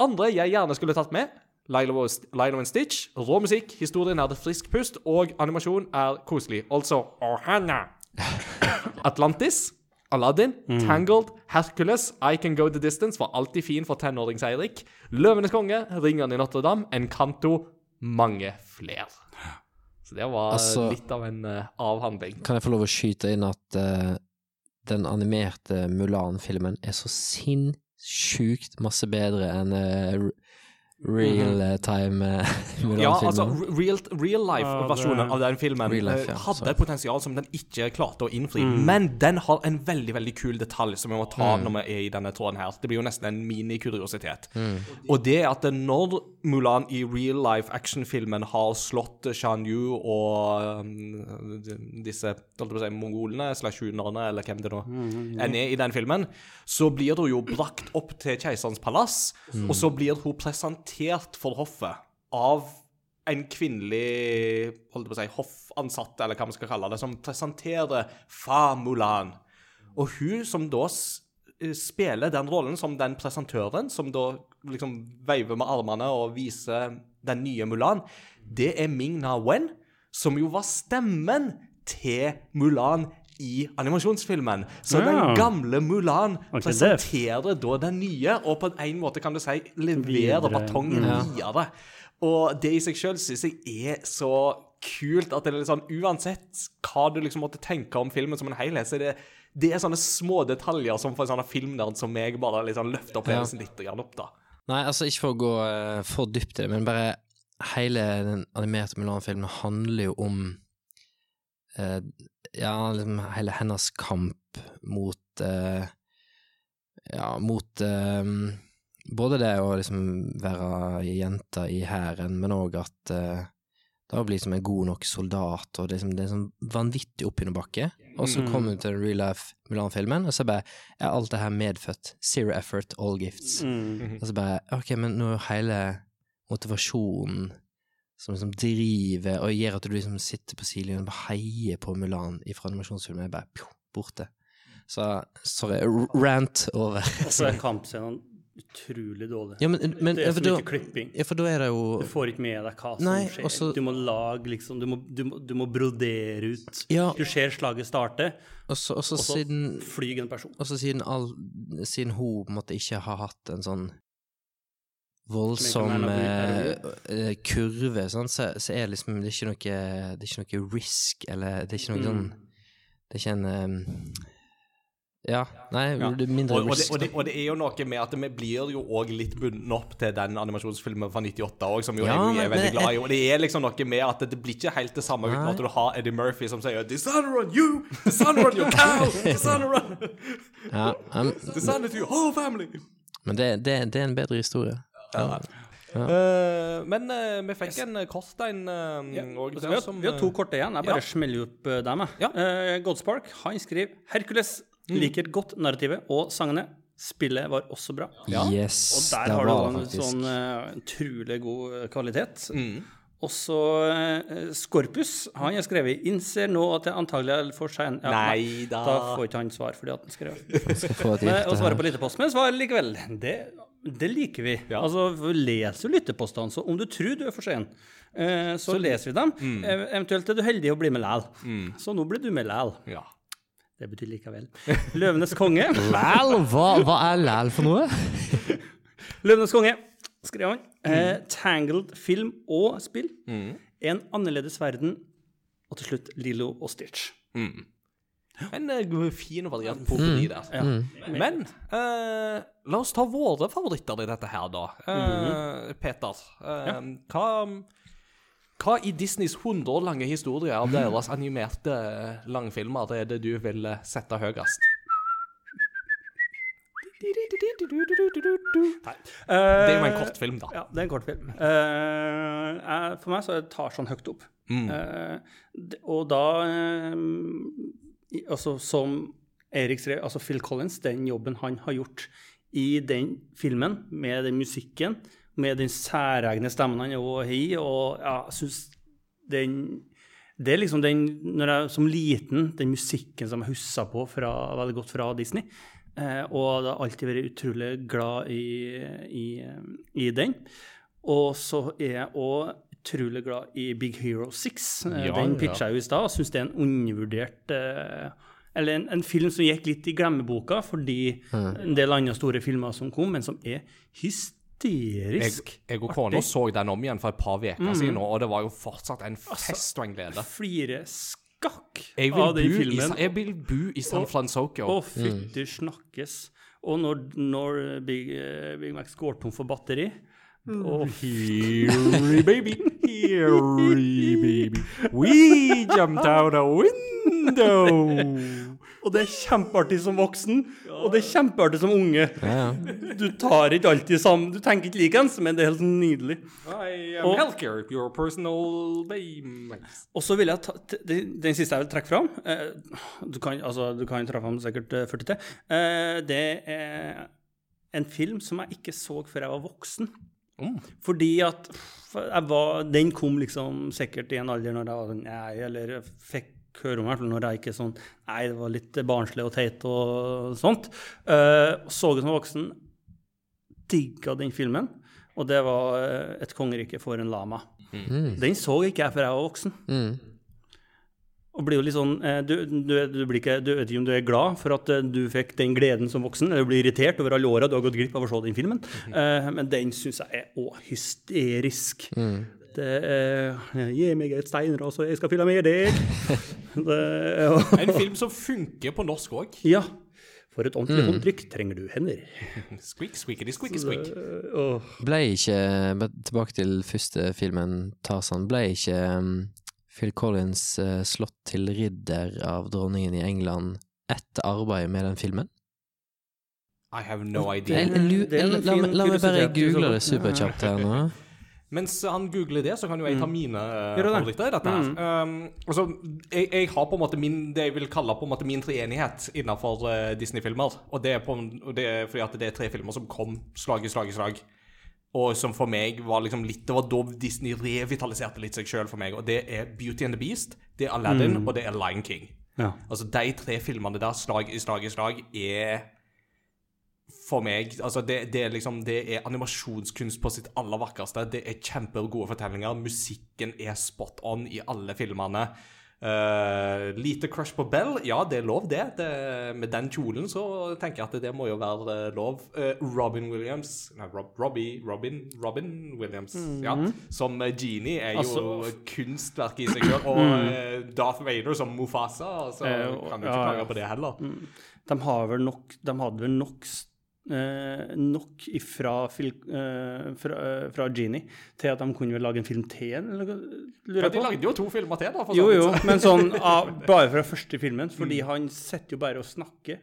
Speaker 1: Andre jeg gjerne skulle tatt med Lilo and Stitch. Rå musikk, historien er det frisk pust, og animasjon er koselig. Altså Ohana. Atlantis. Aladdin, Tangled, Hercules, I Can Go The Distance var alltid fin for tenårings-Eirik. Løvenes konge, Ringene i Notre-Dame, Encanto, mange flere. Så det var
Speaker 3: Altså-
Speaker 1: litt av en uh, avhandling.
Speaker 3: Kan jeg få lov å skyte inn at uh, den animerte Mulan-filmen er så sinnssykt masse bedre enn eh, real eh, time eh,
Speaker 1: Ja, altså real, real life-versjonen av den filmen
Speaker 3: life,
Speaker 1: eh,
Speaker 3: ja,
Speaker 1: hadde et potensial som den ikke klarte å innfri.
Speaker 2: Mm.
Speaker 1: Men den har en veldig veldig kul detalj som vi må ta
Speaker 3: Mm.
Speaker 1: når vi er i denne tråden her. Det blir jo nesten en minikuriositet.
Speaker 3: Mm.
Speaker 1: Og det er at når Mulan i real life action-filmen har slått Shan Yu og um, disse si, mongolene, slash hunerne, eller hvem det nå
Speaker 3: Mm,
Speaker 1: enn er i den filmen, så blir hun jo brakt opp til keiserens palass,
Speaker 3: Mm.
Speaker 1: og så blir hun presentert for hoffet av en kvinnelig holdt på å si, hoffansatt, eller hva vi skal kalle det, som presenterer Fa Mulan. Og hun som da spiller den rollen som den presentøren, som da liksom veiver med armene og viser den nye Mulan, det er Ming Na Wen, som jo var stemmen til Mulan i animasjonsfilmen. Så
Speaker 2: Ja.
Speaker 1: den gamle Mulan
Speaker 2: Ok, det-
Speaker 1: presenterer da den nye, og på en måte kan du si leverer batongen
Speaker 3: Ja.
Speaker 1: videre. Og det i seg sjøl syns jeg er så kult at det er litt sånn Uansett hva du liksom måtte tenke om filmen som en helhet, så er det, det er sånne små detaljer som for en sånn filmnerd som meg bare liksom løfter opplevelsen litt opp, da.
Speaker 3: Nei, altså ikke for å gå uh, for dypt i det, men bare hele den animerte Mulan-filmen handler jo om uh, Ja, liksom hele hennes kamp mot uh, Ja, mot både det å liksom være jenta i hæren, men òg at eh, å bli som en god nok soldat, og det er, liksom, det er sånn vanvittig oppoverbakke. Og så kommer du til den real life Mulan-filmen, og så bare er alt det her medfødt. Zero effort, all gifts.
Speaker 2: Mm.
Speaker 3: Og så bare Ok, men nå er hele motivasjonen som liksom driver og gjør at du liksom sitter på sidelinjen og bare heier på Mulan fra animasjonsfilmen, er bare pjo, borte. Så sorry, rant over.
Speaker 2: Og så er kampscenene utrolig dårlig.
Speaker 3: Ja, men, men
Speaker 2: det er så
Speaker 3: da,
Speaker 2: mye klipping.
Speaker 3: ja, for da er det jo
Speaker 2: Du får ikke med deg hva som
Speaker 3: Nei,
Speaker 2: skjer.
Speaker 3: også-
Speaker 2: Du må lage liksom Du må, du må, du må brodere ut.
Speaker 3: Ja.
Speaker 2: Du ser slaget starte,
Speaker 3: Og så siden
Speaker 2: flyr en person.
Speaker 3: Og så siden, all, siden hun måtte ikke har hatt en sånn voldsom
Speaker 2: Som
Speaker 3: eh, eh, kurve, sånn, så, så er liksom det er ikke noe Det er ikke noe risk, eller det er ikke noe
Speaker 2: Mm.
Speaker 3: sånn Det er ikke en eh, Ja, nei,
Speaker 2: Ja.
Speaker 3: det mindre
Speaker 1: Og, og, det, og, det, og det er jo noe med at vi blir jo òg litt bundet opp til den animasjonsfilmen fra 98 òg, som jo
Speaker 3: Ja,
Speaker 1: jeg jeg er veldig glad i. Og det er liksom noe med at det blir ikke helt det samme uten at du har Eddie Murphy som sier Dishonor on you! Dishonor on your cow! Dishonor on
Speaker 3: Ja, um,
Speaker 1: sun to your whole family!
Speaker 3: men det, det, det er en bedre historie.
Speaker 1: Eh, men uh, vi fikk en Kostein kort uh,
Speaker 2: ja. Vi, har, vi har to korte igjen. Jeg bare
Speaker 1: ja.
Speaker 2: smeller opp uh, dem.
Speaker 1: Ja.
Speaker 2: Eh, Godspark han skriver Hercules liker godt narrativet og sangene. Spillet var også bra.
Speaker 3: Yes,
Speaker 2: Og der har du en sånn utrolig god eh, kvalitet.
Speaker 1: Mm.
Speaker 2: Og så eh, Skorpus, han jeg skrevet 'Innser nå at jeg antagelig er for sein'. Ja,
Speaker 1: Nei da.
Speaker 2: Da får ikke han svar fordi at han skrev. Men,
Speaker 3: gifte
Speaker 2: og på lyttepost, med svar likevel. Det, det liker vi.
Speaker 1: Ja.
Speaker 2: Altså, vi leser jo lyttepostene, så om du tror du er for sein, uh, så, leser vi dem.
Speaker 1: Mm.
Speaker 2: Eventuelt er du heldig å bli med læl. Så nå blir du med læl.
Speaker 1: Ja.
Speaker 2: Det betyr likevel. Løvenes konge.
Speaker 3: Læl? Hva, hva er læl for noe?
Speaker 2: Løvenes konge, skrev han. Eh, tangled film og spill. En annerledes verden. Og til slutt Lilo og Stitch.
Speaker 1: En uh, fin og variert poteri der.
Speaker 2: Ja.
Speaker 1: Men uh, la oss ta våre favoritter i dette her, da. Eh, Peter, ja. hva, hva i Disneys 100 år lange historie av deres animerte langfilmer er det du vil eh, sette høyest? Det er jo en kortfilm, da.
Speaker 2: Ja, det er en kortfilm. Uh, for meg så tar det sånn høyt opp. Mm. det- og da eh, Altså, som Erik skrev, altså Phil Collins, den jobben han har gjort i den filmen, med den musikken, med den særegne stemmen han òg har, og ja, jeg syns den det er liksom den, når jeg som liten, den musikken som jeg husker på fra, veldig godt fra Disney. Eh, og jeg har alltid vært utrolig glad i, i, i den. Og så er jeg òg utrolig glad i Big Hero 6. Eh,
Speaker 1: Ja,
Speaker 2: den pitcha jeg jo i stad, syns det er en undervurdert eh, Eller en, en film som gikk litt i glemmeboka fordi en del andre store filmer som kom, men som er
Speaker 1: Jeg,
Speaker 2: hysterisk
Speaker 1: jeg og kona så den om igjen for et par uker siden, og det var jo fortsatt en fest og en glede.
Speaker 2: Flire skakk av den
Speaker 1: i,
Speaker 2: filmen.
Speaker 1: Jeg vil bo i San Francisco.
Speaker 2: Å, fytti snakkes. Og når, når Big, eh, Big Max går tom for batteri,
Speaker 1: Here, baby, here, baby. We jumped out a window.
Speaker 2: Og det er kjempeartig som voksen, og det er kjempeartig som unge.
Speaker 3: Ja, ja.
Speaker 2: Du tar ikke alltid sammen Du tenker ikke likeens, men det er helt nydelig. Og-
Speaker 1: Helker, your personal baby.
Speaker 2: Og så vil jeg ta den, siste jeg vil trekke fram eh, Du kan, altså, du kan treffe fram sikkert eh, 40 til. Eh, det er en film som jeg ikke så før jeg var voksen. Fordi at jeg var, Den kom liksom sikkert i en alder når jeg var sånn Nei, eller fikk høre om i hvert fall når jeg ikke sånn Nei, det var litt barnslig og teit og sånt. Uh, så det som voksen. Digga den filmen. Og det var eh, Et kongerike for en lama. Den så ikke jeg før jeg var voksen.
Speaker 3: Mm.
Speaker 2: Og blir jo litt sånn, eh, du, du, du, blir ikke, du vet ikke om du er glad for at du fikk den gleden som voksen, eller blir irritert over alle åra du har gått glipp av å se den filmen. Eh, men den syns jeg er òg hysterisk. Det er Gi meg et steinras, og jeg skal fylle med deg. det er,
Speaker 1: En film som funker på norsk òg.
Speaker 2: ja. For et ordentlig håndtrykk trenger du hender.
Speaker 1: Squeak, squeakity, squeaky, squeak.
Speaker 2: Uh.
Speaker 3: Ble ikke Tilbake til første filmen, Tarzan. Ble ikke um, Phil Collins eh, slått til ridder av dronningen i England etter arbeidet med den filmen?
Speaker 1: I have no idea.
Speaker 2: det
Speaker 3: la, meg- la meg bare google det superkjapt her nå.
Speaker 1: Mens han googler det, så kan jo jeg ta mine uh, favoritter i dette her. Um, altså, jeg, jeg har på en måte min, det jeg vil kalle på en måte min treenighet innenfor uh, Disney-filmer. Og det på, det er fordi at det er tre filmer som kom slag i slag i slag. Og som for meg var liksom litt Det var da Disney revitaliserte litt seg sjøl for meg. Og det er Beauty and the Beast, det er Aladdin, og det er Lion King.
Speaker 2: Ja.
Speaker 1: Altså, de tre filmene der, slag i slag i slag, er for meg altså det, det, er liksom, det er animasjonskunst på sitt aller vakreste. Det er kjempegode fortellinger. Musikken er spot on i alle filmene. Uh, lite crush på Bell, ja, det er lov, det. det. Med den kjolen så tenker jeg at det må jo være eh, lov. Uh, Robin Williams Nei, Rob, Robbie Robin, Robin Williams, ja. Som eh, Genie er jo
Speaker 2: Altså-
Speaker 1: kunstverk i seg sjøl. Og mm. Darth Vader som Mufasa, så
Speaker 2: Eh,
Speaker 1: kan du ikke
Speaker 2: ja, ja.
Speaker 1: klage på det heller.
Speaker 2: De, har vel nok, de hadde vel nok, nok ifra, eh, fra, eh, fra Genie til at de kunne vel lage en film til, eller lurer
Speaker 1: Ja, de lagde jo to filmer til, da. For
Speaker 2: Jo,
Speaker 1: så
Speaker 2: jo, men sånn ah, bare fra første filmen, fordi han sitter jo bare og snakker.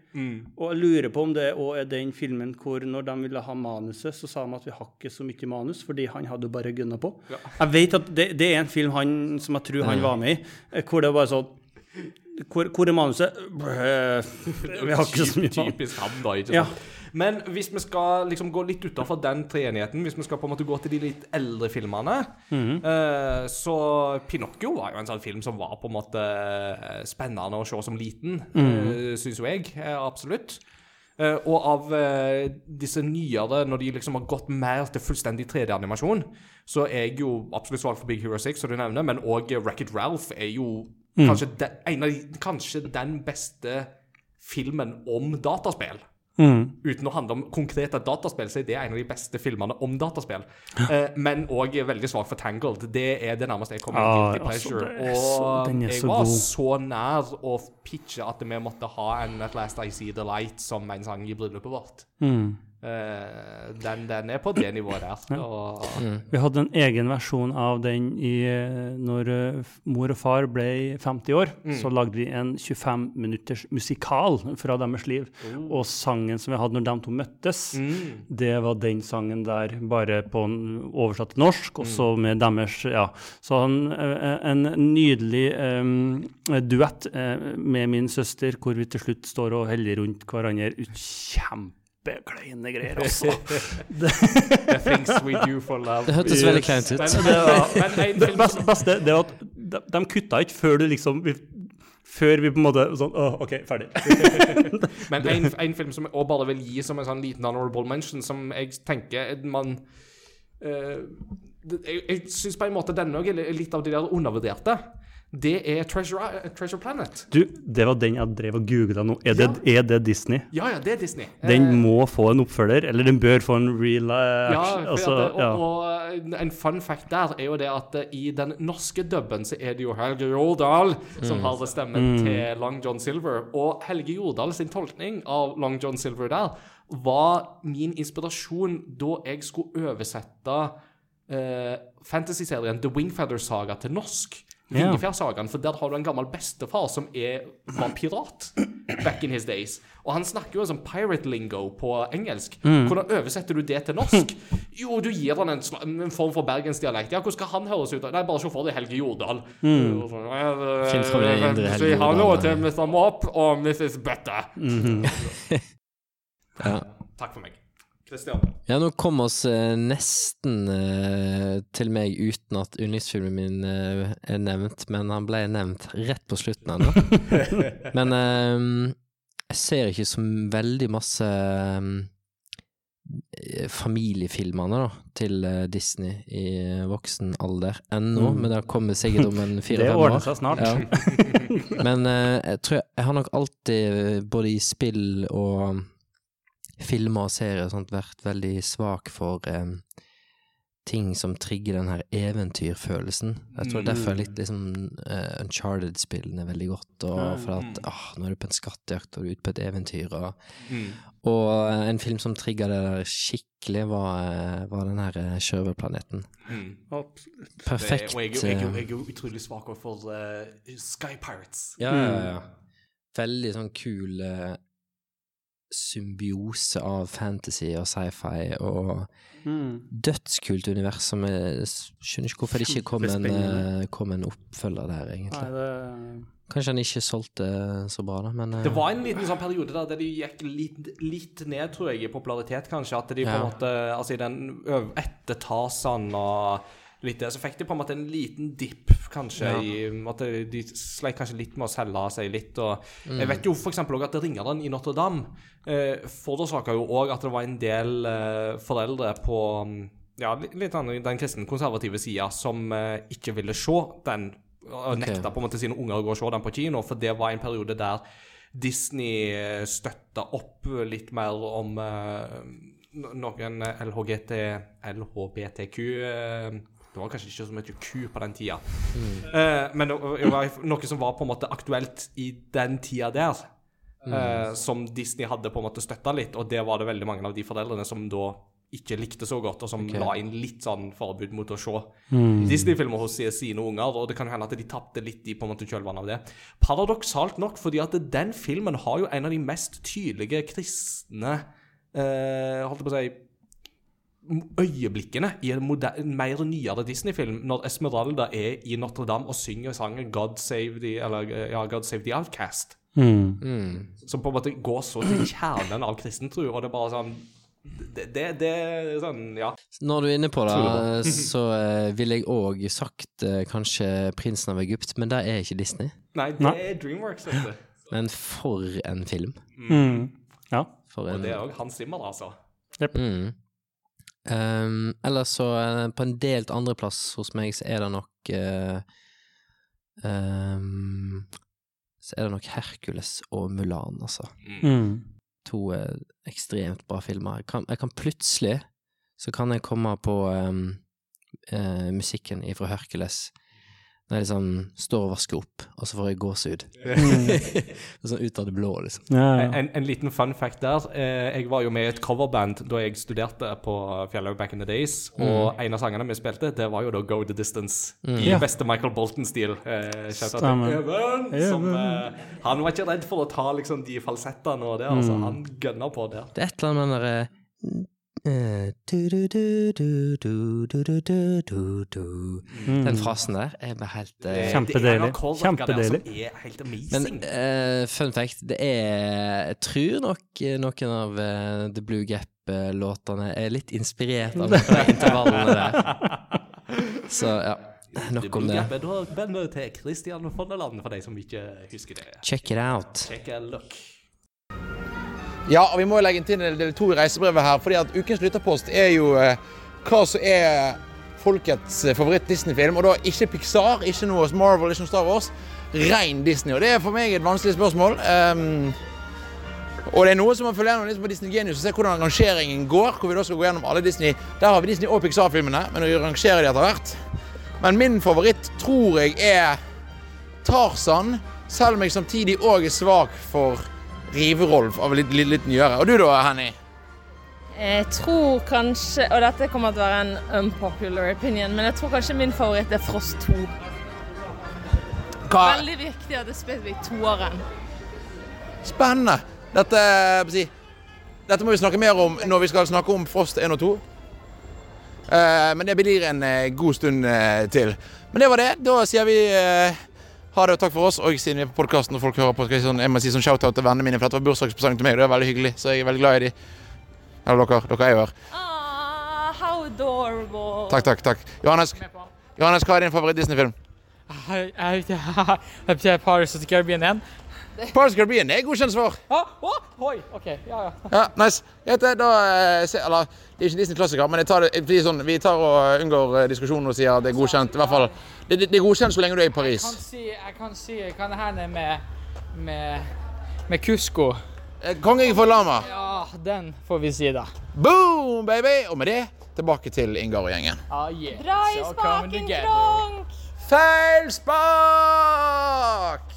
Speaker 2: Og jeg lurer på om det òg er den filmen hvor når de ville ha manuset, så sa de at vi har ikke så mye manus, fordi han hadde jo bare gunna på. Jeg vet at det, det er en film han, som jeg tror han var med i, eh, hvor det bare sånn hvor, hvor er manuset? Brøh, Vi har ikke så mye manus.
Speaker 1: Typisk ham, da. ikke
Speaker 2: Ja.
Speaker 1: Men hvis vi skal liksom gå litt utenfor den treenigheten, hvis vi skal på en måte gå til de litt eldre filmene,
Speaker 2: Mhm.
Speaker 1: eh, så Pinocchio var jo en sånn film som var på en måte eh, spennende å se som liten, mm. syns jo jeg. eh, absolutt. Uh, og av uh, disse nyere, når de liksom har gått mer til fullstendig 3D-animasjon, så er jeg jo absolutt svak for Big Hero 6, som du nevner, men òg Wreck-It Ralph er jo kanskje, de, en av de, kanskje den beste filmen om dataspill. Uten å handle om konkrete dataspill, så er det en av de beste filmene om dataspill. Eh, men òg veldig svak for Tangled. Det er det nærmeste jeg kommer
Speaker 2: Ah,
Speaker 1: Guilty
Speaker 2: altså,
Speaker 1: Pleasure.
Speaker 2: det er så-
Speaker 1: og jeg var
Speaker 2: god.
Speaker 1: så nær å pitche at vi måtte ha en At Last I See The Light som en sang i bryllupet vårt.
Speaker 2: Mm.
Speaker 1: Eh, den, den er på det nivået der. Og,
Speaker 2: Vi hadde en egen versjon av den i, eh, når eh, mor og far ble 50 år. Så lagde vi en 25 minutters musikal fra deres liv. Og sangen som vi hadde når de to møttes, det var den sangen der, bare på en oversatt til norsk, og så med deres Ja. Så en, eh, en nydelig um, duett med min søster, hvor vi til slutt står og heller rundt hverandre. Kjempekleine greier, altså.
Speaker 1: The Things We Do For Love.
Speaker 3: Det hørtes veldig kleint ut.
Speaker 1: Men,
Speaker 2: Det var,
Speaker 1: men en
Speaker 2: det beste, beste det var at de, de kutta ikke før du liksom vi, Før vi på en måte sånn Å, OK, ferdig.
Speaker 1: men en, en film som jeg også bare vil gi som en sånn liten honorable mention, som jeg tenker man uh, Jeg, jeg syns på en måte denne òg er litt av de der undervurderte. Det er Treasure, Treasure Planet.
Speaker 2: Du, det var den jeg drev og googla nå. Er det, er det Disney?
Speaker 1: Ja, ja, det er Disney.
Speaker 2: Den
Speaker 1: Eh,
Speaker 2: må få en oppfølger, eller den bør få en real action.
Speaker 1: Ja,
Speaker 2: Altså,
Speaker 1: det-
Speaker 2: ja.
Speaker 1: og, og en fun fact der er jo det at eh, i den norske dubben så er det jo Helge Jordal som har stemmen til Long John Silver. Og Helge Jordal sin tolkning av Long John Silver der var min inspirasjon da jeg skulle oversette eh, fantasyserien The Wingfeather Saga til norsk. Vingefjærsagaen, for der har du en gammel bestefar som er, var pirat back in his days. Og han snakker jo sånn pirate lingo på engelsk. Hvordan oversetter du det til norsk? Jo, du gir han en, en form for bergensdialekt. Ja, hvordan skal han høres ut? Nei, bare se for deg Helge Jordal. Sånn, eh,
Speaker 3: Helge
Speaker 1: Si hallo til Mr. Mop og Mrs. Butter.
Speaker 3: Ja.
Speaker 1: Takk for meg. Christian.
Speaker 3: Ja, nå kom oss eh, nesten eh, til meg uten at yndlingsfilmen min eh, er nevnt, men han ble nevnt rett på slutten ennå. men eh, jeg ser ikke så veldig masse eh, familiefilmene da, til eh, Disney i voksen alder ennå, men det har kommet sikkert om en fire-fem år.
Speaker 2: ordner seg snart.
Speaker 3: Ja. Men eh, jeg tror jeg, jeg har nok alltid, både i spill og filmer og serier og sånt, vært veldig svak for eh, ting som trigger den her eventyrfølelsen. Jeg tror derfor er likte liksom uh, Uncharted-spillene veldig godt, og for at ah, nå er du på en skattejakt og du er ute på et eventyr, og, og uh, en film som trigga det der skikkelig, var, eh, var den her Sjørøverplaneten.
Speaker 2: Mm.
Speaker 3: Perfekt.
Speaker 1: og jeg, er jo- jeg, jo- jeg er utrolig svak for uh, Sky Pirates.
Speaker 3: Ja, ja, ja. Veldig sånn kul symbiose av fantasy og sci-fi og
Speaker 2: Mm.
Speaker 3: dødskult univers som jeg skjønner ikke hvorfor det ikke kom en, eh, kom en oppfølger der,
Speaker 2: Nei,
Speaker 3: egentlig.
Speaker 2: det
Speaker 3: Kanskje han ikke solgte så bra, da, men eh,
Speaker 1: Det var en liten sånn periode der, der de gikk litt, litt ned, tror jeg, i popularitet, kanskje. At de på en
Speaker 3: Ja.
Speaker 1: måte Altså i den etter Tarzan og litt det, så fikk de på en måte en liten dipp, kanskje,
Speaker 3: Ja.
Speaker 1: i at de, sleit kanskje litt med å selge seg litt. Og
Speaker 3: Mm.
Speaker 1: jeg vet jo eksempel også at Ringeren i Notre-Dame eh, forårsaka jo òg at det var en del eh, foreldre på mm, ja, litt, den den kristenkonservative sida som eh, ikke ville se den, og nekta på en måte sine unger å gå og se den på kino, for det var en periode der Disney eh, støtta opp litt mer om eh, noen LHGT, LHBTQ eh, Det var kanskje ikke så mye ku på den tida. Eh, men det var noe som var på en måte aktuelt i den tida der. eh, som Disney hadde på en måte støtta litt, og det var det veldig mange av de foreldrene som da ikke likte så godt, og som
Speaker 3: okay.
Speaker 1: la inn litt sånn forbud mot å se
Speaker 2: Mm.
Speaker 1: Disney-filmer hos sine unger, og det kan hende at de tapte litt i på en måte kjølvannet av det. Paradoksalt nok, fordi at den filmen har jo en av de mest tydelige kristne uh, Holdt jeg på å si øyeblikkene i en moder- mer nyere Disney-film, når Esmeralda er i Notre-Dame og synger sangen God Save the, eller, eh, ja, God Save the Outcast.
Speaker 2: Mm.
Speaker 3: mm.
Speaker 1: Som på en måte går så til kjernen av kristentro, og det er bare sånn Det, det, det sånn, ja.
Speaker 3: Når du er inne på det, så eh, ville jeg òg sagt eh, kanskje 'Prinsen av Egypt', men det er ikke Disney.
Speaker 1: Nei, det
Speaker 2: Nei.
Speaker 1: er Dreamworks, Dette.
Speaker 3: Men for en film.
Speaker 2: Mm. Ja.
Speaker 3: For
Speaker 1: Og det er òg Hans Zimmer, altså.
Speaker 3: Mm. Um, ellers så eh, på en delt andreplass hos meg så er det nok uh, um, Så er det nok Hercules og Mulan, altså.
Speaker 2: Mm.
Speaker 3: To uh, ekstremt bra filmer. Jeg kan, jeg kan plutselig så kan jeg komme på um, uh, musikken ifra Hercules når jeg liksom står og vasker opp, og så får jeg gåsehud. sånn ut av det blå, liksom.
Speaker 2: Ja, ja.
Speaker 1: En, en, liten fun fact der. Eh, jeg var jo med i et coverband da jeg studerte på Fjellhaug back in the days, mm. og mm. en av sangene vi spilte, det var jo da Go the Distance. Mm. I
Speaker 2: ja.
Speaker 1: beste Michael Bolton-stil. Eh, som eh, Han var ikke redd for å ta liksom de falsettene og det, mm. altså. Han gønner på det.
Speaker 3: Det er et eller annet med den derre den frasen der er bare helt eh,
Speaker 2: Kjempedeilig.
Speaker 1: Er der
Speaker 2: Kjempedeilig.
Speaker 1: er
Speaker 3: Men eh, fun fact, det er Jeg tror nok eh, noen av uh, The Blue Gap-låtene er litt inspirert av noen intervallene der. Så ja, nok om det.
Speaker 1: Da vender bandet til Christian Fonneland, for de som ikke husker det.
Speaker 3: Check it out.
Speaker 1: Check a look.
Speaker 5: Ja, og vi må jo legge til del to i reisebrevet her, fordi at ukens lytterpost er jo eh, hva som er folkets eh, favoritt-Disney-film, og da ikke Pixar, ikke noe Marvel, ikke noe Star Wars. Rein Disney. Og det er for meg et vanskelig spørsmål. Um, og det er noe som man følger gjennom på Disney Genius og ser hvordan rangeringen går. hvor vi da skal gå gjennom alle Disney. Der har vi Disney og Pixar-filmene, men vi rangerer de etter hvert. Men min favoritt tror jeg er Tarzan, selv om jeg samtidig òg er svak for Rive-Rolf av litt, litt, litt nyere. Og du da, Henny?
Speaker 7: Jeg tror kanskje, og dette kommer til å være en unpopular opinion, men jeg tror kanskje min favoritt er Frost 2.
Speaker 5: Hva?
Speaker 7: Veldig viktig at det er spesifikt toeren.
Speaker 5: Spennende. Dette, må si, dette må vi snakke mer om når vi skal snakke om Frost 1 og 2. Eh, men det blir en eh, god stund eh, til. Men det var det. Da sier vi eh, ha det og takk for oss. Og siden vi er på podkasten og folk hører på, skal jeg, sånn, jeg må si sånn shout-out til vennene mine, for dette var bursdagspresang til meg. og Det er veldig hyggelig, så jeg er veldig glad i de. Eller dere. Dere er jo her.
Speaker 7: Ah, how adorable.
Speaker 5: Takk, takk, takk. Johannes, Johannes hva er din favoritt-Disney-film?
Speaker 6: Jeg vet ikke. Paris of the Caribbean 1.
Speaker 5: Pirates Caribbean det er godkjent svar.
Speaker 6: Ah, oh, OK. Ja, ja.
Speaker 5: Ja, nice. Det, da eh, se, Eller, det er ikke Disney-klassiker, men jeg tar det, fordi sånn, vi tar og unngår eh, diskusjonen og sier at det er godkjent. I hvert fall, det, det, det er godkjent så lenge du er i Paris.
Speaker 6: Jeg kan si, jeg kan si Kan det hende med, med, med Kusko?
Speaker 5: Eh, Kongen for lama.
Speaker 6: Ja, den får vi si, da.
Speaker 5: Boom, baby! Og med det tilbake til Ingar og gjengen.
Speaker 6: Ah, yeah.
Speaker 7: Dra i spaken. Kronk!
Speaker 5: Feil spak!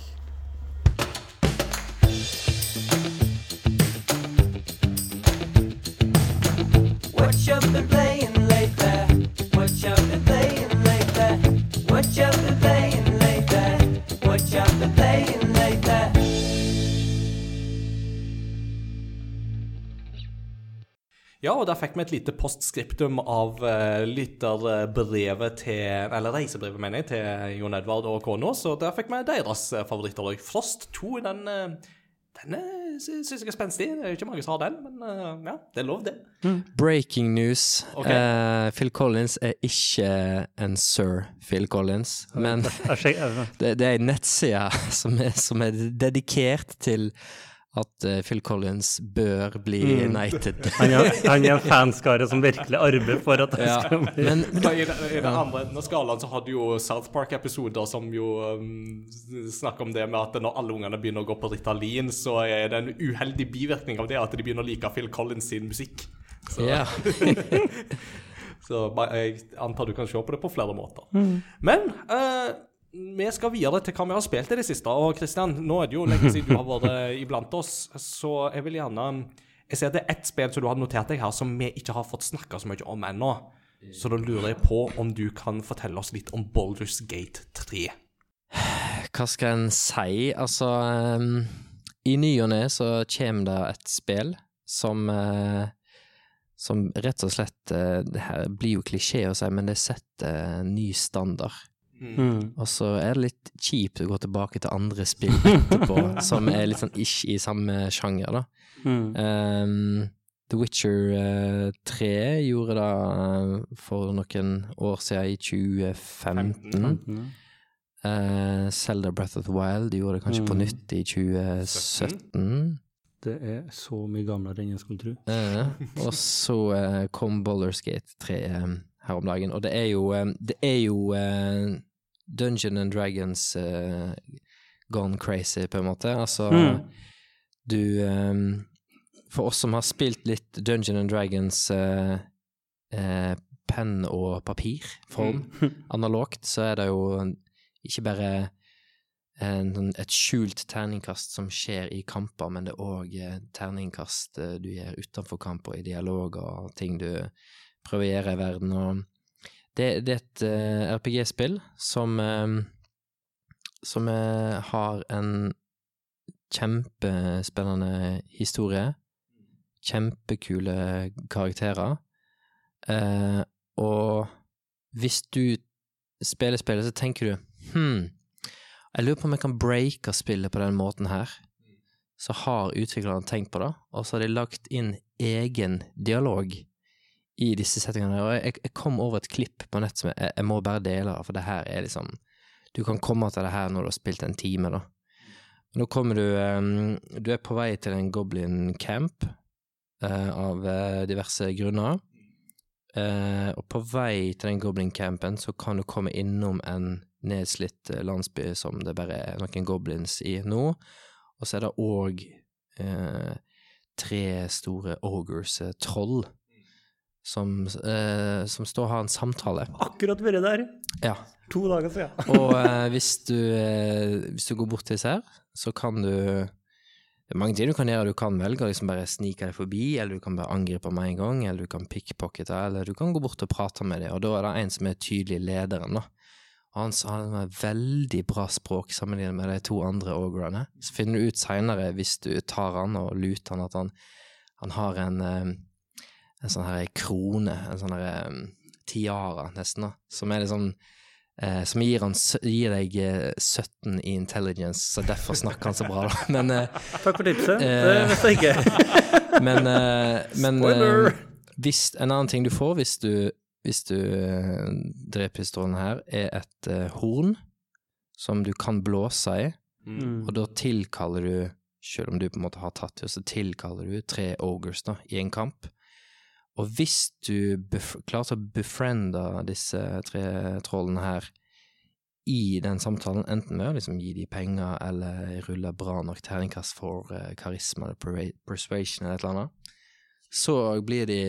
Speaker 1: Ja, og der fikk vi et lite postskriptum av uh, lytterbrevet til Eller reisebrevet, mener jeg, til Jon Edvard og kona. Så der fikk vi deres eh, favoritter. òg. Frost 2, den, uh, den uh, syns jeg er spenstig. Det er ikke mange som har den, men uh, ja, det er lov, det.
Speaker 3: Breaking news.
Speaker 1: Okay.
Speaker 3: Uh, Phil Collins er ikke en sir Phil Collins, men det, det er en nettside som som er dedikert til at eh, Phil Collins bør bli
Speaker 2: Mm.
Speaker 3: United.
Speaker 2: Han er, han er en fanskare som virkelig arbeider for at han
Speaker 3: Ja,
Speaker 2: skal bli
Speaker 3: men,
Speaker 1: Da, I, den- I den andre enden av skalaen så hadde jo South Park-episoder som jo um, snakker om det med at når alle ungene begynner å gå på Ritalin, så er det en uheldig bivirkning av det at de begynner å like Phil Collins sin musikk. Så,
Speaker 3: ja.
Speaker 1: så jeg antar du kan se på det på flere måter. Men eh, vi skal videre til hva vi har spilt i det siste. Og Kristian, nå er det jo lenge siden du har vært iblant oss, så jeg vil gjerne Jeg ser det er ett spill som du har notert deg her, som vi ikke har fått snakka så mye om ennå. Så da lurer jeg på om du kan fortelle oss litt om Boulders Gate 3.
Speaker 3: Hva skal en si? Altså um, I ny og ne så kommer det et spill som uh, Som rett og slett eh, Det her blir jo klisjé å si, men det setter uh, ny standard.
Speaker 2: Mm.
Speaker 3: Og så er det litt kjipt å gå tilbake til andre spill etterpå, som er litt sånn ikke i samme sjanger, da.
Speaker 2: Mm.
Speaker 3: Um, The Witcher eh, 3 gjorde det eh, for noen år siden, i 2015.
Speaker 2: Mm.
Speaker 3: uh, Zelda Breath of the Wild gjorde det kanskje på
Speaker 2: Mm.
Speaker 3: nytt i 2017.
Speaker 2: Det er så mye gamlere enn jeg skulle tro.
Speaker 3: Uh, og så uh, kom Baldur's Gate 3 eh, her om dagen, og det er jo, eh, det er jo eh, Dungeon and Dragons uh, gone crazy, på en måte. Altså,
Speaker 2: Mm.
Speaker 3: du um, For oss som har spilt litt Dungeon and Dragons uh, uh, penn og papirform, analogt, så er det jo ikke bare en, et skjult terningkast som skjer i kamper, men det er òg terningkast du gjør utenfor kamp og i dialog og ting du prøver å gjøre i verden. Og det, det er et eh, RPG-spill som eh, som eh, har en kjempespennende historie. Kjempekule karakterer. Og hvis du spiller spillet, så tenker du hm, jeg lurer på om jeg kan breake spillet på den måten her. Så har utviklerne tenkt på det, og så har de lagt inn egen dialog i disse settingene. Og jeg, jeg kom over et klipp på nett som jeg, jeg må bare dele, for det her er liksom Du kan komme til det her når du har spilt en time, da. Nå kommer du um, Du er på vei til en goblin camp uh, av eh, diverse grunner. Uh, og på vei til den goblin-campen så kan du komme innom en nedslitt landsby som det bare er noen goblins i nå. Og så er det òg uh, tre store ogres, troll, som, eh, som står og har en samtale.
Speaker 2: Akkurat vært der.
Speaker 3: Ja.
Speaker 2: To dager siden.
Speaker 3: Og eh, hvis, du, eh, hvis du går bort til disse her, så kan du Det er mange ting du kan gjøre. Du kan velge å liksom bare snike deg forbi, eller du kan bare angripe med en gang, eller du kan pickpockete, eller du kan gå bort og prate med dem, og da er det en som er tydelig lederen, da. Og han har veldig bra språk sammenlignet med de to andre ogrene. Så finner du ut seinere, hvis du tar han og luter han, at han, han har en, eh, en sånn her krone, en sånn her um, tiara, nesten, da, som er sånn eh, som gir, han, gir deg eh, 17 i intelligence, så derfor snakker han så bra, da. Men, eh,
Speaker 2: Takk for tipset.
Speaker 3: Eh.
Speaker 2: Det vet jeg ikke.
Speaker 3: men, eh, men eh, hvis, en annen ting du får hvis du, hvis du eh, dreper pistolen her, er et eh, horn som du kan blåse i,
Speaker 2: Mm.
Speaker 3: og da tilkaller du, selv om du på en måte har tatt det, så tilkaller du tre ogres da, i en kamp. Og hvis du klarte å befriende disse tre trollene her i den samtalen, enten ved å liksom gi dem penger eller rulle bra nok terningkast for uh, karisma eller persuasion eller et eller annet, så blir de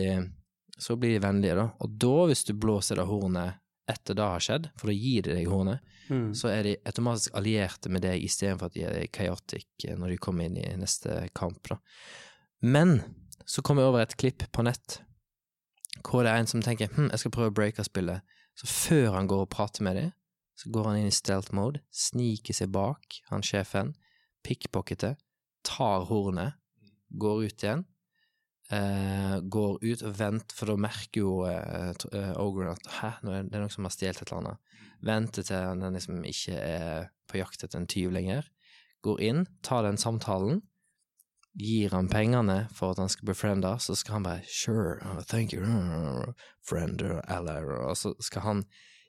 Speaker 3: så blir de vennlige, da. Og da, hvis du blåser det hornet etter det har skjedd, for da gir de deg hornet,
Speaker 2: Mm.
Speaker 3: så er de automatisk allierte med deg istedenfor at de er chaotic eh, når de kommer inn i neste kamp, da. Men så kom jeg over et klipp på nett hvor det er en som tenker hm, jeg skal prøve å breake spillet. Så før han går og prater med dem, så går han inn i stealth mode, sniker seg bak han sjefen, pickpocketer, tar hornet, går ut igjen, eh, går ut og venter, for da merker jo eh, eh, ogren at hæ, er det noen som har stjålet et eller annet. Venter til han liksom ikke er på jakt etter en tyv lenger. Går inn, tar den samtalen, gir han pengene for at han skal befriende, så skal han bare sure, uh, thank you, uh, friend or ally, og så skal han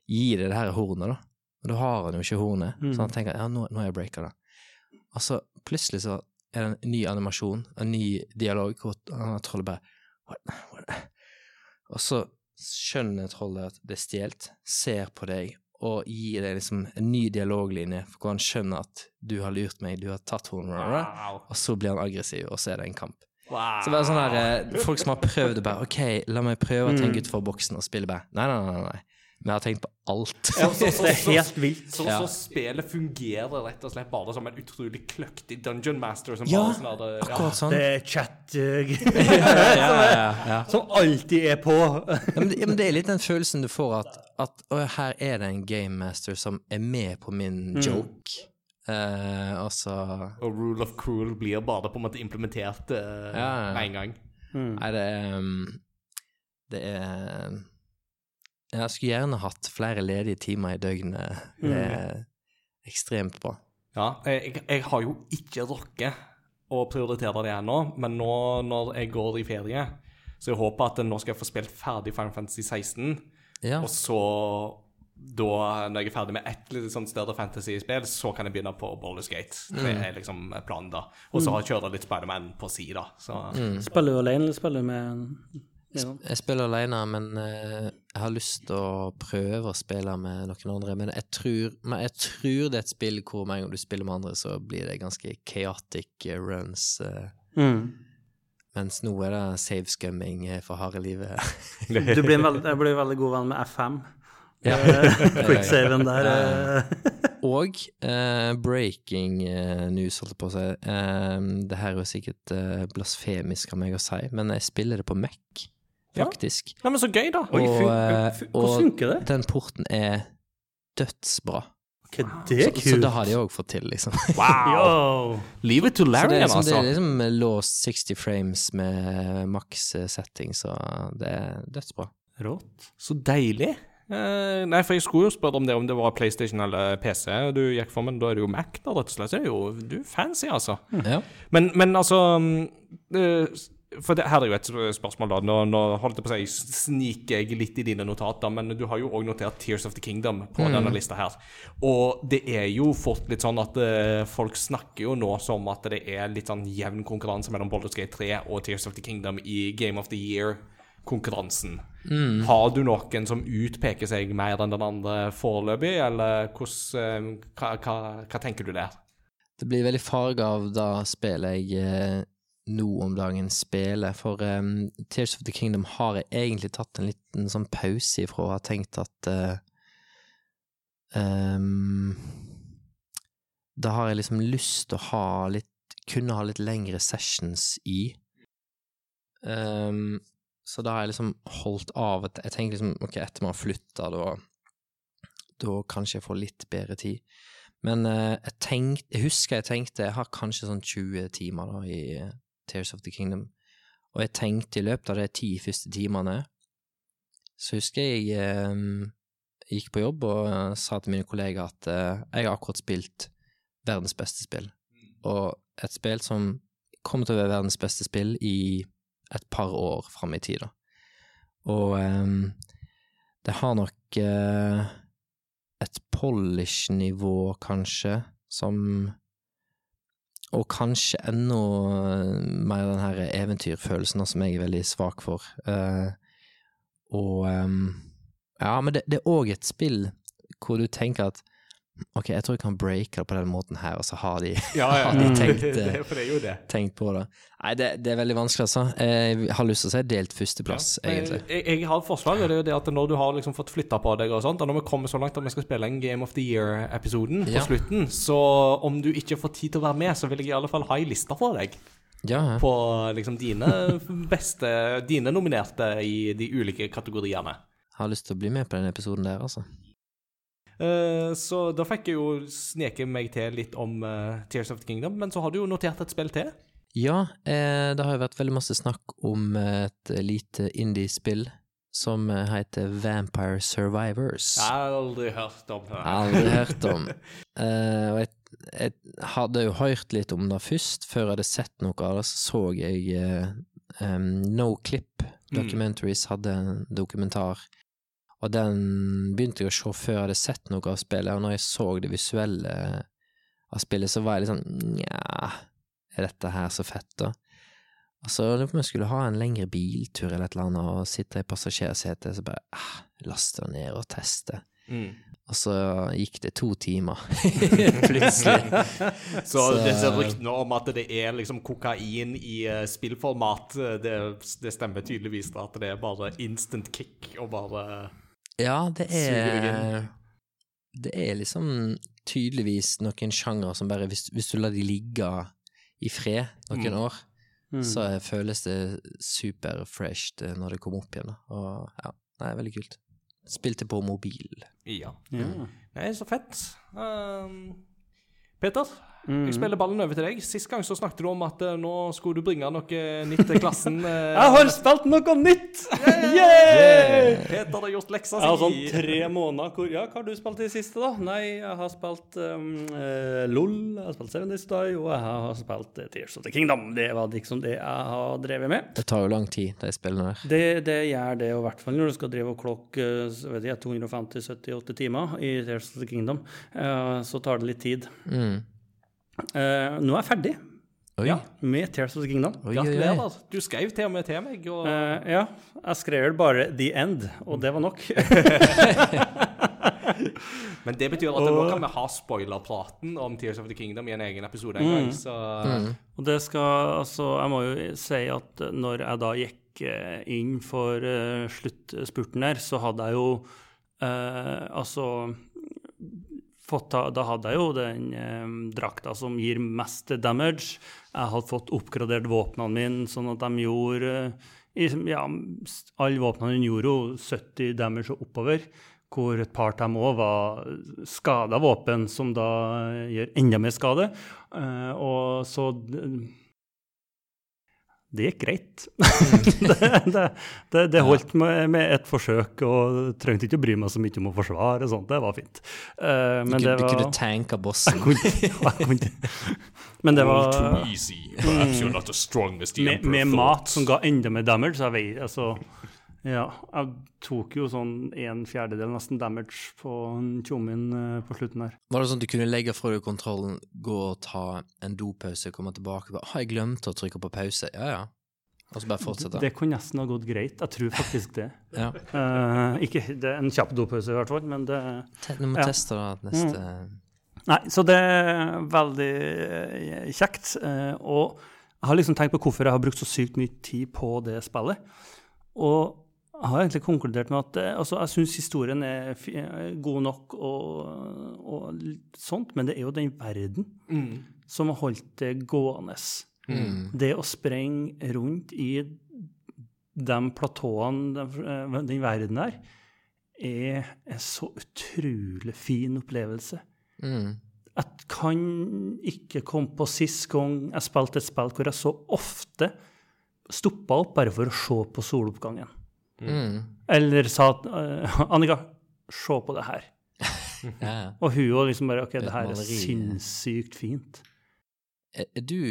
Speaker 3: gi det det her hornet, da. Men da har han jo ikke hornet,
Speaker 2: Mm.
Speaker 3: så han tenker ja, nå, nå er jeg breaka da. Og så plutselig så er det en ny animasjon, en ny dialog, hvor han trollet bare what, what? Og så skjønner trollet at det er stjålet, ser på deg og gir deg liksom en ny dialoglinje for hvor han skjønner at du har lurt meg, du har tatt hornet,
Speaker 1: Wow.
Speaker 3: og så blir han aggressiv, og så er det en kamp.
Speaker 1: Wow.
Speaker 3: Så det er sånn her, eh, Folk som har prøvd det bare OK, la meg prøve å
Speaker 2: Mm.
Speaker 3: tenke utenfor boksen og spille bare Nei, nei, nei. nei. Vi har tenkt på alt.
Speaker 1: Ja, så, så,
Speaker 2: Det er helt vilt.
Speaker 1: så, så spillet fungerer rett og slett bare som en utrolig kløktig dungeon master som
Speaker 3: Ja,
Speaker 1: bare sånn der, ja.
Speaker 3: Akkurat sånn.
Speaker 2: Det er chat
Speaker 3: Ja, ja, ja, ja.
Speaker 2: som alltid er på.
Speaker 3: Ja, men, det- ja, men det er litt den følelsen du får at, at å, her er det en game master som er med på min
Speaker 2: Mm.
Speaker 3: joke. Uh, og så
Speaker 1: Og Rule of Cruel blir bare på en måte implementert uh,
Speaker 3: Ja, ja.
Speaker 1: med en gang.
Speaker 2: Mm.
Speaker 3: Nei, det er um, Det er Jeg skulle gjerne hatt flere ledige timer i døgnet. Det er ekstremt bra.
Speaker 1: Ja, jeg, jeg har jo ikke rukket å prioritere det ennå, men nå når jeg går i ferie, så jeg håper at nå skal jeg få spilt ferdig Final Fantasy 16,
Speaker 3: Ja.
Speaker 1: og så da, når jeg er ferdig med ett litt sånn større fantasy-spill, så kan jeg begynne på Baldur's Gate. Det er liksom planen, da. Og så kjøre litt Spiderman på si, da. Så
Speaker 2: Spiller du alene, eller spiller du med ja.
Speaker 3: Jeg spiller alene, men eh, jeg har lyst til å prøve å spille med noen andre. Men jeg tror, men jeg tror det er et spill hvor med en gang du spiller med andre, så blir det ganske chaotic eh, runs. eh,
Speaker 2: Mm.
Speaker 3: mens nå er det savescumming scumming for harde livet.
Speaker 2: Du blir en veld, jeg blir veldig god venn med F5.
Speaker 3: Ja.
Speaker 2: Eh, Quicksaven der. eh.
Speaker 3: Og uh, breaking eh, news, holdt jeg på å si. Uh, det her er jo sikkert uh, blasfemisk av meg å si, men jeg spiller det på Mac,
Speaker 1: Ja.
Speaker 3: faktisk.
Speaker 1: Nei, men så gøy, da.
Speaker 3: Og, eh,
Speaker 2: hvordan
Speaker 3: og
Speaker 2: funker det?
Speaker 3: Den porten er dødsbra.
Speaker 2: Okay, det er
Speaker 3: Så, så det har de òg fått til, liksom.
Speaker 1: Wow! Leave it to
Speaker 3: Larry, altså. er, liksom, det
Speaker 1: altså.
Speaker 3: er liksom låst 60 frames med maks eh, setting, så det er dødsbra.
Speaker 2: Rått.
Speaker 1: Så deilig. Eh, nei, for jeg skulle jo spørre om det om det var PlayStation eller PC du gikk for, men da er det jo Mac, da, rett og slett. Så er det jo du fancy, altså.
Speaker 3: Ja.
Speaker 1: Men, men altså eh, For det, her er jo et spørsmål, da. Nå, nå holdt jeg på å si sniker jeg litt i dine notater, men du har jo òg notert Tears of the Kingdom på denne lista her. Og det er jo fort litt sånn at uh, folk snakker jo nå som at det er litt sånn jevn konkurranse mellom Baldur's Gate 3 og Tears of the Kingdom i Game of the Year-konkurransen.
Speaker 3: Mm.
Speaker 1: Har du noen som utpeker seg mer enn den andre foreløpig, eller hvordan, uh, hva, hva, hva tenker du der?
Speaker 3: Det blir veldig farga av da spillet jeg eh, nå om dagen spiller, for um, Tears of the Kingdom har jeg egentlig tatt en liten sånn pause ifra og har tenkt at uh, um, Da har jeg liksom lyst til å ha litt Kunne ha litt lengre sessions i. Um, så da har jeg liksom holdt av. Jeg tenker liksom ok, etter man har flytta, da da kanskje jeg får litt bedre tid. Men uh, jeg, tenkt, jeg husker jeg tenkte Jeg har kanskje sånn 20 timer da i Tears of the Kingdom. Og jeg tenkte i løpet av de ti første timene Så husker jeg eh, gikk på jobb og sa til mine kollegaer at eh, jeg har akkurat spilt verdens beste spill. Og et spill som kommer til å være verdens beste spill i et par år fram i tid, da. Og eh, det har nok eh, et polish-nivå, kanskje, som Og kanskje enda mer den her eventyrfølelsen som jeg er veldig svak for. Uh, og um, Ja, men det, det er òg et spill hvor du tenker at Ok, jeg tror jeg kan breake det på den måten her, og så har de, har de tenkt,
Speaker 1: det,
Speaker 3: eh,
Speaker 1: det det.
Speaker 3: tenkt på det. Nei, det, det er veldig vanskelig, altså. Jeg har lyst til å si delt førsteplass, egentlig.
Speaker 1: Jeg, jeg har et forslag, og det er jo det at når du har liksom fått flytta på deg og sånt, og når vi kommer så langt at vi skal spille en Game of the Year-episoden på
Speaker 3: Ja.
Speaker 1: slutten, så om du ikke får tid til å være med, så vil jeg i alle fall ha ei liste for deg
Speaker 3: Ja, ja.
Speaker 1: på liksom dine beste Dine nominerte i de ulike kategoriene.
Speaker 3: Jeg Har lyst til å bli med på den episoden der, altså.
Speaker 1: Eh, så da fikk jeg jo sneke meg til litt om eh, Tears of the Kingdom, men så har du jo notert et spill til.
Speaker 3: Ja, eh, det har jo vært veldig masse snakk om et lite indie-spill som heter Vampire Survivors.
Speaker 1: Aldri hørt om det.
Speaker 3: Aldri hørt om. Eh, og jeg, jeg hadde jo hørt litt om det først, før jeg hadde sett noe av det, så så jeg eh, um, No Clip Documentaries hadde en dokumentar, og den begynte jeg å se før jeg hadde sett noe av spillet, og når jeg så det visuelle av spillet, så var jeg litt sånn nja, er dette her så fett, da? Altså, lurer på om jeg skulle ha en lengre biltur eller et eller annet, og sitte i passasjersetet, så bare ah, laste det ned og teste.
Speaker 1: Mm.
Speaker 3: Og så gikk det to timer, plutselig.
Speaker 1: Så,
Speaker 3: Så-
Speaker 1: disse ryktene om at det er liksom kokain i eh, spillformat, det, det stemmer tydeligvis da, at det er bare instant kick og bare
Speaker 3: Ja, det er Det er liksom tydeligvis noen sjangere som bare Hvis, hvis du lar de ligge i fred noen
Speaker 1: Mm.
Speaker 3: år, så er- føles det superfresh når det kommer opp igjen. Og ja, det er veldig kult. Spilte på mobil.
Speaker 1: Ja.
Speaker 2: Ja.
Speaker 1: Nei, så fett. Um, Peter,
Speaker 2: Mm.
Speaker 1: jeg spiller ballen over til deg. Sist gang så snakket du om at uh, nå skulle du bringe noe nytt til klassen. Uh,
Speaker 2: Jeg har spilt noe nytt! Yeah!
Speaker 1: Peter har gjort leksa
Speaker 2: Jeg har sånn tre måneder hvor Ja, hva har du spilt i det siste, da? Nei, jeg har spilt um, uh, LOL, jeg har spilt Seven Days Die, og jeg har spilt Tears of the Kingdom. Det var liksom det jeg har drevet med.
Speaker 3: Det tar jo lang tid, de spillene der.
Speaker 2: Det, det gjør det, og i hvert fall når du skal drive og klokke eh, vet jeg, 250-78 timer i Tears of the Kingdom, eh, så tar det litt tid.
Speaker 3: Mm.
Speaker 2: Eh, nå er jeg ferdig
Speaker 3: Oi.
Speaker 1: Ja.
Speaker 2: med Tears of the Kingdom.
Speaker 3: Oi, oi, oi.
Speaker 1: Gratulerer. Du skrev til og med til meg. Og...
Speaker 2: Uh, ja, jeg skrev bare 'The End', og det var nok.
Speaker 1: Men det betyr at nå kan vi ha spoilerpraten om Tears of the Kingdom i en egen episode en gang. Så
Speaker 2: Og det skal altså Jeg må jo si at når jeg da gikk eh, inn for uh, sluttspurten der, så hadde jeg jo uh, altså fått Da hadde jeg jo den eh, drakta som gir mest damage. Jeg hadde fått oppgradert våpnene mine sånn at de gjorde i, ja, Alle våpnene gjorde jo 70 damage og oppover. Hvor et par av dem òg var skada våpen, som da eh, gjør enda mer skade. Eh, og så Det gikk greit. det, det, det, det holdt med, med et forsøk, og trengte ikke å bry meg så mye om å forsvare og sånt. Det var fint. Uh,
Speaker 3: Du,
Speaker 2: men
Speaker 3: kunne-
Speaker 2: det
Speaker 3: du
Speaker 2: var
Speaker 3: kunne tanka bossen.
Speaker 2: kunne, jeg kunne. Men det var
Speaker 1: easy. The
Speaker 2: med, med mat som ga enda mer damage. Så jeg altså, ja, jeg tok jo sånn en fjerdedel nesten damage på tjommien eh, på slutten her.
Speaker 3: Var det sånn at du kunne legge fra deg kontrollen, gå og ta en dopause, komme tilbake og bare 'Å, jeg glemte å trykke på pause?' Ja, ja. Og så bare fortsette.
Speaker 2: Det kunne nesten ha gått greit. Jeg tror faktisk det.
Speaker 3: Ja.
Speaker 2: uh, ikke det er en kjapp dopause, i hvert fall, men det
Speaker 3: Du må
Speaker 2: Ja.
Speaker 3: teste da neste
Speaker 2: Nei, så det er veldig eh, kjekt. Uh, og jeg har liksom tenkt på hvorfor jeg har brukt så sykt mye tid på det spillet. Og jeg har egentlig konkludert med at eh, altså, jeg syns historien er er god nok og, og sånt, men det er jo den verden som har holdt det gående. Det å sprenge rundt i de platåene, den, eh, den verden der, er en så utrolig fin opplevelse.
Speaker 3: mm.
Speaker 2: Jeg kan ikke komme på sist gang jeg spilte et spill hvor jeg så ofte stoppa opp bare for å se på soloppgangen.
Speaker 3: Mm.
Speaker 2: Eller sa at eh, Annika, se på det her.
Speaker 3: Ja, ja.
Speaker 2: Og hun òg liksom bare OK, det her er sinnssykt fint.
Speaker 3: Er, er du,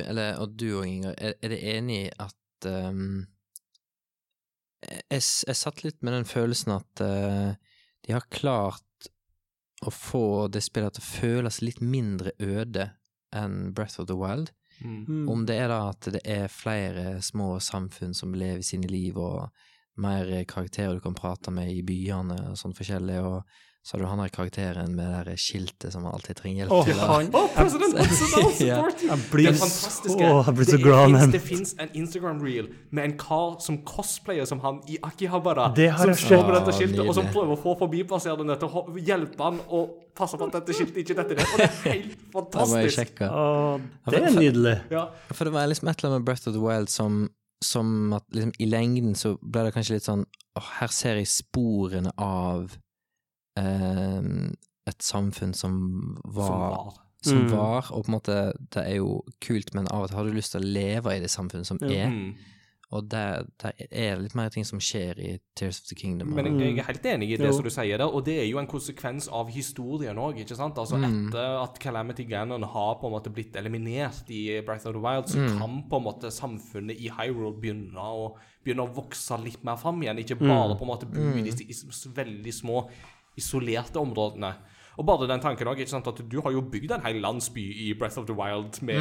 Speaker 3: eller, og du og Inger, er, er det enig i at um, jeg, jeg satt litt med den følelsen at uh, de har klart å få det spillet til å føles litt mindre øde enn Breath of the Wild.
Speaker 2: Mm.
Speaker 3: Om det er da at det er flere små samfunn som lever sine liv, og mer karakterer du kan prate med i byene og sånn forskjellig, og så har du han der karakteren med det skiltet som alltid trenger hjelp
Speaker 2: Oh,
Speaker 3: til.
Speaker 2: han
Speaker 1: Oh, President Wilson,
Speaker 3: Ja.
Speaker 2: Jeg blir
Speaker 1: Det
Speaker 2: så- jeg blir så glad, men-
Speaker 1: Det fins en Instagram-reel med en kar som cosplayer som han i Akihabara.
Speaker 2: Det har
Speaker 1: som
Speaker 2: jeg
Speaker 1: står
Speaker 2: sett.
Speaker 1: på dette skiltet, og som prøver å få forbipasserende til å hjelpe han og passe på at dette skiltet ikke detter ned. Og det er helt fantastisk.
Speaker 3: Det må jeg sjekke.
Speaker 2: Å, det er nydelig.
Speaker 1: Ja.
Speaker 3: For det var liksom et eller annet med Breath of the Wild som, som at liksom i lengden så ble det kanskje litt sånn Åh, her ser jeg sporene av eh, et samfunn som var
Speaker 1: Som var.
Speaker 3: som
Speaker 2: Mm.
Speaker 3: var, og på en måte Det er jo kult, men av og til har du lyst til å leve i det samfunnet som
Speaker 2: Ja.
Speaker 3: er.
Speaker 1: Mm.
Speaker 3: Og det, det, er litt mer ting som skjer i Tears of the Kingdom.
Speaker 1: Men jeg, jeg er helt enig i det
Speaker 2: Jo.
Speaker 1: som du sier der, og det er jo en konsekvens av historien òg, ikke sant? Altså
Speaker 3: Mm.
Speaker 1: etter at Calamity Ganon har på en måte blitt eliminert i Breath of the Wild, så
Speaker 3: Mm.
Speaker 1: kan på en måte samfunnet i Hyrule begynne å, begynne å vokse litt mer fram igjen, ikke
Speaker 2: Mm.
Speaker 1: bare på en måte bo i disse veldig små, isolerte områdene. Og bare den tanken også, ikke sant, at du har jo bygd en hel landsby i Breath of the Wild med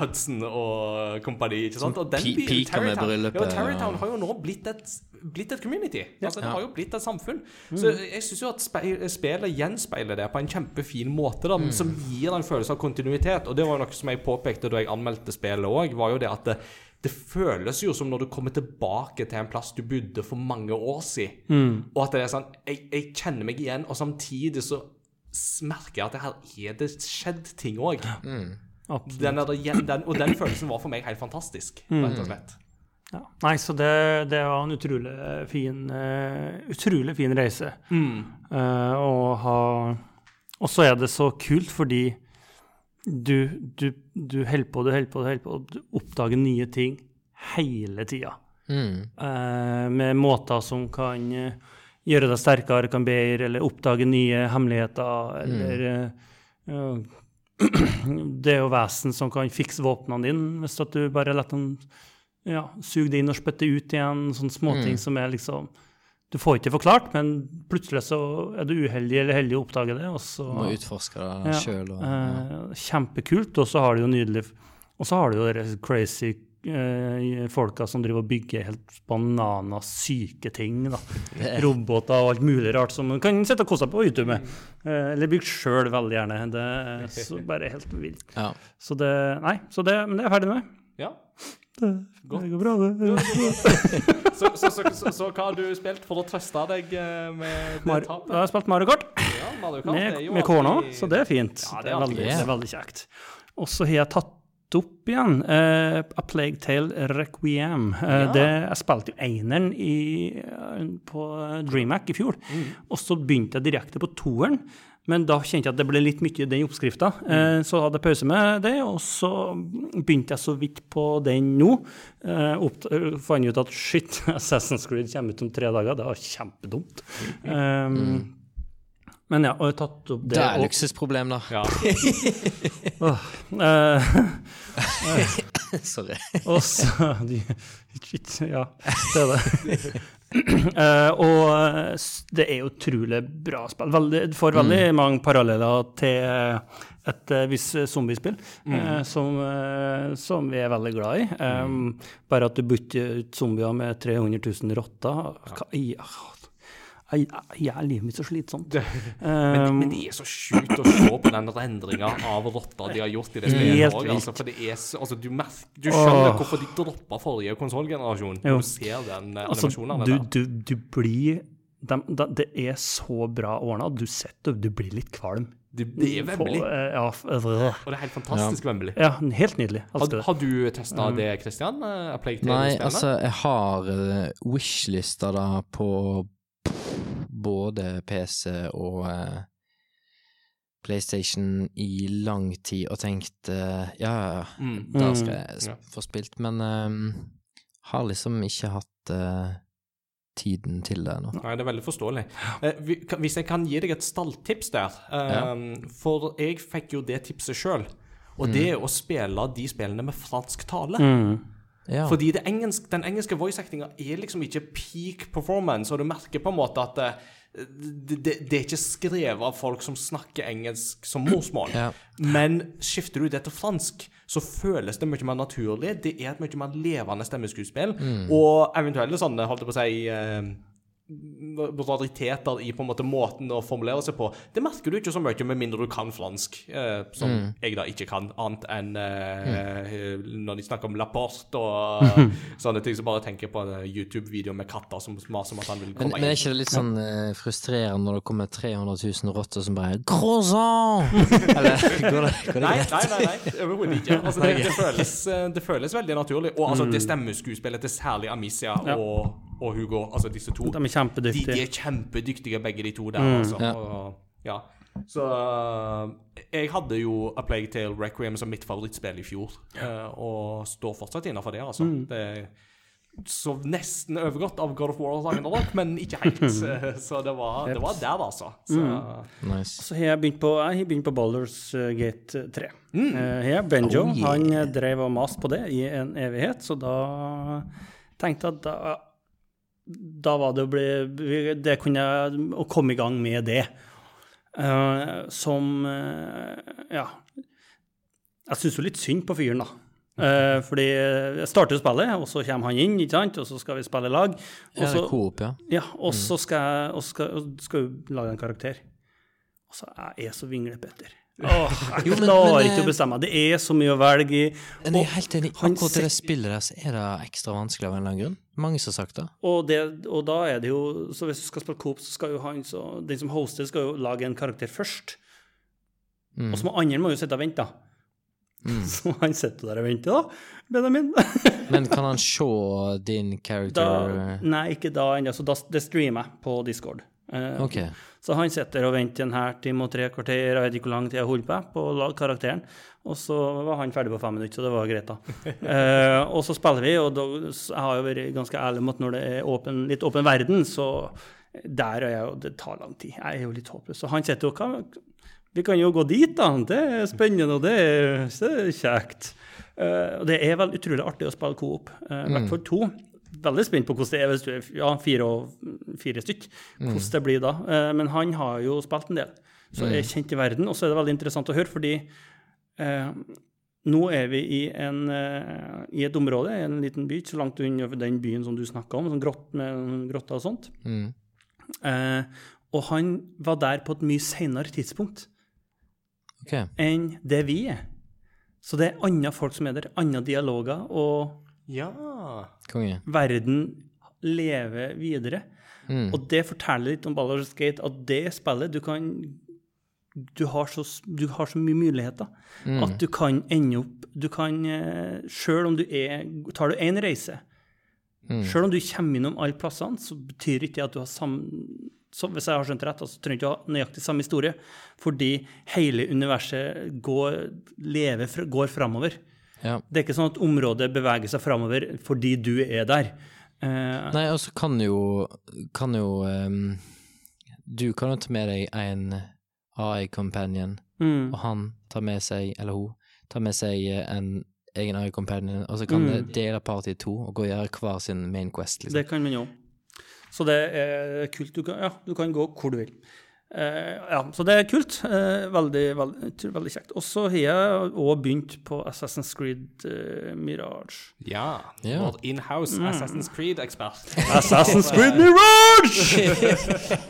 Speaker 1: Hudson og kompani, ikke sant? Og den byen,
Speaker 3: Terrytown,
Speaker 1: Ja, Tarrytown har jo nå blitt et, blitt et community. Altså, det har jo blitt et samfunn. Så jeg syns jo at spillet gjenspeiler det på en kjempefin måte, da, som gir en følelse av kontinuitet. Og det var jo noe som jeg påpekte da jeg anmeldte spillet òg, var jo det at det, det føles jo som når du kommer tilbake til en plass du bodde for mange år siden. Og at det er sånn jeg, jeg kjenner meg igjen, og samtidig så merker jeg at det her er det skjedd ting òg.
Speaker 2: Mm.
Speaker 1: Den, den, og den følelsen var for meg helt fantastisk, rett og slett.
Speaker 2: Ja. Nei, så det, det var en utrolig fin, uh, utrolig fin reise. Eh, å ha Og så er det så kult fordi du, du, du holder på, du holder på, du holder på, og du oppdager nye ting hele tida.
Speaker 3: Mm.
Speaker 2: Uh, med måter som kan eh, gjøre deg sterkere, kan bedre, eller oppdage nye hemmeligheter, eller mm. ja, Det er jo vesen som kan fikse våpnene dine hvis at du bare lar dem ja, suge det inn og spytte ut igjen. Sånne småting som er liksom Du får ikke forklart, men plutselig så er du uheldig eller heldig å oppdage det, og så
Speaker 3: Må utforske det
Speaker 2: Ja,
Speaker 3: sjøl. Ja.
Speaker 2: Eh, kjempekult. Og så har du jo nydelig Og så har du jo det crazy folka som driver og bygger helt bananasyke ting. da. Roboter og alt mulig rart som man kan sitte og kose seg på YouTube med. Eh, eller bygge sjøl, veldig gjerne. Det er så bare helt vilt.
Speaker 3: Ja.
Speaker 2: Så det Nei, så det, men det er jeg ferdig med.
Speaker 1: Ja.
Speaker 2: Det, det går bra, det.
Speaker 1: Så, så, så, så, så hva har du spilt for å trøste deg eh, med det
Speaker 2: Mar
Speaker 1: tapet?
Speaker 2: da har jeg spilt Mario Kart
Speaker 1: Ja, Mario Kart
Speaker 2: med, med kona, så det er fint.
Speaker 1: Ja, det
Speaker 2: det,
Speaker 1: er alltid
Speaker 2: veldig, det er veldig kjekt. Og så har jeg tatt opp igjen Uh, A Plague Tale Requiem. Uh,
Speaker 1: Ja.
Speaker 2: det, jeg spilte jo eineren i- eh, på DreamHack i fjor,
Speaker 1: Mm.
Speaker 2: og så begynte jeg direkte på toeren. Men da kjente jeg at det ble litt mye den oppskrifta.
Speaker 1: Mm.
Speaker 2: Eh, så hadde jeg pause med det, og så begynte jeg så vidt på den nå. Eh, fant ut at shit, Assassin's Creed kommer ut om tre dager. Det var kjempedumt. Um, Men ja, og jeg har tatt opp det.
Speaker 3: Det er
Speaker 2: og-
Speaker 3: luksusproblem, da.
Speaker 1: Ja.
Speaker 2: eh,
Speaker 3: Sorry.
Speaker 2: og så shit, Ja, det er det. Uh, og det er utrolig bra spill. Veldig, får veldig mange paralleller til et visst zombiespill eh, som, som vi er veldig glad i. Um, Bare at du bytter ut zombier med 300 000 rotter Hva Ai, ai, er livet mitt så slitsomt?
Speaker 1: Men,
Speaker 2: Um,
Speaker 1: men det er så sjukt å se på den rendringa av rotter de har gjort i det spillet. Også. Altså, for det er så, altså, du, merker, du skjønner
Speaker 2: Åh.
Speaker 1: hvorfor de droppa forrige konsollgenerasjon du ser den eh,
Speaker 2: altså,
Speaker 1: animasjonen
Speaker 2: du,
Speaker 1: der.
Speaker 2: du, du blir de, de, Det er så bra ordna du setter du blir litt kvalm.
Speaker 1: Det, det er Wembley,
Speaker 2: eh, ja, øh.
Speaker 1: og det er helt fantastisk Wembley.
Speaker 2: ja, helt nydelig.
Speaker 1: Har, har du testa det, Christian? Uh,
Speaker 3: Nei, altså, jeg har uh, wishlista da på både PC og eh, PlayStation i lang tid og tenkt eh, ja, ja, ja,
Speaker 1: Mm.
Speaker 3: da
Speaker 2: Mm.
Speaker 3: skal jeg
Speaker 1: Ja.
Speaker 3: få spilt, men um, har liksom ikke hatt uh, tiden til det nå.
Speaker 1: Nei, det er veldig forståelig. Eh, hvis jeg kan gi deg et stalltips der eh, For jeg fikk jo det tipset sjøl. Og det er å spille de spillene med fransk tale.
Speaker 2: Mm.
Speaker 3: Ja.
Speaker 1: Fordi det engelsk, den engelske voice-actinga er liksom ikke peak performance, og du merker på en måte at eh, det, det, det er ikke skrevet av folk som snakker engelsk som morsmål.
Speaker 3: Ja.
Speaker 1: Men skifter du det til fransk, så føles det mye mer naturlig. Det er et mye mer levende stemmeskuespill. Og eventuelle sånne, holdt jeg på å si eh, rariteter i på en måte måten å formulere seg på. Det merker du ikke så mye med mindre du kan fransk, eh, som jeg da ikke kan, annet enn eh, når de snakker om Laporte og sånne ting, så bare tenker jeg på en YouTube-video med katter som maser om at han vil
Speaker 3: Men,
Speaker 1: inn.
Speaker 3: men er ikke det litt sånn eh, frustrerende når det kommer 300 000 rotter som bare Croissant! Eller går det, går det
Speaker 1: Nei,
Speaker 3: greit?
Speaker 1: nei, nei, nei overhodet ikke. Altså, det, det, føles, eh, det føles veldig naturlig. Og altså, det stemmeskuespillet til særlig Amicia og, og Hugo, altså disse to,
Speaker 2: De er kjempedyktige.
Speaker 1: de er kjempedyktige begge de to der,
Speaker 2: Mm.
Speaker 1: altså.
Speaker 3: Ja.
Speaker 1: Og, ja. Så øh, jeg hadde jo A Plague Tale Requiem som mitt favorittspill i fjor, øh, og står fortsatt innafor det, altså.
Speaker 2: Mm.
Speaker 1: Det så nesten overgått av God of War og Ragnarok, men ikke helt. Så det var, det var der, altså. Så,
Speaker 2: Mm.
Speaker 3: Nice.
Speaker 2: Så har jeg begynt på, jeg har begynt på Baldur's eh, Gate 3. Eh, her, Benjo
Speaker 3: Oh, yeah.
Speaker 2: han eh, drev og maste på det i en evighet, så da tenkte jeg at da, da var det å bli Det kunne jeg Å komme i gang med det. Uh, som uh, Ja. Jeg syns jo litt synd på fyren, da. Uh, fordi jeg starter spillet, og så kommer han inn, ikke sant? og så skal vi spille lag. Og så,
Speaker 3: coop, ja.
Speaker 2: ja, og så skal og skal, og skal vi lage en karakter. Og så jeg er så vinglepetter. Åh, jeg
Speaker 3: Jo, men-
Speaker 2: klarer
Speaker 3: men,
Speaker 2: ikke
Speaker 3: eh,
Speaker 2: å bestemme meg. Det er så mye å velge i.
Speaker 3: Men jeg er helt enig. Akkurat i det spillet der så er det ekstra vanskelig av en eller annen grunn. Mange som har sagt det.
Speaker 2: Og, det, og da er det jo Så hvis du skal spille Coop, så skal jo han så, Den som hoster, skal jo lage en karakter først.
Speaker 3: Mm.
Speaker 2: Og så må andre må jo sitte og vente, da. Så han sitter der og venter, da. Benjamin.
Speaker 3: Men kan han se din character
Speaker 2: Da, nei, ikke da ennå. Så da, det streamer jeg på Discord. Eh,
Speaker 3: okay.
Speaker 2: Så han sitter og venter en her time og tre kvarter, jeg vet ikke hvor lang tid jeg holder på på karakteren. Og så var han ferdig på fem minutter, så det var greit, da. uh, og så spiller vi, og da, jeg har jo vært ganske ærlig om at når det er åpen, litt åpen verden, så der er jeg jo Det tar lang tid. Jeg er jo litt håpløs. Så han sitter jo «Hva- Vi kan jo gå dit, da. Det er spennende, og det er, det er kjekt. Uh, og det er vel utrolig artig å spille coop, uh, i hvert fall to. Veldig spent på hvordan det er hvis du er ja, fire, og, fire stykk. Hvordan det blir da. Eh, men han har jo spilt en del, så er kjent i verden. Og så er det veldig interessant å høre, fordi eh, nå er vi i, en, eh, i et område, en liten by, ikke så langt unna den byen som du snakka om, sånn grott med grotter og sånt.
Speaker 3: Mm.
Speaker 2: Eh, og han var der på et mye senere tidspunkt
Speaker 3: okay.
Speaker 2: enn det vi er. Så det er andre folk som er der, andre dialoger, og
Speaker 1: ja.
Speaker 3: Konge.
Speaker 2: verden lever videre.
Speaker 3: Mm.
Speaker 2: Og det forteller litt om Ballard Gate, at det spillet du kan du har, så, du har så mye muligheter
Speaker 3: Mm.
Speaker 2: at du kan ende opp Du kan eh, Sjøl om du er Tar du én reise,
Speaker 3: Mm.
Speaker 2: sjøl om du kommer innom alle plassene, så betyr ikke det at du har samme så Hvis jeg har skjønt rett, så trenger du ikke ha nøyaktig samme historie, fordi hele universet går, lever, går framover.
Speaker 3: Ja.
Speaker 2: Det er ikke sånn at området beveger seg framover fordi du er der. Uh,
Speaker 3: Nei, og så kan jo Kan jo um, Du kan jo ta med deg en AI-companion,
Speaker 2: mm,
Speaker 3: og han tar med seg, eller hun, tar med seg eh, en egen AI-companion, og så kan
Speaker 2: Mm.
Speaker 3: det dele party i to og gå og gjøre hver sin main quest, liksom.
Speaker 2: Det kan man jo. Så det er kult. Du kan, ja, du kan gå hvor du vil. Eh, ja, så det er kult. Eh, veldig, veldig, veldig kjekt. Og så har jeg òg begynt på Assassin's Creed eh, Mirage.
Speaker 1: Ja.
Speaker 3: Ja.
Speaker 1: Vår in-house Assassin's Creed-ekspert.
Speaker 2: Assassin's Creed Mirage!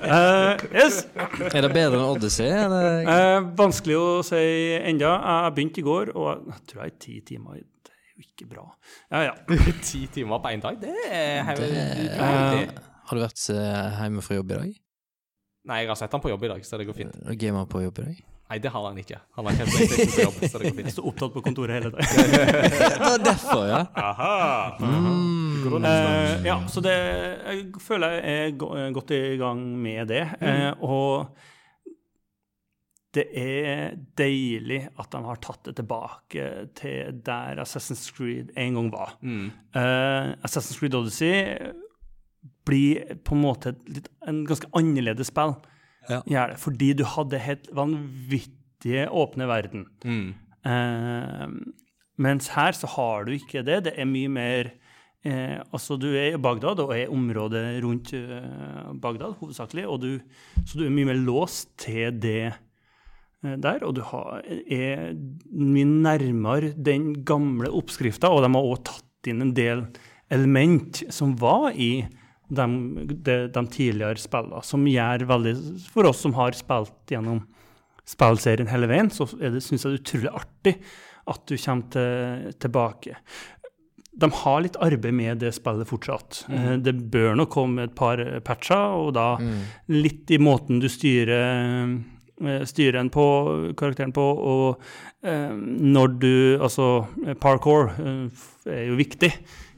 Speaker 2: uh, yes.
Speaker 3: Er det bedre enn Odyssey? Eller?
Speaker 2: Eh, vanskelig å si enda. Jeg begynte i går, og jeg tror jeg er ti timer. Det er jo ikke bra. Ja, ja.
Speaker 1: Ti timer på én dag, det er
Speaker 3: Det-
Speaker 1: uh,
Speaker 3: Har du vært hjemme fra jobb i dag?
Speaker 1: Nei, jeg har sett han på jobb i dag, så det går fint.
Speaker 3: Og Gamer på jobb i dag?
Speaker 1: Nei, det har han ikke. Han har ikke PlayStation på jobb, så det går
Speaker 2: Jeg
Speaker 1: fint.
Speaker 2: står opptatt på kontoret hele dagen.
Speaker 3: Det var derfor, ja.
Speaker 2: Mm. Eh, ja, så det Jeg føler jeg er eh, godt i gang med det. Eh, og det er deilig at de har tatt det tilbake til der Assassin's Creed en gang var.
Speaker 1: Mm.
Speaker 2: Eh, Assassin's Creed Odyssey blir på en måte litt, en ganske annerledes spill.
Speaker 3: Ja.
Speaker 2: Fordi du hadde helt vanvittige åpne verden.
Speaker 1: Mm.
Speaker 2: Eh, mens her så har du ikke det. Det er mye mer eh, Altså, du er i Bagdad og er området rundt eh, Bagdad hovedsakelig, og du, så du er mye mer låst til det eh, der, og du har, er mye nærmere den gamle oppskrifta, og de har også tatt inn en del element som var i de, de, de tidligere spillene, som gjør veldig For oss som har spilt gjennom spillserien hele veien, så syns jeg det er utrolig artig at du kommer til, tilbake. De har litt arbeid med det spillet fortsatt. Mm. Det bør nok komme et par patcher, og da litt i måten du styrer eh, styrer på, karakteren på, og eh, når du Altså, eh, parkour eh, er jo viktig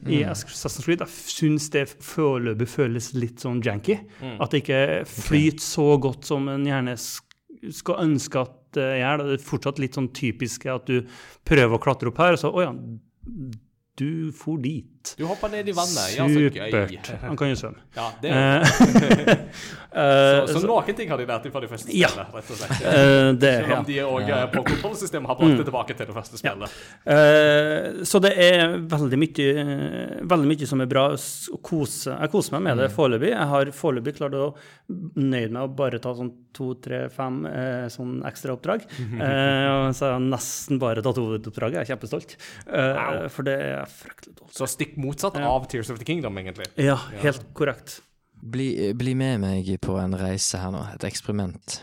Speaker 2: i Assassin's Creed. Jeg syns det foreløpig føles litt sånn janky. At det ikke flyter så godt som en gjerne skal ønske at det gjør. Det er fortsatt litt sånn typisk at du prøver å klatre opp her, og så Å ja, du for dit.
Speaker 1: Du hopper ned i vannet. Ja.
Speaker 2: Supert. Han kan jo svømme.
Speaker 1: Ja, det er
Speaker 2: Eh, eh,
Speaker 1: Så, så noen ting har de lært fra de første
Speaker 2: Ja.
Speaker 1: rett og slett.
Speaker 2: eh, det,
Speaker 1: Selv om de òg på kontrollsystemet har brakt det tilbake til det første spillet.
Speaker 2: Eh, så det er veldig mye, veldig mye som er bra. å kose. Jeg koser meg med det foreløpig. Jeg har foreløpig klart å nøye meg å bare ta sånn to, tre, fem eh, sånn ekstraoppdrag. Eh, så jeg har nesten bare tatt hovedoppdraget. Jeg er kjempestolt. Eh, for det er fryktelig dårlig.
Speaker 1: Så stikk motsatt av Tears of the Kingdom, egentlig.
Speaker 2: Ja, helt korrekt.
Speaker 3: Bli, bli med meg på en reise her nå, et eksperiment.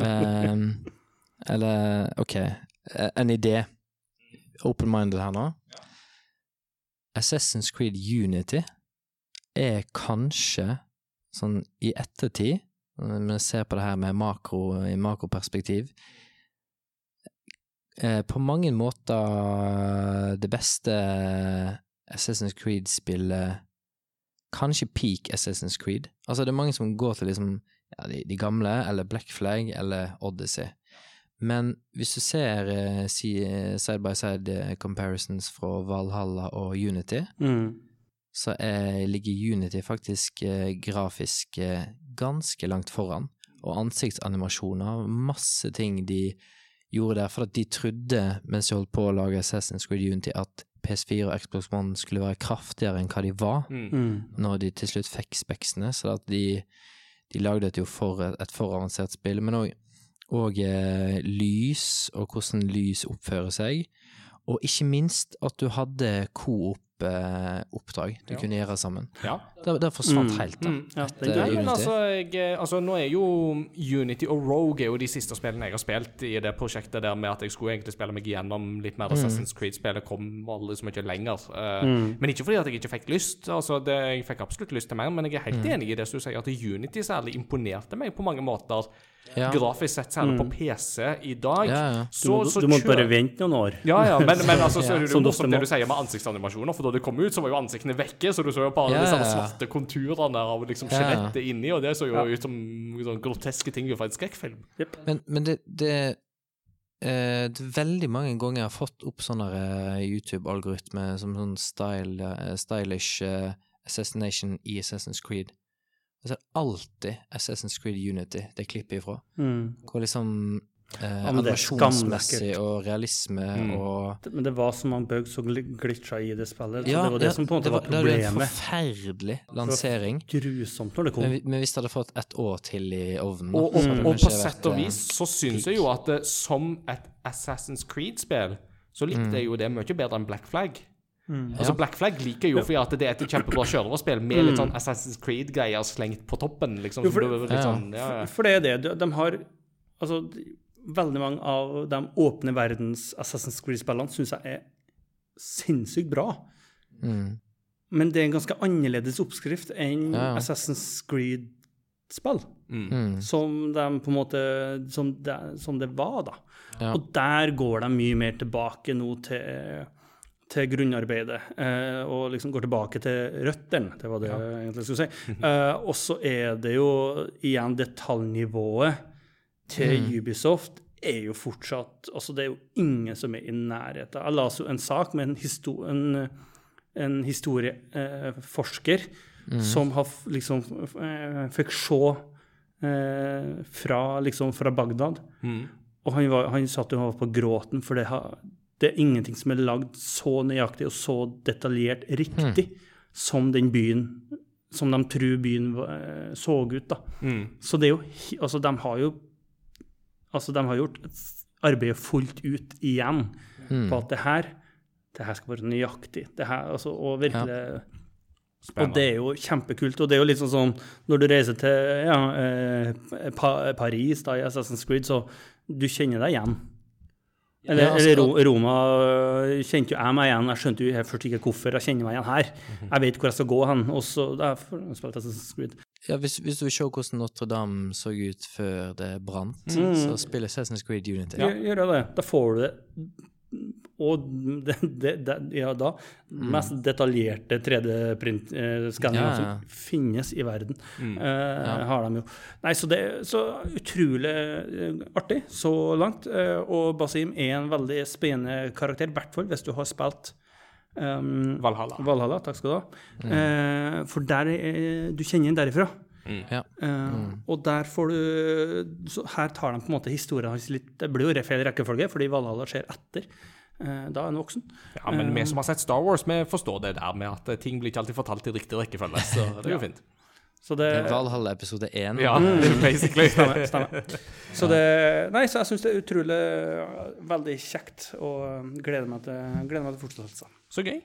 Speaker 3: um, eller, OK, eh, en idé. Open-minded her nå. Assassin's Creed Unity er kanskje, sånn i ettertid, når vi ser på det her med makro, i makroperspektiv, eh, på mange måter det beste Assassin's Creed-spillet kanskje peak Assassin's Creed. Altså, det er mange som går til liksom ja, de, de gamle, eller Black Flag, eller Odyssey. Men hvis du ser uh, side by side eh, comparisons fra Valhalla og Unity,
Speaker 2: Mm.
Speaker 3: så er, ligger Unity faktisk uh, grafisk uh, ganske langt foran. Og ansiktsanimasjoner, masse ting de gjorde der, for at de trodde, mens de holdt på å lage Assassin's Creed Unity, at PS4 og Xbox One skulle være kraftigere enn hva de var
Speaker 2: Mm.
Speaker 3: når de til slutt fikk speksene, så at de, de lagde et jo for et, for avansert spill, men òg og, eh, lys, og hvordan lys oppfører seg, og ikke minst at du hadde coop-oppdrag du kunne gjøre sammen.
Speaker 1: Ja.
Speaker 3: Det, det forsvant
Speaker 2: Mm.
Speaker 3: helt, da.
Speaker 2: Mm, ja,
Speaker 3: etter
Speaker 1: ja men
Speaker 3: Unity.
Speaker 1: altså, jeg, altså, nå er jo Unity og Rogue er jo de siste spillene jeg har spilt i det prosjektet der med at jeg skulle egentlig spille meg gjennom litt mer Assassin's Creed-spillet, kom aldri så mye lenger. Eh, Men ikke fordi at jeg ikke fikk lyst, altså det, jeg fikk absolutt lyst til mer, men jeg er helt enig i det som du sier, at Unity særlig imponerte meg på mange måter.
Speaker 3: Ja.
Speaker 1: Grafisk sett, særlig på PC i dag.
Speaker 3: Ja, ja.
Speaker 2: Du,
Speaker 1: Så,
Speaker 2: må,
Speaker 1: så
Speaker 2: du må bare vente noen år.
Speaker 1: ja, ja, men, men altså, så er det jo
Speaker 2: Som
Speaker 1: morsomt det du sier med ansiktsanimasjoner, for da det kom ut, så var jo ansiktene vekke, så du så jo bare
Speaker 3: Ja,
Speaker 1: disse svarte konturene av liksom skjelettet inni, og det så jo ut som sånn groteske ting fra en skrekkfilm.
Speaker 3: Men, men det, det, eh, det er veldig mange ganger jeg har fått opp sånne eh, YouTube-algoritmer som sånn style, eh, stylish uh, assassination i Assassin's Creed. Og så er det alltid Assassin's Creed Unity det klipper ifra.
Speaker 2: Mm.
Speaker 3: Hvor liksom eh,
Speaker 2: det
Speaker 3: animasjonsmessig og realisme
Speaker 1: Mm.
Speaker 3: og
Speaker 2: Men det var så mange bugs og gl- i det spillet.
Speaker 3: Ja,
Speaker 2: det var det
Speaker 3: ja,
Speaker 2: som på en måte
Speaker 3: var,
Speaker 2: var,
Speaker 3: det var en forferdelig lansering.
Speaker 2: Grusomt når det kom.
Speaker 3: Men, men hvis det hadde fått et år til i ovnen
Speaker 1: Og, og, og
Speaker 3: kanskje
Speaker 1: på sett og
Speaker 3: eh,
Speaker 1: vis så syns jeg jo at det, som et Assassin's Creed-spill, så likte jeg jo det mye bedre enn Black Flag. Altså
Speaker 3: Ja.
Speaker 1: Black Flag liker jo fordi at det er et kjempebra kjørespill med litt sånn Assassin's Creed-greier slengt på toppen. liksom.
Speaker 2: Jo, for-
Speaker 1: som du- litt
Speaker 3: Ja.
Speaker 1: sånn, ja, ja.
Speaker 2: For det er det. De, de har Altså, veldig mange av de åpne verdens Assassin's Creed-spillene syns jeg er sinnssykt bra.
Speaker 3: mm.
Speaker 2: Men det er en ganske annerledes oppskrift enn
Speaker 3: Ja, ja.
Speaker 2: Assassin's Creed-spill.
Speaker 3: Mm.
Speaker 2: Som de på en måte Som det, som det var, da.
Speaker 3: Ja.
Speaker 2: Og der går de mye mer tilbake nå til til grunnarbeidet, eh, og liksom går tilbake til røttene. Det var det jeg egentlig skulle si. Eh, og så er det jo igjen detaljnivået til Ubisoft er jo fortsatt Altså, det er jo ingen som er i nærheten. Jeg leste jo en sak med en, histo en, en historieforsker som har liksom eh, fikk se eh, fra, liksom, fra Bagdad. Og han, var, han satt jo på gråten, for det, har, det er ingenting som er lagd så nøyaktig og så detaljert riktig som den byen Som de tror byen eh, så ut, da. Så det er jo Altså, de har jo Altså, de har gjort arbeidet fullt ut igjen på at det her det her skal være nøyaktig. Det her, altså, og virkelig og det er jo kjempekult. Og det er jo litt sånn som når du reiser til ja, eh, pa Paris da, i Assassin's Creed, så du kjenner deg igjen. Eller,
Speaker 3: Ja, altså,
Speaker 2: eller Roma øh, kjente jo jeg meg igjen. Jeg skjønte jo jeg først ikke hvorfor jeg kjenner meg igjen her. Jeg vet hvor jeg skal gå hen. Og så derfor jeg Creed.
Speaker 3: Ja, hvis, hvis du vil se hvordan Notre-Dame så ut før det brant,
Speaker 2: Mm.
Speaker 3: så spiller Assassin's Creed Unity.
Speaker 2: Ja, gjør det. Da får du det og det, det, det, ja, da mest detaljerte 3D-print-skanninger
Speaker 3: Mm. Ja, ja.
Speaker 2: som finnes i verden. eh, har de jo. Nei, så det er så utrolig eh, artig så langt. eh, og Basim er en veldig spennende karakter, i hvert fall hvis du har spilt um,
Speaker 1: Valhalla.
Speaker 2: Valhalla. Takk skal du ha. Eh, for der er, du kjenner ham derifra.
Speaker 3: Ja.
Speaker 2: Uh, Og der får du så Her tar de på en måte historien hans litt Det blir jo feil rekkefølge, fordi Valhalla skjer etter. Uh, da er han voksen.
Speaker 1: Ja, men vi som har sett Star Wars, vi forstår det der med at eh, ting blir ikke alltid fortalt i riktig rekkefølge. Så det er jo fint.
Speaker 2: Så det
Speaker 3: Valhalla episode 1.
Speaker 1: Ja, basically.
Speaker 2: Stemmer. stemmer. Så det Nei, så jeg syns det er utrolig eh, veldig kjekt, og eh, gleder meg til, gleder meg til fortsettelse.
Speaker 1: Så gøy.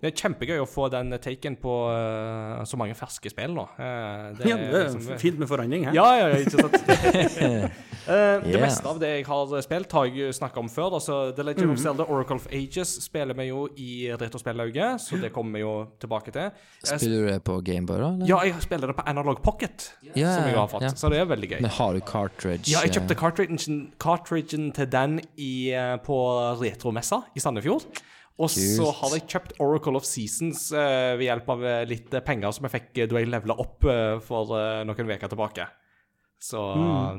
Speaker 1: Det er kjempegøy å få den taken på uh, så mange ferske spill nå. Uh, det
Speaker 2: Ja, det er
Speaker 1: liksom-
Speaker 2: fint med forandring her.
Speaker 1: Ja, ja, ja, ikke sant. Eh, Det
Speaker 3: Yeah.
Speaker 1: meste av det jeg har spilt, har jeg snakka om før. Altså, The Legend of Zelda Oracle of Ages spiller vi jo i Retrospellauget, så det kommer vi jo tilbake til. Jeg
Speaker 3: Spiller du det på Gameboy, da? eller?
Speaker 1: Ja, jeg spiller det på Analog Pocket,
Speaker 3: yeah.
Speaker 1: som jeg har fått,
Speaker 3: Yeah.
Speaker 1: så det er veldig gøy.
Speaker 3: Men har du cartridge?
Speaker 1: Ja, jeg kjøpte cartridgen, cartridgen til den i, på retromessa i Sandefjord. Og så har jeg kjøpt Oracle of Seasons uh, ved hjelp av eh, litt eh, penger som jeg fikk da jeg levela opp uh, for uh, noen uker tilbake. Så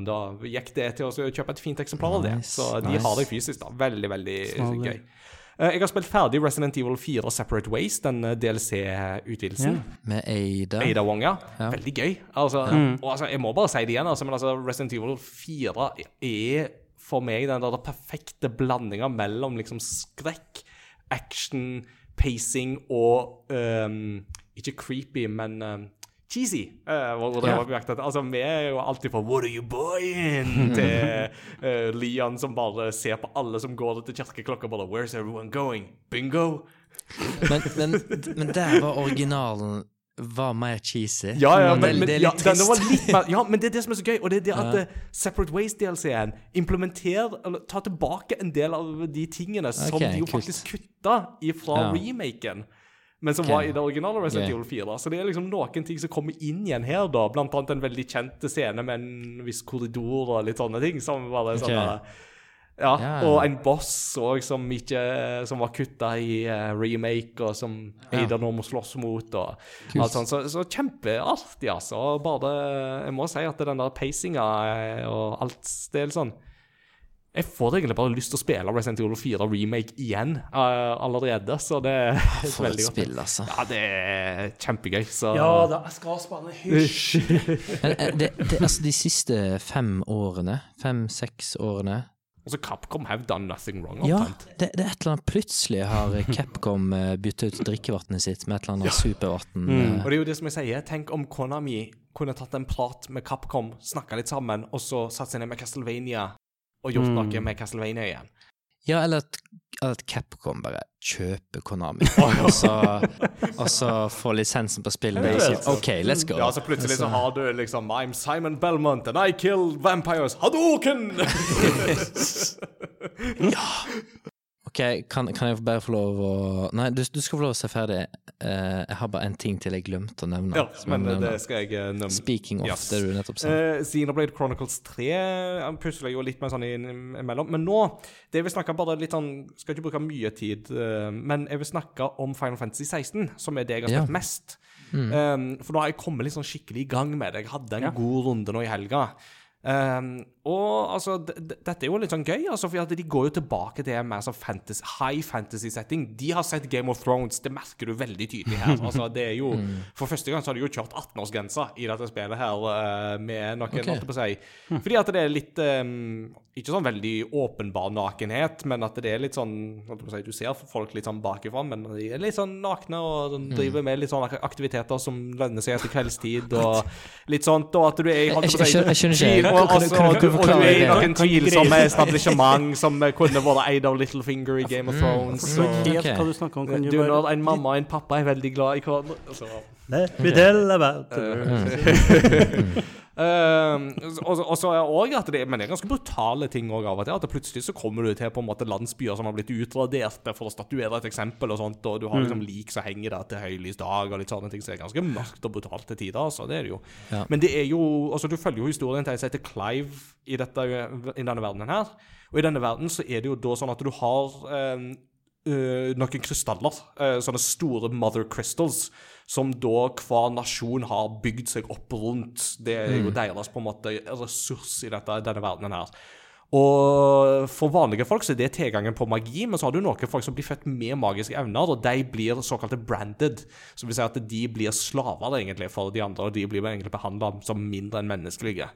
Speaker 1: da gikk det til å kjøpe et fint eksemplar av det.
Speaker 3: Nice,
Speaker 1: Så de
Speaker 3: nice.
Speaker 1: har det fysisk, da. Veldig, veldig
Speaker 2: Snarlig.
Speaker 1: gøy. Jeg har spilt ferdig Resident Evil 4 Separate Ways, den DLC-utvidelsen.
Speaker 3: Med Ada.
Speaker 1: Ada Wong, ja.
Speaker 3: Ja.
Speaker 1: Veldig gøy. Altså, og altså, jeg må bare si det igjen, altså, men altså, Resident Evil 4 er for meg den der perfekte blandinga mellom liksom skrekk, action, pacing og um, Ikke creepy, men um, cheesy. Uh, var sagt altså, Vi er jo alltid på 'What are you buying?' til uh, Leon som bare ser på alle som går til kirkeklokka bare 'Where's everyone going?' Bingo!
Speaker 3: Men, men, men der var originalen var mer cheesy.
Speaker 1: Ja, ja, men, men
Speaker 3: det er litt
Speaker 1: ja,
Speaker 3: trist.
Speaker 1: var litt mer, ja, men det er det som er så gøy, og det er det at ja. Separate Ways-DLC-en implementerer, eller tar tilbake en del av de tingene som de jo
Speaker 3: kult.
Speaker 1: faktisk kutta ifra
Speaker 3: Ja.
Speaker 1: remaken. Men som
Speaker 3: okay.
Speaker 1: var i det originale Resident. Evil 4. Så det er liksom noen ting som kommer inn igjen her, da. Blant annet en veldig kjent scene med en viss korridor og litt sånne ting. Som bare sånn ja,
Speaker 3: Ja.
Speaker 1: og en boss òg som Som var kutta i uh, remake, og som Ada nå må slåss mot, og alt sånt. Så, så kjempeartig, altså. Bare Jeg må si at den der pacinga eh, og alt det er sånn Jeg får egentlig bare lyst til å spille Resident Evil 4 remake igjen uh, allerede, så det er
Speaker 3: For et
Speaker 1: veldig godt.
Speaker 3: spill, altså.
Speaker 1: Ja, det er kjempegøy, så
Speaker 2: Ja da, jeg skal spille hysj.
Speaker 3: Men, det, det, altså, de siste fem årene, fem-seks årene
Speaker 1: Altså, Capcom have done nothing wrong,
Speaker 3: Ja, det, det er et eller annet Plutselig har Capcom eh, byttet ut drikkevannet sitt med et eller annet supervann.
Speaker 2: Mm.
Speaker 1: Og det er jo det som jeg sier, tenk om Konami kunne tatt en prat med Capcom, snakka litt sammen, og så satt seg ned med Castlevania og gjort
Speaker 2: Mm.
Speaker 1: noe med Castlevania igjen.
Speaker 3: Ja, eller at, at Capcom bare kjøper Konami, og så, og så får lisensen på spillene sitt. OK, let's go.
Speaker 1: Ja, så plutselig så har du liksom I'm Simon Belmont and I kill vampires. Hadouken!
Speaker 3: OK, kan, kan jeg bare få lov å Nei, du, du skal få lov å se ferdig. Uh, jeg har bare en ting til jeg glemte å nevne.
Speaker 1: ja, men
Speaker 3: nevne.
Speaker 1: det skal jeg eh, nevne.
Speaker 3: Speaking of
Speaker 1: Yes.
Speaker 3: det du nettopp sa.
Speaker 1: Uh, Xenoblade Chronicles 3 han pusler jo litt med sånn imellom. Men nå det jeg vil snakke bare litt sånn Skal ikke bruke mye tid, uh, men jeg vil snakke om Final Fantasy 16, som er det jeg har
Speaker 3: Ja.
Speaker 1: mest. mest. Um, for nå har jeg kommet litt sånn skikkelig i gang med det. Jeg hadde en god runde nå i helga. Um, og altså, dette er jo litt sånn gøy, altså, for de går jo tilbake til en mer sånn fantasy, high fantasy-setting. De har sett Game of Thrones, det merker du veldig tydelig her. Altså, det er jo, For første gang så har de jo kjørt 18-årsgrensa i dette spillet her eh, med noen,
Speaker 3: okay.
Speaker 1: holdt på å si. Fordi at det er litt um, Ikke sånn veldig åpenbar nakenhet, men at det er litt sånn holdt jeg på å si, Du ser folk litt sånn bakifra, men de er litt sånn nakne og sånn, driver med litt sånne aktiviteter som lønner seg etter kveldstid, og litt sånt. Og at du er i holdt jeg på å si,
Speaker 3: Jeg- jeg skjønner forklare
Speaker 1: er
Speaker 3: det?
Speaker 1: noen tvilsomme
Speaker 2: greie-
Speaker 1: som eh, kunne vært eid av Littlefinger i Game of Thrones.
Speaker 2: Så
Speaker 1: og-
Speaker 2: helt hva du snakker om, kan
Speaker 1: du, når en mamma og en pappa er veldig glad i hverandre så.
Speaker 2: Let me tell
Speaker 1: Ehm, og, og så er også at det, men det er ganske brutale ting også av og til. At plutselig så kommer du til på en måte landsbyer som har blitt utraderte for å statuere et eksempel, og sånt, og du har liksom lik som henger der til høylys dag, og litt sånne ting. Så det er ganske mørkt og brutalt til tider. Altså, det er det jo.
Speaker 3: Ja.
Speaker 1: Men det er jo altså Du følger jo historien til en som heter Clive i, dette, i denne verdenen her. Og i denne verden så er det jo da sånn at du har ehm, Uh, noen krystaller, Uh, sånne store mother crystals, som da hver nasjon har bygd seg opp rundt. Det er jo deres på en måte ressurs i dette, denne verdenen her. Og for vanlige folk så er det tilgangen på magi, men så har du noen folk som blir født med magiske evner, og de blir såkalte branded. Som vil si at de blir slaver egentlig for de andre, og de blir egentlig behandla som mindre enn menneskelige.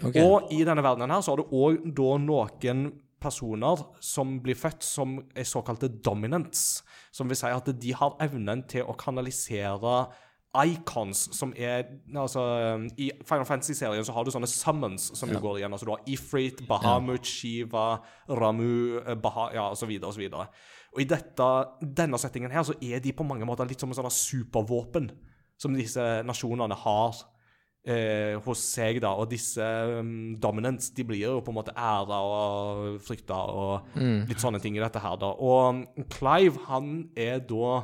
Speaker 3: Okay.
Speaker 1: Og i denne verdenen her så har du òg noen personer som blir født som er såkalte dominants. Som vil si at de har evnen til å kanalisere icons som er Altså, i Final Fantasy-serien så har du sånne summons som du går igjen. Altså du har Ifrit, Bahamut, Shiva, Ramu, eh, Baha, ja, og så videre og så. Og i dette, denne settingen her så er de på mange måter litt som en sånn supervåpen som disse nasjonene har eh, hos seg, da. Og disse um, dominants, de blir jo på en måte æra og frykta og litt sånne ting i dette her, da. Og Clive, han er da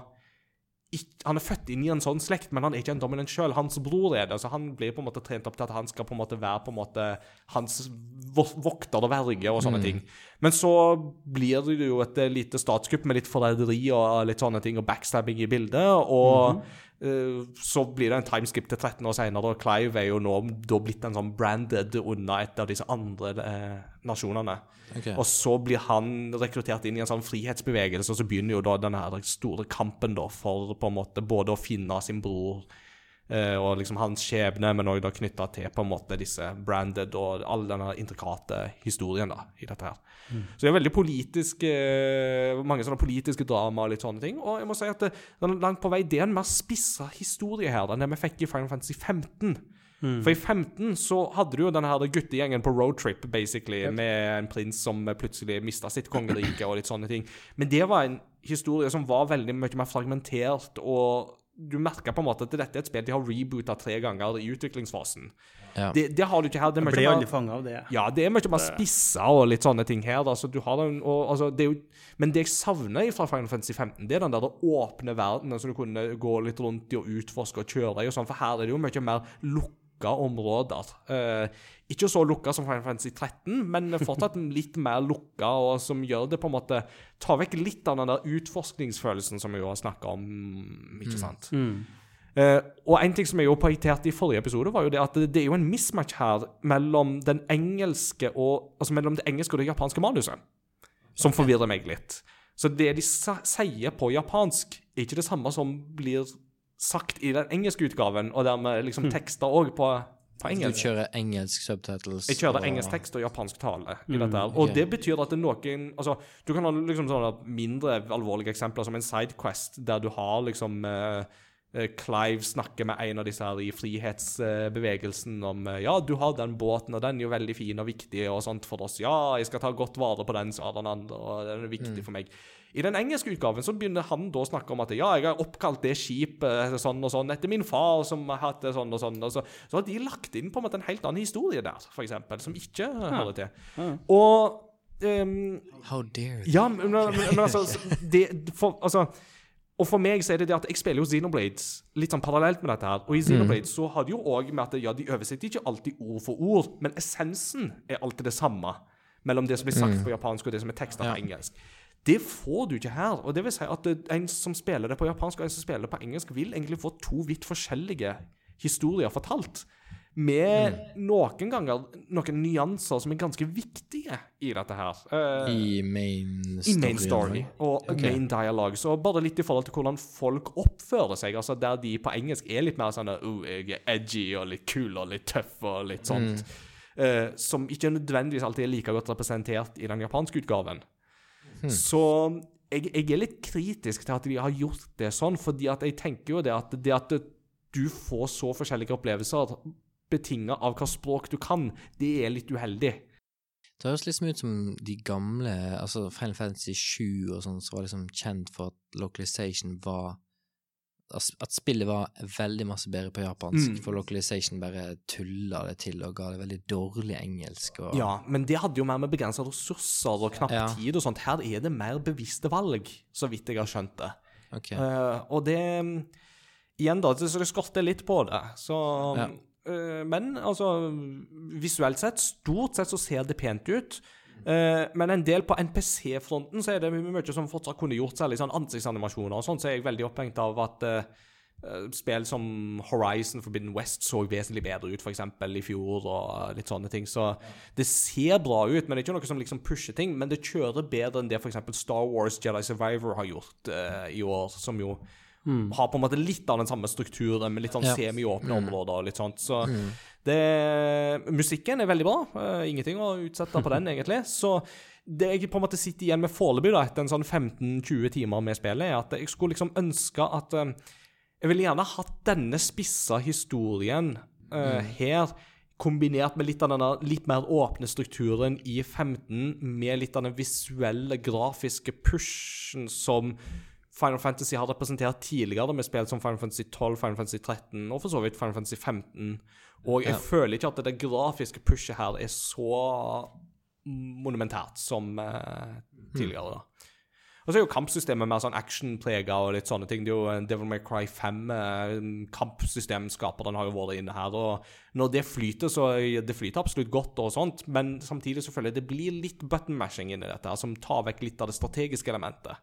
Speaker 1: han er født inn i en sånn slekt, men han er ikke en dominant sjøl. Hans bror er det, så han blir på en måte trent opp til at han skal på en måte være på en måte hans vokter og verge og sånne ting. Men så blir det jo et lite statskupp med litt forræderi og litt sånne ting, og backstabbing i bildet. Og eh, så blir det en timeskip til 13 år senere, og Clive er jo nå da blitt en sånn branded unna et av disse andre eh, nasjonene.
Speaker 3: Okay.
Speaker 1: Og så blir han rekruttert inn i en sånn frihetsbevegelse, og så begynner jo da den store kampen da for på en måte både å finne sin bror eh, og liksom hans skjebne, men òg knytta til på en måte disse branded og all denne intrikate historien da, i dette her. Så det er veldig politisk eh, mange sånne politiske drama og litt sånne ting. Og jeg må si at det, den er langt på vei det er en mer spissa historie her enn det vi fikk i Final Fantasy 15. For i 15 så hadde du jo denne her guttegjengen på roadtrip, basically, med en prins som plutselig mista sitt kongerike og litt sånne ting. Men det var en historie som var veldig mye mer fragmentert, og du merker på en måte at dette er et spill de har reboota tre ganger i utviklingsfasen.
Speaker 3: Ja.
Speaker 1: Det, det har du ikke her. Det er mer-
Speaker 2: aldri fanga av det.
Speaker 1: ja, det er mye mer spissa og litt sånne ting her. Altså, du har den, og, altså, det er jo, men det jeg savner fra Final Fantasy 15, det er den der åpne verdenen som du kunne gå litt rundt i og utforske og kjøre i. og sånn, For her er det jo mye mer lukka områder. Eh, ikke så lukka som Final Fantasy 13, men fortsatt litt mer lukka, og som gjør det på en måte Tar vekk litt av den der utforskningsfølelsen som vi jo har snakka om, ikke sant. Eh, og en ting som jeg jo poengterte i forrige episode, var jo det at det, det er jo en mismatch her mellom den engelske og Altså mellom det engelske og det japanske manuset, som forvirrer meg litt. Så det de sier på japansk, er ikke det samme som blir sagt i den engelske utgaven, og dermed liksom tekster òg på, på
Speaker 3: Du kjører engelsk subtitles.
Speaker 1: Jeg kjører
Speaker 3: og-
Speaker 1: engelsk tekst og japansk tale i dette. her. Og
Speaker 3: okay.
Speaker 1: det betyr at det er noen Altså, du kan ha liksom sånne mindre alvorlige eksempler som en sidequest, der du har liksom eh, Clive snakker med en av disse her i frihetsbevegelsen om eh, Ja, du har den båten, og den er jo veldig fin og viktig og sånt for oss. Ja, jeg skal ta godt vare på den, sa den andre, og den er viktig for meg. I den engelske utgaven så begynner han da å snakke om at ja, jeg har oppkalt det skipet sånn og sånn etter min far som har hatt det sånn og sånn. Og så, så har de lagt inn på en måte en helt annen historie der, for eksempel, som ikke hører til. Og um,
Speaker 3: How dare they?
Speaker 1: ja, men, men, men altså det, for, altså og for meg så er det det at jeg spiller jo Xenoblades litt sånn parallelt med dette her. Og i Xenoblades så har de jo òg med at ja, de oversetter ikke alltid ord for ord, men essensen er alltid det samme mellom det som blir sagt på japansk og det som er teksta
Speaker 3: Ja.
Speaker 1: på engelsk. Det får du ikke her. Og det vil si at en som spiller det på japansk, og en som spiller det på engelsk, vil egentlig få to vidt forskjellige historier fortalt. Med noen ganger noen nyanser som er ganske viktige i dette her. Uh,
Speaker 3: I main story.
Speaker 1: i main story og
Speaker 3: okay.
Speaker 1: main dialogue. Så bare litt i forhold til hvordan folk oppfører seg. Altså Der de på engelsk er litt mer sånn oh, jeg er edgy og litt kul og litt tøff og litt sånt. eh, som ikke nødvendigvis alltid er like godt representert i den japanske utgaven. Så jeg, jeg er litt kritisk til at de har gjort det sånn, fordi at jeg tenker jo det at det at du får så forskjellige opplevelser betinga av hva språk du kan, det er litt uheldig.
Speaker 3: Det høres liksom ut som de gamle, altså Final Fantasy 7 og sånn, som var liksom kjent for at localization var At spillet var veldig masse bedre på japansk,
Speaker 1: Mm.
Speaker 3: for localization bare tulla det til og ga det veldig dårlig engelsk. Og,
Speaker 1: Ja, men det hadde jo mer med begrensa ressurser og knapp
Speaker 3: Ja.
Speaker 1: tid og sånt. Her er det mer bevisste valg, så vidt jeg har skjønt det.
Speaker 3: Ok.
Speaker 1: Uh, og det Igjen, da, så det skorter litt på det. Så
Speaker 3: Ja.
Speaker 1: Eh, Men altså Visuelt sett, stort sett så ser det pent ut. Eh, men en del på NPC-fronten så er det mye som fortsatt kunne gjort, særlig sånn ansiktsanimasjoner og sånn, så er jeg veldig opphengt av at eh, spill som Horizon Forbidden West så vesentlig bedre ut, f.eks. i fjor, og litt sånne ting. Så det ser bra ut, men det er ikke noe som liksom pusher ting. Men det kjører bedre enn det f.eks. Star Wars Jedi Survivor har gjort uh, i år, som jo har på en måte litt av den samme strukturen, med litt sånn
Speaker 3: Ja.
Speaker 1: semi-åpne områder og litt sånt. Så det Musikken er veldig bra. Uh, ingenting å utsette på den, egentlig. Så det jeg på en måte sitter igjen med foreløpig, etter en sånn 15-20 timer med spillet, er at jeg skulle liksom ønske at eh, Jeg ville gjerne hatt denne spissa historien eh, her. Kombinert med litt av denne litt mer åpne strukturen i 15, med litt av den visuelle, grafiske pushen som Final Fantasy har representert tidligere med spill som Final Fantasy 12, Final Fantasy 13 og for så vidt Final Fantasy 15. Og jeg
Speaker 3: Ja.
Speaker 1: føler ikke at det grafiske pushet her er så monumentært som eh, tidligere. da. Og så er jo kampsystemet mer sånn actionprega og litt sånne ting. Det er jo eh, Devil May Cry 5, eh, kampsystemskaperen har jo vært inne her. Og når det flyter, så det flyter absolutt godt og sånt, men samtidig så føler jeg det blir litt button mashing inni dette, her, som tar vekk litt av det strategiske elementet.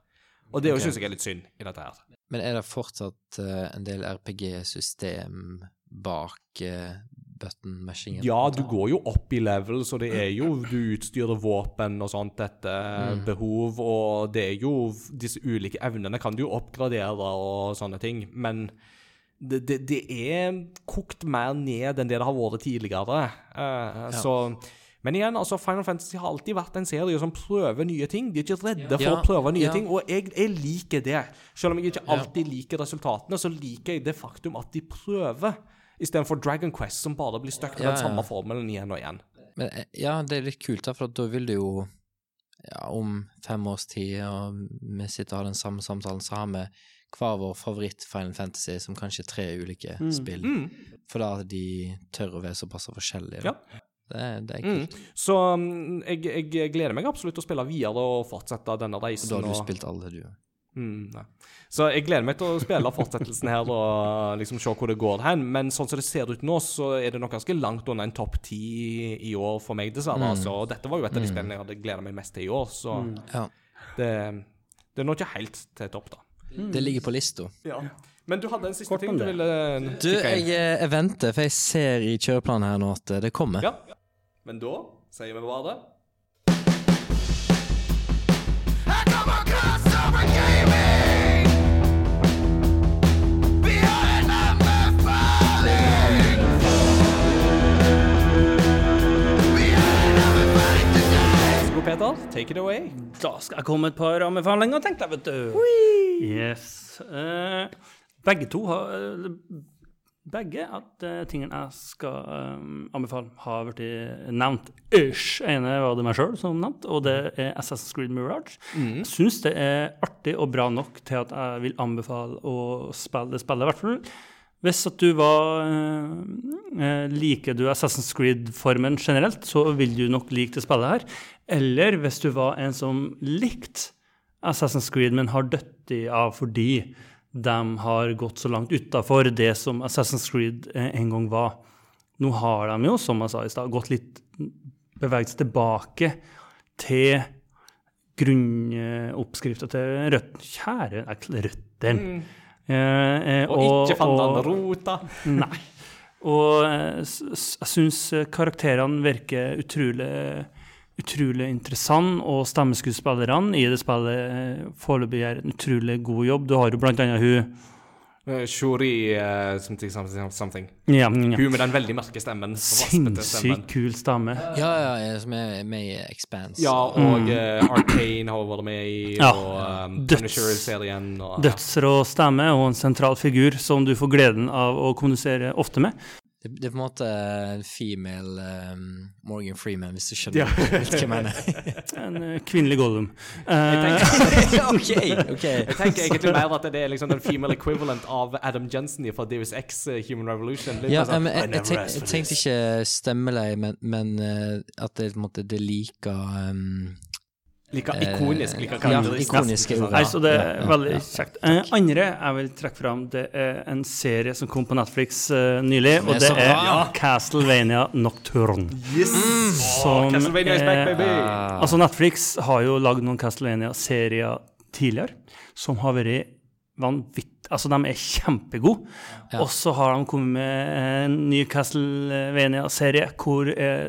Speaker 1: Og det
Speaker 3: Ok.
Speaker 1: syns jeg er litt synd i dette her.
Speaker 3: Men er det fortsatt uh, en del RPG-system bak uh, button-mashingen?
Speaker 1: Ja, du går jo opp i level, så det er jo Du utstyrer våpen og sånt etter behov, og det er jo Disse ulike evnene kan du jo oppgradere og sånne ting, men det, det, det er kokt mer ned enn det det har vært tidligere. Eh, Så men igjen, altså Final Fantasy har alltid vært en serie som prøver nye ting. De er ikke redde for
Speaker 3: Ja,
Speaker 1: å prøve nye
Speaker 3: ja.
Speaker 1: ting, og jeg, jeg liker det. Selv om jeg ikke alltid liker resultatene, så liker jeg det faktum at de prøver, istedenfor Dragon Quest, som bare blir stuck
Speaker 3: Ja,
Speaker 1: den samme formelen igjen og igjen.
Speaker 3: Men eh, ja, det er litt kult, da, for da vil det jo ja, om fem års tid, og vi sitter og har den samme samtalen, så har vi hver vår favoritt Final Fantasy som kanskje tre ulike spill.
Speaker 1: Mm.
Speaker 3: For da de tør å være såpass forskjellige.
Speaker 1: Ja.
Speaker 3: Det, er- det er
Speaker 1: Mm. Så mm, jeg, jeg gleder meg absolutt til å spille videre og fortsette denne
Speaker 3: Og
Speaker 1: reisen.
Speaker 3: da har du
Speaker 1: og-
Speaker 3: spilt alle, du.
Speaker 1: Mm, nei. Så jeg gleder meg til å spille fortsettelsen her og liksom se hvor det går hen. Men sånn som det ser ut nå, så er det nok ganske langt unna en topp ti i år for meg, dessverre. Mm. Så dette var jo et av de spillene jeg hadde gleda meg mest til i år, så
Speaker 3: Ja.
Speaker 1: det, det er nå ikke helt til topp, da.
Speaker 3: Det ligger på lista.
Speaker 1: Ja. Men du hadde en siste
Speaker 2: Kort
Speaker 1: ting du ville
Speaker 3: Du, jeg, eh, jeg venter, for jeg ser i kjøreplanen her nå at eh, det kommer.
Speaker 1: Ja. Men da sier vi bare det. God, Peter, take it away.
Speaker 2: Da skal jeg komme et par anbefalinger, tenkte jeg, vet du. Yes. Eh, begge to har eh, Begge at uh, tingene jeg skal um, anbefale, har blitt nevnt. Ish. ene var det meg sjøl som nevnte, og det er Assassin's Creed Mirage. Jeg syns det er artig og bra nok til at jeg vil anbefale å spille det spillet, i hvert fall. Hvis at du var eh, eh, Liker du Assassin's Creed-formen generelt, så vil du nok like det spillet her. Eller hvis du var en som likte Assassin's Creed, men har dødd av fordi de har gått så langt utafor det som Assassin's Creed eh, en gang var. Nå har de jo, som jeg sa i stad, gått litt beveget seg tilbake til grunnoppskrifta til rødt, kjære røttene. Mm. Eh, eh,
Speaker 1: Og, ikke fant han rota.
Speaker 2: Nei. Og eh, jeg syns karakterene virker utrolig, utrolig interessant, og stemmeskuespillerne i det spillet eh, foreløpig gjør en utrolig god jobb. Du har jo blant annet hun
Speaker 1: Eh, Shuri uh, something, something, something.
Speaker 2: ja, ja,
Speaker 1: Hun med den veldig mørke stemmen.
Speaker 2: Sinnssykt kul stemme.
Speaker 3: Ja, ja, ja, som er med i Expanse.
Speaker 1: Ja, og eh, Arcane har hun vært med i,
Speaker 2: Mm. Ja.
Speaker 1: og um,
Speaker 2: Døds-
Speaker 1: Punisher-serien. og-
Speaker 2: Dødsrå stemme og en sentral figur som du får gleden av å kommunisere ofte med.
Speaker 3: Det, det er på en måte en female um, Morgan Freeman, hvis du skjønner
Speaker 1: Ja.
Speaker 3: hva jeg mener.
Speaker 2: En uh, kvinnelig Gollum.
Speaker 1: Jeg tenker,
Speaker 3: ok, ok.
Speaker 1: jeg tenker egentlig mer at det er liksom den female equivalent av Adam Jensen fra Deus X eh, Human Revolution. Litt
Speaker 3: Ja,
Speaker 1: sånn,
Speaker 3: men jeg, jeg, tenk, jeg tenkte ikke stemmeleie, men, men at det, på en måte, det liker um,
Speaker 1: Like
Speaker 3: eh,
Speaker 1: ikonisk. Like
Speaker 3: ja, ikoniske ord.
Speaker 2: Nei, så det er veldig kjekt. Eh, andre jeg vil trekke fram, det er en serie som kom på Netflix eh, nylig, og det er. Castlevania Nocturne. Som
Speaker 1: Castlevania is back,
Speaker 2: er-
Speaker 1: baby!
Speaker 2: Altså, Netflix har jo lagd noen Castlevania-serier tidligere som har vært vanvittig Altså, de er kjempegode.
Speaker 3: Ja.
Speaker 2: Og så har de kommet med en ny Castlevania-serie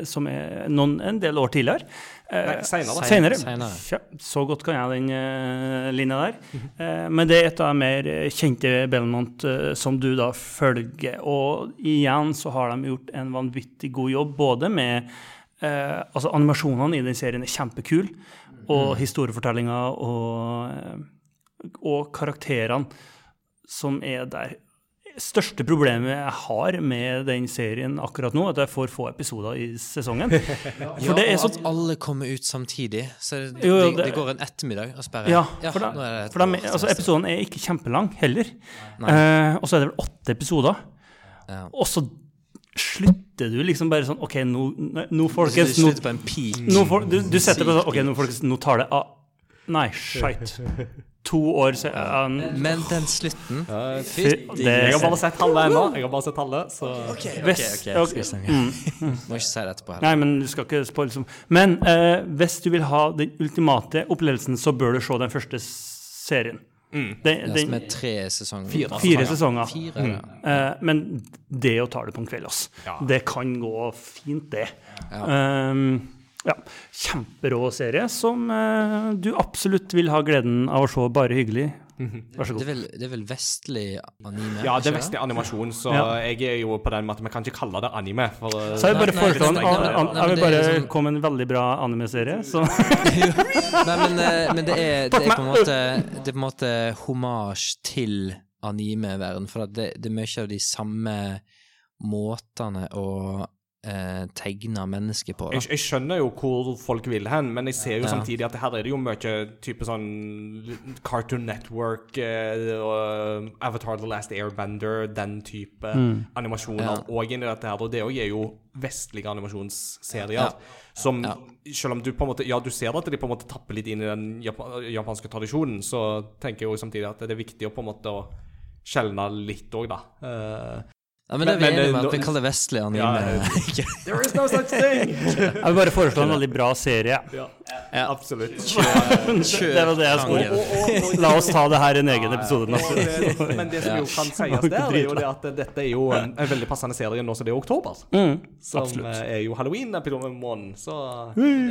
Speaker 2: som er noen, en del år tidligere. Eh,
Speaker 1: Nei. Senere.
Speaker 2: Senere. Ja, så godt kan jeg den uh, linja der. Uh, men det er et av de mer kjente Belmont uh, som du da følger. Og igjen så har de gjort en vanvittig god jobb, både med uh, Altså, animasjonene i den serien er kjempekule, og historiefortellinga og, og karakterene som er der. Største problemet jeg har med den serien akkurat nå, er at jeg får få episoder i sesongen.
Speaker 3: Ja,
Speaker 2: For det er
Speaker 3: og at alle kommer ut samtidig. Så det,
Speaker 2: Jo, jo,
Speaker 3: det,
Speaker 2: det-
Speaker 3: går en ettermiddag og sperrer.
Speaker 2: Ja, for, da,
Speaker 3: er
Speaker 2: for da, altså, episoden er ikke kjempelang heller. Eh, og så er det vel åtte episoder.
Speaker 3: Ja.
Speaker 2: Og så slutter du liksom bare sånn OK, nå, nå
Speaker 3: Så
Speaker 2: folkens nå,
Speaker 3: slutter på en peak.
Speaker 2: nå du, du setter på sånn OK, nå folkens, nå tar det av. Nei, skeit. To år siden
Speaker 3: Men den slutten Fytti
Speaker 2: det-
Speaker 1: Jeg har bare sett halve ennå. Jeg har bare sett halve, så
Speaker 3: Ok, ok,
Speaker 2: okay,
Speaker 3: okay. jeg skal
Speaker 2: ok.
Speaker 3: Må ikke si det etterpå heller.
Speaker 2: Nei, men du skal ikke spoile liksom. Men uh, hvis du vil ha den ultimate opplevelsen, så bør du se den første serien. serien. Den,
Speaker 3: Det som
Speaker 2: den,
Speaker 3: er tre sesonger.
Speaker 1: Fire.
Speaker 2: fire sesonger.
Speaker 3: Fire, ja.
Speaker 2: uh, men det å ta det på en kveld, ass. Det kan gå fint, det. Um, ja. Kjemperå serie som eh, du absolutt vil ha gleden av å se. Bare hyggelig. Vær så
Speaker 3: Det
Speaker 2: god.
Speaker 3: er vel, det er vel vestlig anime?
Speaker 1: Ja, det er vestlig animasjon, så
Speaker 2: Ja.
Speaker 1: jeg er jo på den med at vi kan ikke kalle det anime. For, eh,
Speaker 2: Så jeg vil bare
Speaker 3: Nei, nei,
Speaker 2: foreslå en,
Speaker 3: nei, nei,
Speaker 2: an,
Speaker 3: nei,
Speaker 2: an,
Speaker 3: nei,
Speaker 2: jeg vil
Speaker 3: men det er liksom-
Speaker 2: komme med en veldig bra anime-serie. Så
Speaker 3: Nei, men, eh, men det, er, det, er på en måte, det er på en måte homasj til anime-verden, for at det, det er mye av de samme måtene å eh, tegna mennesker på. Da.
Speaker 1: jeg, jeg skjønner jo hvor folk vil hen, men jeg ser jo
Speaker 3: Ja.
Speaker 1: samtidig at her er det jo mye type sånn Cartoon Network uh, Avatar The Last Airbender, den type animasjoner
Speaker 3: Ja.
Speaker 1: og inni dette her. Og det òg er jo vestlige animasjonsserier
Speaker 3: Ja.
Speaker 1: som
Speaker 3: Ja.
Speaker 1: Selv om du på en måte Ja, du ser at de på en måte tapper litt inn i den japanske tradisjonen, så tenker jeg jo samtidig at det er viktig å på en måte å skjelne litt òg, da.
Speaker 3: Ja, men det er vi
Speaker 1: Men- men,
Speaker 3: enige med at vi
Speaker 1: kaller
Speaker 3: kaller vestlig
Speaker 1: Ja. There is no such thing!
Speaker 2: Jeg vil bare foreslå en veldig bra serie.
Speaker 1: ja,
Speaker 3: Ja.
Speaker 1: absolutt.
Speaker 2: Det var det jeg skulle La oss ta det her i en egen episode.
Speaker 1: Det, men det som jo kan sies der, er jo det at dette er jo en, en veldig passende serie nå som det er oktober.
Speaker 2: Mm,
Speaker 1: Som
Speaker 2: absolutt.
Speaker 1: eh, er jo halloween-måneden, så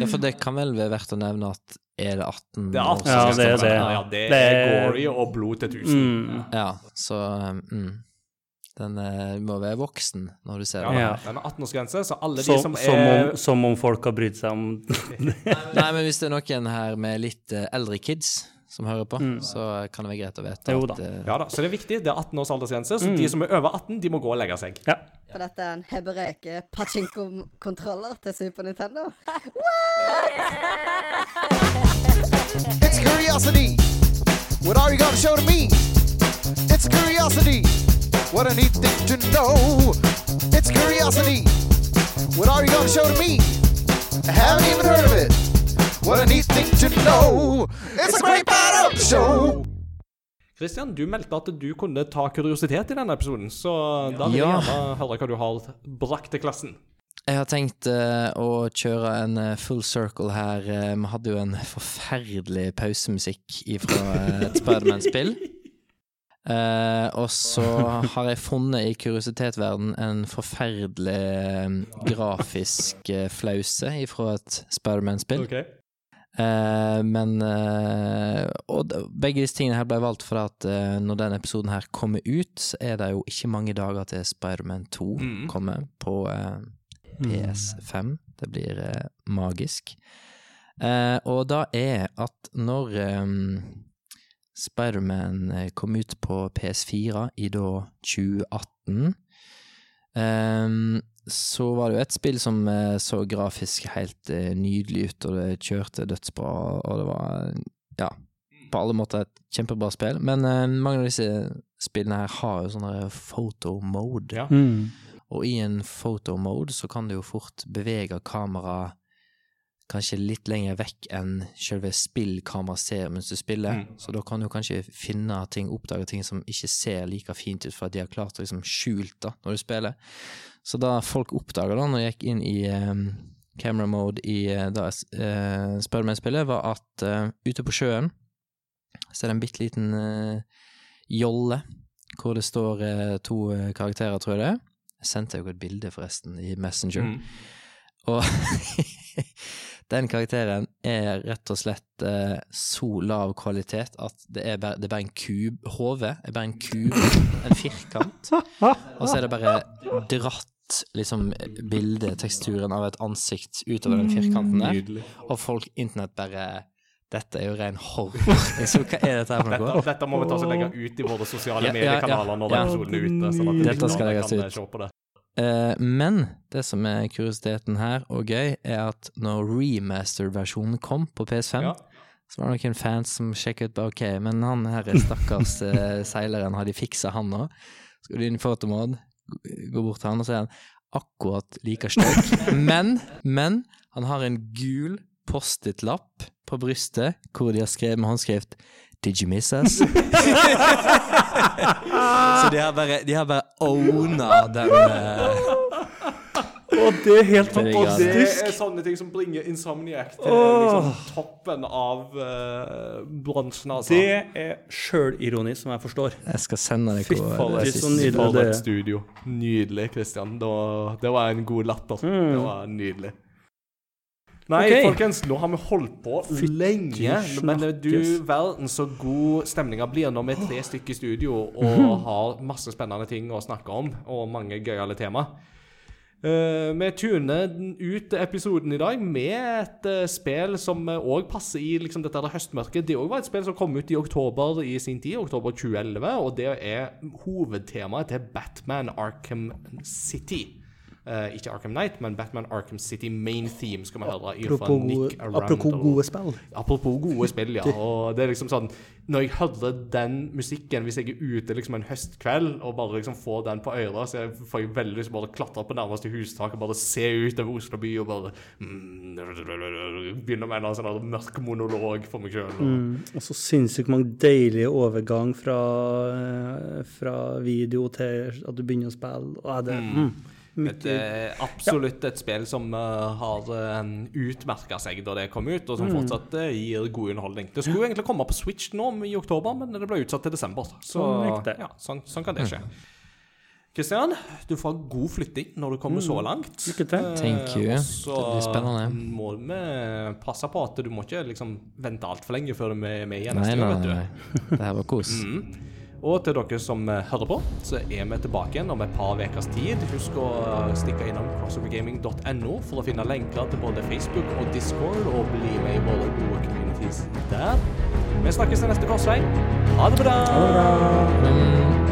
Speaker 3: Ja, for det kan vel være verdt å nevne at er det 18
Speaker 1: det er
Speaker 3: år
Speaker 1: absolutt
Speaker 2: Ja, det er det.
Speaker 1: Ja, det
Speaker 2: Det
Speaker 1: er gory og blod til tusen.
Speaker 2: Mm.
Speaker 3: Ja, så mm, Den eh, må være voksen når du ser
Speaker 1: Ja,
Speaker 3: den.
Speaker 2: Ja.
Speaker 1: Den har 18-årsgrense, så alle de
Speaker 2: Som,
Speaker 1: som
Speaker 2: som,
Speaker 1: er
Speaker 2: om, som om folk har brydd seg om
Speaker 3: Nei, men hvis det er noen her med litt uh, eldre kids som hører på, så kan det være greit å vite
Speaker 2: Jo da.
Speaker 3: at uh,
Speaker 1: Ja da, så det er viktig. Det er 18 års aldersgrense, så
Speaker 2: Mm.
Speaker 1: de som er over 18, de må gå og legge seg.
Speaker 2: Ja.
Speaker 8: For dette er en hebreke pachinko-kontroller til Super Nintendo.
Speaker 9: It's curiosity. What are you gonna show to me? It's curiosity. What a neat thing to know. It's curiosity. What are you gonna show to me? I haven't even heard of it. What a neat thing to know. It's a great battle show.
Speaker 1: Christian, du meldte at du kunne ta kuriositet i denne episoden, så da vil jeg gjerne høre hva du har brakt til klassen.
Speaker 3: Jeg har tenkt uh, å kjøre en eh, full circle her. Eh, Vi hadde jo en forferdelig pausemusikk fra et Spiderman-spill. Eh, og så har jeg funnet i kuriositetverden en forferdelig eh, grafisk eh, flause fra et Spiderman-spill.
Speaker 1: Okay.
Speaker 3: Uh, men uh, Og begge disse tingene her ble valgt fordi at uh, når denne episoden her kommer ut, så er det jo ikke mange dager til Spiderman 2
Speaker 1: mm.
Speaker 3: kommer på eh, PS5. Det blir magisk. Og da er at når eh, Spiderman eh, kom ut på PS4 i da 2018 Um, så var det jo et spill som eh, så grafisk helt eh, nydelig ut, og det kjørte dødsbra, og det var ja, på alle måter et kjempebra spill. Men uh, mange av disse spillene her har jo sånne photo mode,
Speaker 1: Ja.
Speaker 2: Mm.
Speaker 3: og i en photo mode så kan du jo fort bevege kameraet kanskje litt lenger vekk enn selve spillkameraet ser mens du spiller.
Speaker 1: Mm.
Speaker 3: Så da kan du kanskje finne ting, oppdage ting som ikke ser like fint ut, for at de har klart å liksom skjult da, når du spiller. Så da folk oppdaga da, når jeg gikk inn i um, camera mode i uh, da uh, Spiderman-spillet, var at uh, ute på sjøen så er det en bitte liten uh, jolle hvor det står uh, to eh, karakterer, tror jeg det er. Jeg sendte jo et bilde, forresten, i Messenger.
Speaker 1: Mm.
Speaker 3: Og den karakteren er rett og slett eh, så lav kvalitet at det er bare, det er bare en kub. Hodet er bare en kub, en firkant. Og så er det bare dratt liksom bildeteksturen av et ansikt utover den firkanten der.
Speaker 1: Nydelig.
Speaker 3: Og folk internett bare Dette er jo ren horror. Så hva er dette her for
Speaker 1: Dette,
Speaker 3: noe?
Speaker 1: dette må vi ta og legge ut i våre sosiale
Speaker 3: Ja, ja,
Speaker 1: mediekanaler
Speaker 3: ja,
Speaker 1: når
Speaker 3: ja.
Speaker 1: episoden er ute. Sånn at
Speaker 3: Dette skal legges ut.
Speaker 1: Eh,
Speaker 3: men det som er kuriositeten her, og gøy, er at når remaster-versjonen kom på PS5,
Speaker 1: Ja.
Speaker 3: så var det noen fans som sjekket ut ok, men han her er stakkars eh, seileren, har de fiksa han nå? Skal du inn i fotomod, gå bort til han, og så er han akkurat like stygg. Men, men, han har en gul Post-It-lapp på brystet, hvor de har skrevet med håndskrift Did you miss us? så de har bare, de har bare owna den eh,
Speaker 2: Og det er helt
Speaker 3: fantastisk.
Speaker 1: Det er sånne ting som bringer Insomniac til liksom, toppen av uh, bransjen, altså.
Speaker 2: Det er sjølironi som jeg forstår.
Speaker 3: Jeg skal sende deg hvor- det
Speaker 2: er nydelig.
Speaker 1: For
Speaker 2: det-
Speaker 1: et studio. Nydelig, Christian. Det var, det var en god latter. Det var nydelig. Nei,
Speaker 2: okay.
Speaker 1: folkens, nå har vi holdt på lenge. Men du
Speaker 2: snakkes.
Speaker 1: verden så god stemninga blir når vi er tre stykker i studio og har masse spennende ting å snakke om, og mange gøyale tema. Uh, vi tuner ut episoden i dag med et uh, spill som òg passer i liksom, dette der høstmørket. Det òg var et spill som kom ut i oktober i sin tid, oktober 2011, og det er hovedtemaet til Batman Arkham City. Eh, ikke Arkham Knight, men Batman Arkham City main theme skal vi høre.
Speaker 2: Apropos, gode, apropos gode spill.
Speaker 1: Apropos gode spill, ja. Og det er liksom sånn Når jeg hører den musikken, hvis jeg er ute liksom en høstkveld og bare liksom får den på øret, så får jeg veldig lyst til å bare klatre på nærmeste hustak og bare se utover Oslo by og bare mm, Begynne med en eller annen sånn mørk monolog for meg sjøl.
Speaker 2: Mm. Og så sinnssykt mange deilige overgang fra, eh, fra video til at du begynner å spille. Og det, mm.
Speaker 1: Et, eh, absolutt et spill som uh, har uh, utmerka seg da det kom ut, og som
Speaker 2: Mm.
Speaker 1: fortsatt eh, gir god underholdning. Det skulle egentlig komme på Switch nå i oktober, men det ble utsatt til desember. Så
Speaker 2: Sånn
Speaker 1: ja, sånn, sånn kan det skje. Kristian, du får god flytting når du kommer så langt.
Speaker 2: Mm. Lykke til.
Speaker 1: Eh,
Speaker 3: Thank you.
Speaker 1: så
Speaker 3: Det blir spennende.
Speaker 1: må vi passe på at du må ikke liksom vente altfor lenge før du er med igjen
Speaker 3: Nei,
Speaker 1: neste
Speaker 3: nei,
Speaker 1: gang. vet du.
Speaker 3: nei. Det her var kos.
Speaker 1: Mm. Og til dere som eh, hører på, så er vi tilbake igjen om et par ukers tid. Husk å stikke innom crossovergaming.no for å finne lenker til både Facebook og Discord, og bli med i våre gode communities der. Vi snakkes til neste korsvei. Ha det bra!
Speaker 3: Mm.